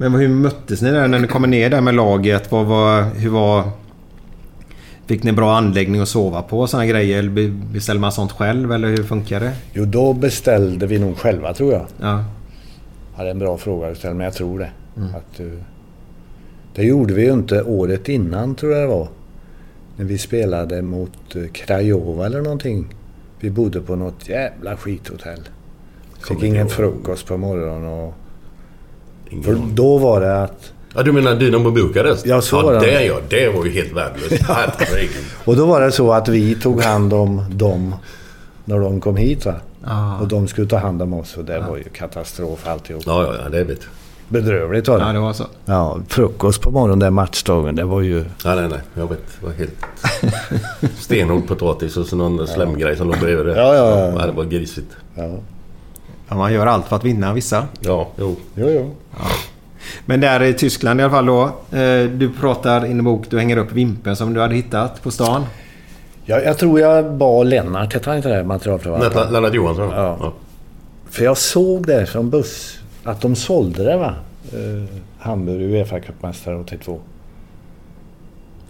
Men hur möttes ni där när ni kommer ner där med laget? Vad var, hur var... Fick ni bra anläggning att sova på och såna grejer? Eller be- beställer man sånt själv eller hur funkar det? Jo, då beställde vi nog själva tror jag. Ja. Är en bra fråga att ställa, men jag tror det. Att, eh, det gjorde vi ju inte året innan, tror jag det var. När vi spelade mot Krajova eller någonting. Vi bodde på något jävla skithotell. Fick ingen frukost på morgonen och... Ingen För aning. då var det att... Ja, du menar Dynamo Bukarest? Ja, så ja, var det. det. Ja, det var ju helt värdelöst. Herregud. Och då var det så att vi tog hand om dem när de kom hit va. Ah. Och de skulle ta hand om oss och det var ju katastrof alltihop. Ja, ja, ja, det vet jag. Bedrövligt var det. ja, det var så. Ja, frukost på morgonen den matchdagen, det var ju... Ja, nej, nej. Jag vet. Det var helt... Stenhård potatis och så någon slemgrej som låg bredvid det. Ja, ja, ja. ja. Det var grisigt. Ja, Ja, man gör allt för att vinna vissa. Ja, jo. jo, jo. Men där i Tyskland i alla fall då. Eh, du pratar i en bok, du hänger upp vimpen som du hade hittat på stan. Jag, jag tror jag bad Lennart, hette han inte det? Materialförvaltaren. Lennart Johansson. Ja. ja. För jag såg det från buss, att de sålde det va? Eh, Hamburg Uefa-cupmästare 82.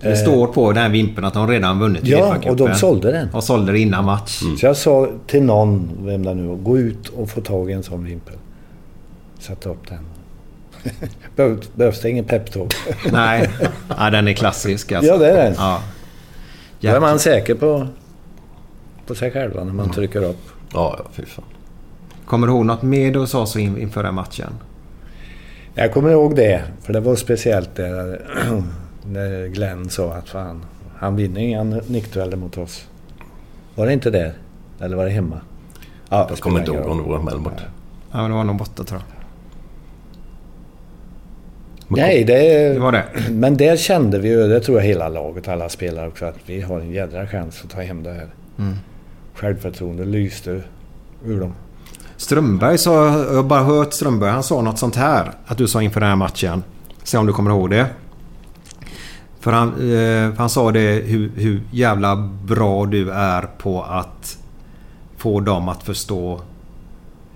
Det står på den här vimpen att de redan vunnit Ja, och de sålde den. Och sålde det innan match. Så jag sa till någon, vem det nu var, gå ut och få tag i en sån vimpel. Sätta upp den. Behövs, behövs det ingen peptalk? Nej, ja, den är klassisk alltså. Ja, det är den. Ja. Då är man säker på, på sig själv när man trycker upp. Ja, ja, fy fan. Kommer du ihåg något mer du sa så in, inför den matchen? Jag kommer ihåg det, för det var speciellt där när Glenn sa att fan, han vinner inga nickdueller mot oss. Var det inte där? Eller var det hemma? Ja, Jag kommer inte ihåg om det var Melbourne. Ja, men det var nog borta tror jag. Nej, det, Det var det. Men där kände vi ju, det tror jag hela laget, alla spelare också, att vi har en jädra chans att ta hem det här. Mm. Självförtroende lyste ur dem. Strömberg sa, jag har bara hört Strömberg, han sa något sånt här. Att du sa inför den här matchen. Se om du kommer ihåg det. För han, eh, för han sa det hur, hur jävla bra du är på att få dem att förstå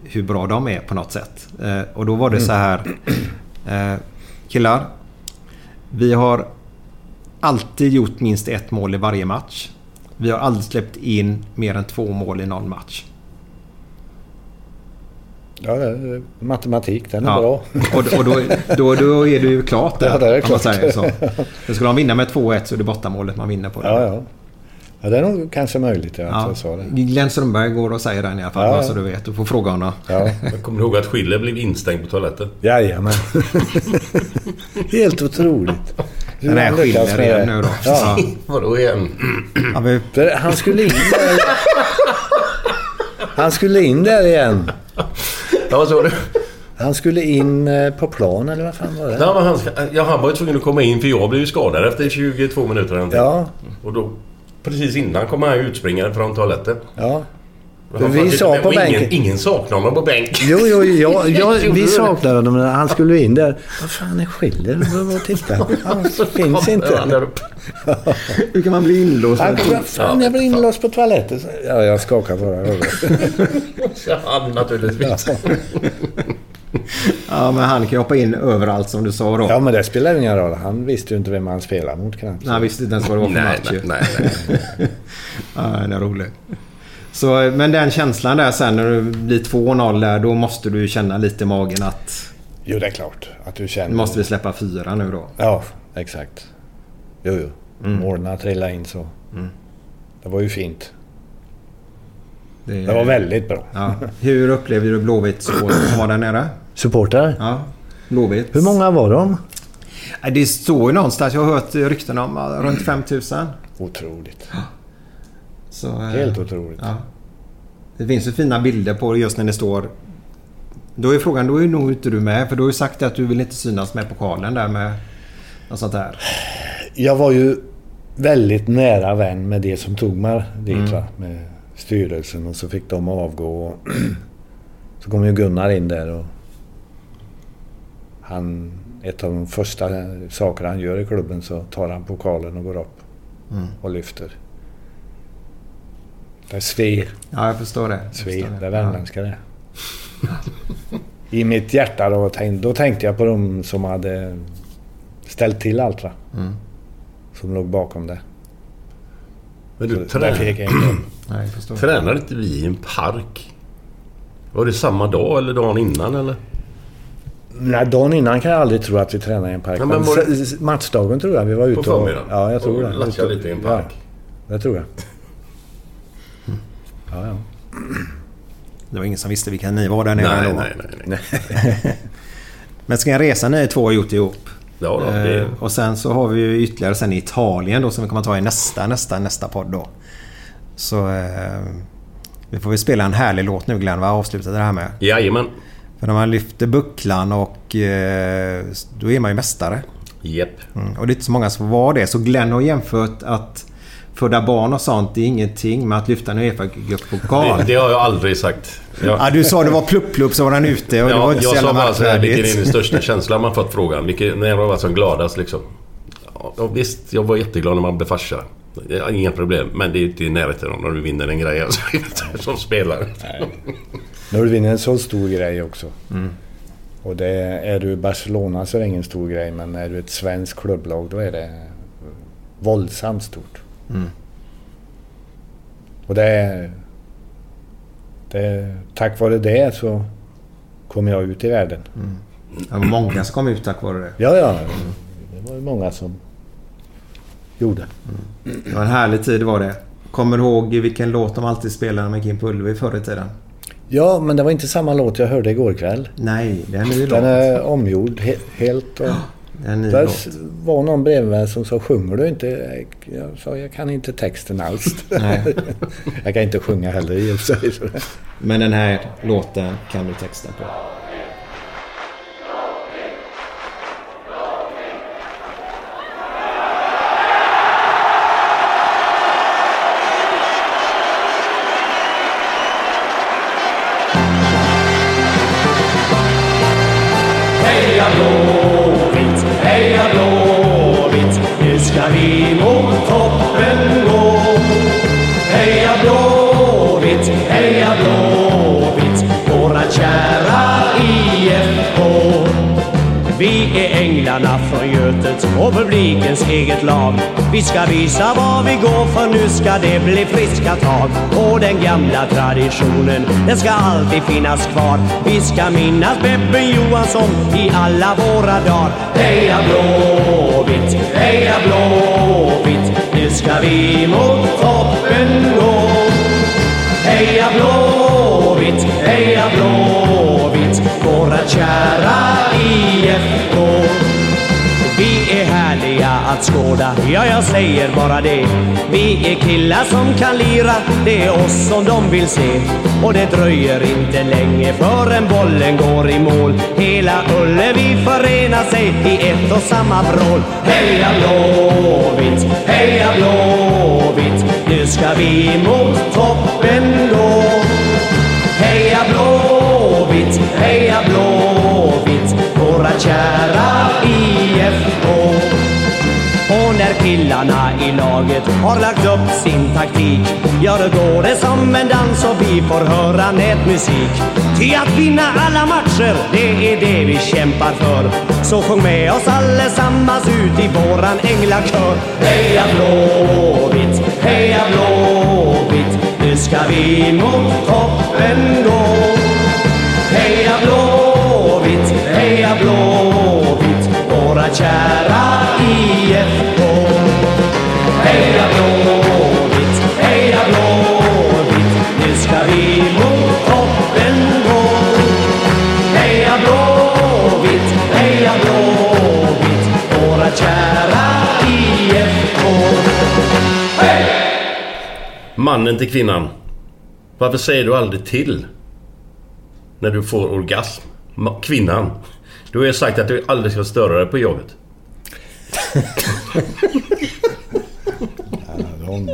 hur bra de är på något sätt. Eh, och då var det så här. Eh, killar. Vi har alltid gjort minst ett mål i varje match. Vi har aldrig släppt in mer än två mål i någon match. Ja, det är matematik, den är Ja. bra. Och, och då, då, då är det ju klart där. Ja, det är om man klart. säger så. För skulle de vinna med 2-1 så är det bortamålet man vinner på. Det. Ja, ja. Ja, det är nog kanske möjligt ja, att Ja. jag sa det. Glenn Strömberg går och säger den i alla fall, Ja. så du vet. Du får fråga honom. Ja, Jag kommer ihåg att Schiller blev instängd på toaletten. jajamän. Helt otroligt. Hur Den här han lyckas skiljer med igen nu då. Ja. Vadå igen? Ja, vi, För han skulle in där. Han skulle in där igen. Ja, vad sa du? Han skulle in eh, på plan eller vad fan var det? Ja, men han, ja, han var ju tvungen att komma in för jag blev ju skadad efter 22 minuter. eller. Ja, Och då, precis innan kom han utspringande från toaletten. ja. Vi sa på ingen, bänken- ingen saknar honom på bänk. Jo, jo, ja, ja, Gjorde vi det? saknade honom. men Han skulle in där. Vad fan är Schiller? Vad titta. Han finns inte. hur kan man bli inlåst? Han fan, jag blir inlåst på toaletten. Ja, jag skakar bara över. Så han naturligtvis. Ja, men han kan ju hoppa in överallt som du sa då. Ja, men det spelar ingen roll. Han visste ju inte vem han spelade mot knappt. Nej, han visste inte ens vad det var för Nej, match ju. nej, nej, nej. Ja, den är rolig. Så, men den känslan där sen när det blir 2-0 där, då måste du känna lite i magen att Jo, det är klart. Att du nu känner... måste vi släppa fyra nu då. Ja, exakt. Jo, jo. Mm. Målen trillade in så. Det var ju fint. Det, Det var väldigt bra. Ja. Hur upplevde du Blåvitt supportrar som var där nere? Supportrar? Ja, Blåvitt. Hur många var de? Det står ju någonstans, jag har hört rykten om runt 5000. Otroligt. Så, eh, Helt otroligt. Ja. Det finns ju fina bilder på just när det står... Då är frågan, då är nog inte du med. För du har ju sagt att du vill inte synas med pokalen där med något sånt där. Jag var ju väldigt nära vän med det som tog mig dit. Mm. Va? Med styrelsen och så fick de avgå. Och så kom ju Gunnar in där och han, ett av de första saker han gör i klubben så tar han pokalen och går upp Mm. och lyfter. Det svir. Ja, jag förstår det. Jag Svir. förstår Det är värmländska det. I mitt hjärta då, tänk- då tänkte jag på de som hade ställt till allt va. Mm. Som låg bakom det. Men du, Så där fick trä, jag inte. Nej, jag förstår. tränade inte vi i en park? Var det samma dag eller dagen innan eller? Nej, dagen innan kan jag aldrig tro att vi tränade i en park. Ja, men var det- matchdagen tror jag vi var ute och... förmiddagen? Ja, jag tror Och det. Ute- lite i en Ja, park? det tror jag. Ja, ja. Det var ingen som visste vilka ni var där nere Nej, då. nej, nej. nej. Men resa ni två har gjort ihop. Ja, då, det, Eh, och sen så har vi ju ytterligare sen i Italien då som vi kommer ta i nästa, nästa, nästa podd då. Så eh, vi får väl spela en härlig låt nu Glenn, vad avslutar det här med? Jajamän. För när man lyfter bucklan och eh, då är man ju mästare. Japp. Mm. Och det är inte så många som var det. Så Glenn har jämfört att föda barn och sånt, det är ingenting med att lyfta en Uefa-pokal. Det, det har jag aldrig sagt. Jag, Ja, du sa det var plupp-plupp så var den ute och det var ja, inte så jag sa bara så här, vilken är din största känsla man fått frågan? Vilken, när jag var som gladast liksom? Ja, visst, jag var jätteglad när man blev farsa. Det är Inga problem. Men det är inte i närheten av när du vinner en grej alltså, som spelare. När du vinner en så stor grej också. Mm. Och det, är du Barcelona så är det ingen stor grej. Men är du ett svenskt klubblag då är det våldsamt stort. Mm. Och det är... Det är tack vare det så kom jag ut i världen. Det var många som kom ut tack vare det. Ja, ja. Det var ju många som gjorde. Det var en härlig tid var det. Kommer du ihåg vilken låt de alltid spelade när man gick in på Ullevi förr i tiden? Ja, men det var inte samma låt jag hörde igår kväll. Nej, det är en ny låt. Den är omgjord he helt. Och en ny där låt. var någon bredvid som sa sjunger du inte? Jag sa jag kan inte texten alls. Jag kan inte sjunga heller i och för sig. Men den här låten kan du texten på. Nu och publikens eget lag. Vi ska visa vad vi går för nu ska det bli friska tag. Och den gamla traditionen, den ska alltid finnas kvar. Vi ska minnas Beppe Johansson i alla våra dagar. Heja Blåvitt, heja Blåvitt, nu ska vi mot toppen gå. Heja Blåvitt, heja Blåvitt, våra kära att skåda, ja jag säger bara det. Vi är killar som kan lira, det är oss som de vill se. Och det dröjer inte länge förrän bollen går i mål. Hela Ullevi förenar sig i ett och samma vrål. Heja Blåvitt, heja Blåvitt, nu ska vi mot toppen gå. Heja Blåvitt, heja Blåvitt, killarna i laget har lagt upp sin taktik. Ja, då går det som en dans och vi får höra nätmusik. Ty att vinna alla matcher, det är det vi kämpar för. Så sjung med oss allesammans ut i våran änglakör. Heja Blåvitt, heja Blåvitt Nu ska vi mot toppen gå. Heja Blåvitt, heja Blåvitt Våra kära IFK Heja Blåvitt, heja Blåvitt Nu ska vi mot toppen gå Heja Blåvitt, heja Blåvitt Våra kära IFK Hej! Mannen till kvinnan. Varför säger du aldrig till? När du får orgasm. Ma- Kvinnan. Du har ju sagt att du aldrig ska störa dig på jobbet.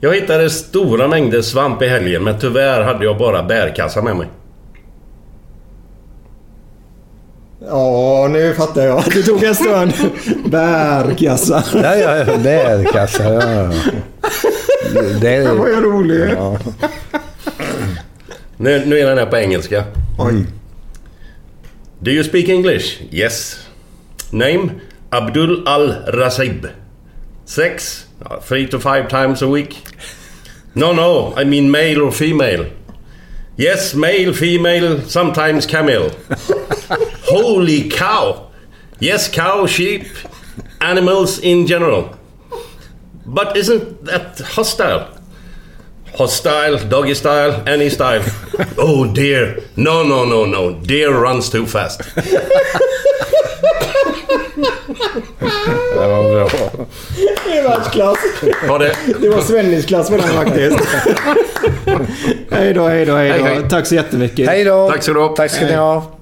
Jag hittade stora mängder svamp i helgen men tyvärr hade jag bara bärkassa med mig. Ja, nu fattar jag. Det tog en stund. Bärkassa. Ja, ja, ja, bärkassa. Ja. Det Den var ju rolig. Ja. Nu, nu är den här på engelska. Oj. Do you speak English? Yes. Name? Abdul Al-Rasib. Sex? Uh, Three to five times a week? No, no. I mean male or female. Yes, male, female, sometimes camel. Holy cow! Yes, cow, sheep, animals in general. But isn't that hostile? Hostile, doggy style, any style. Oh dear. No, no, no, no. Deer runs too fast. Det var bra. Det är världsklass. Ha det. Det var Svennis klass på den faktiskt. hej då, hej då, hej då. Tack så jättemycket. Hej då! Tack så du. Tack ska ni ha.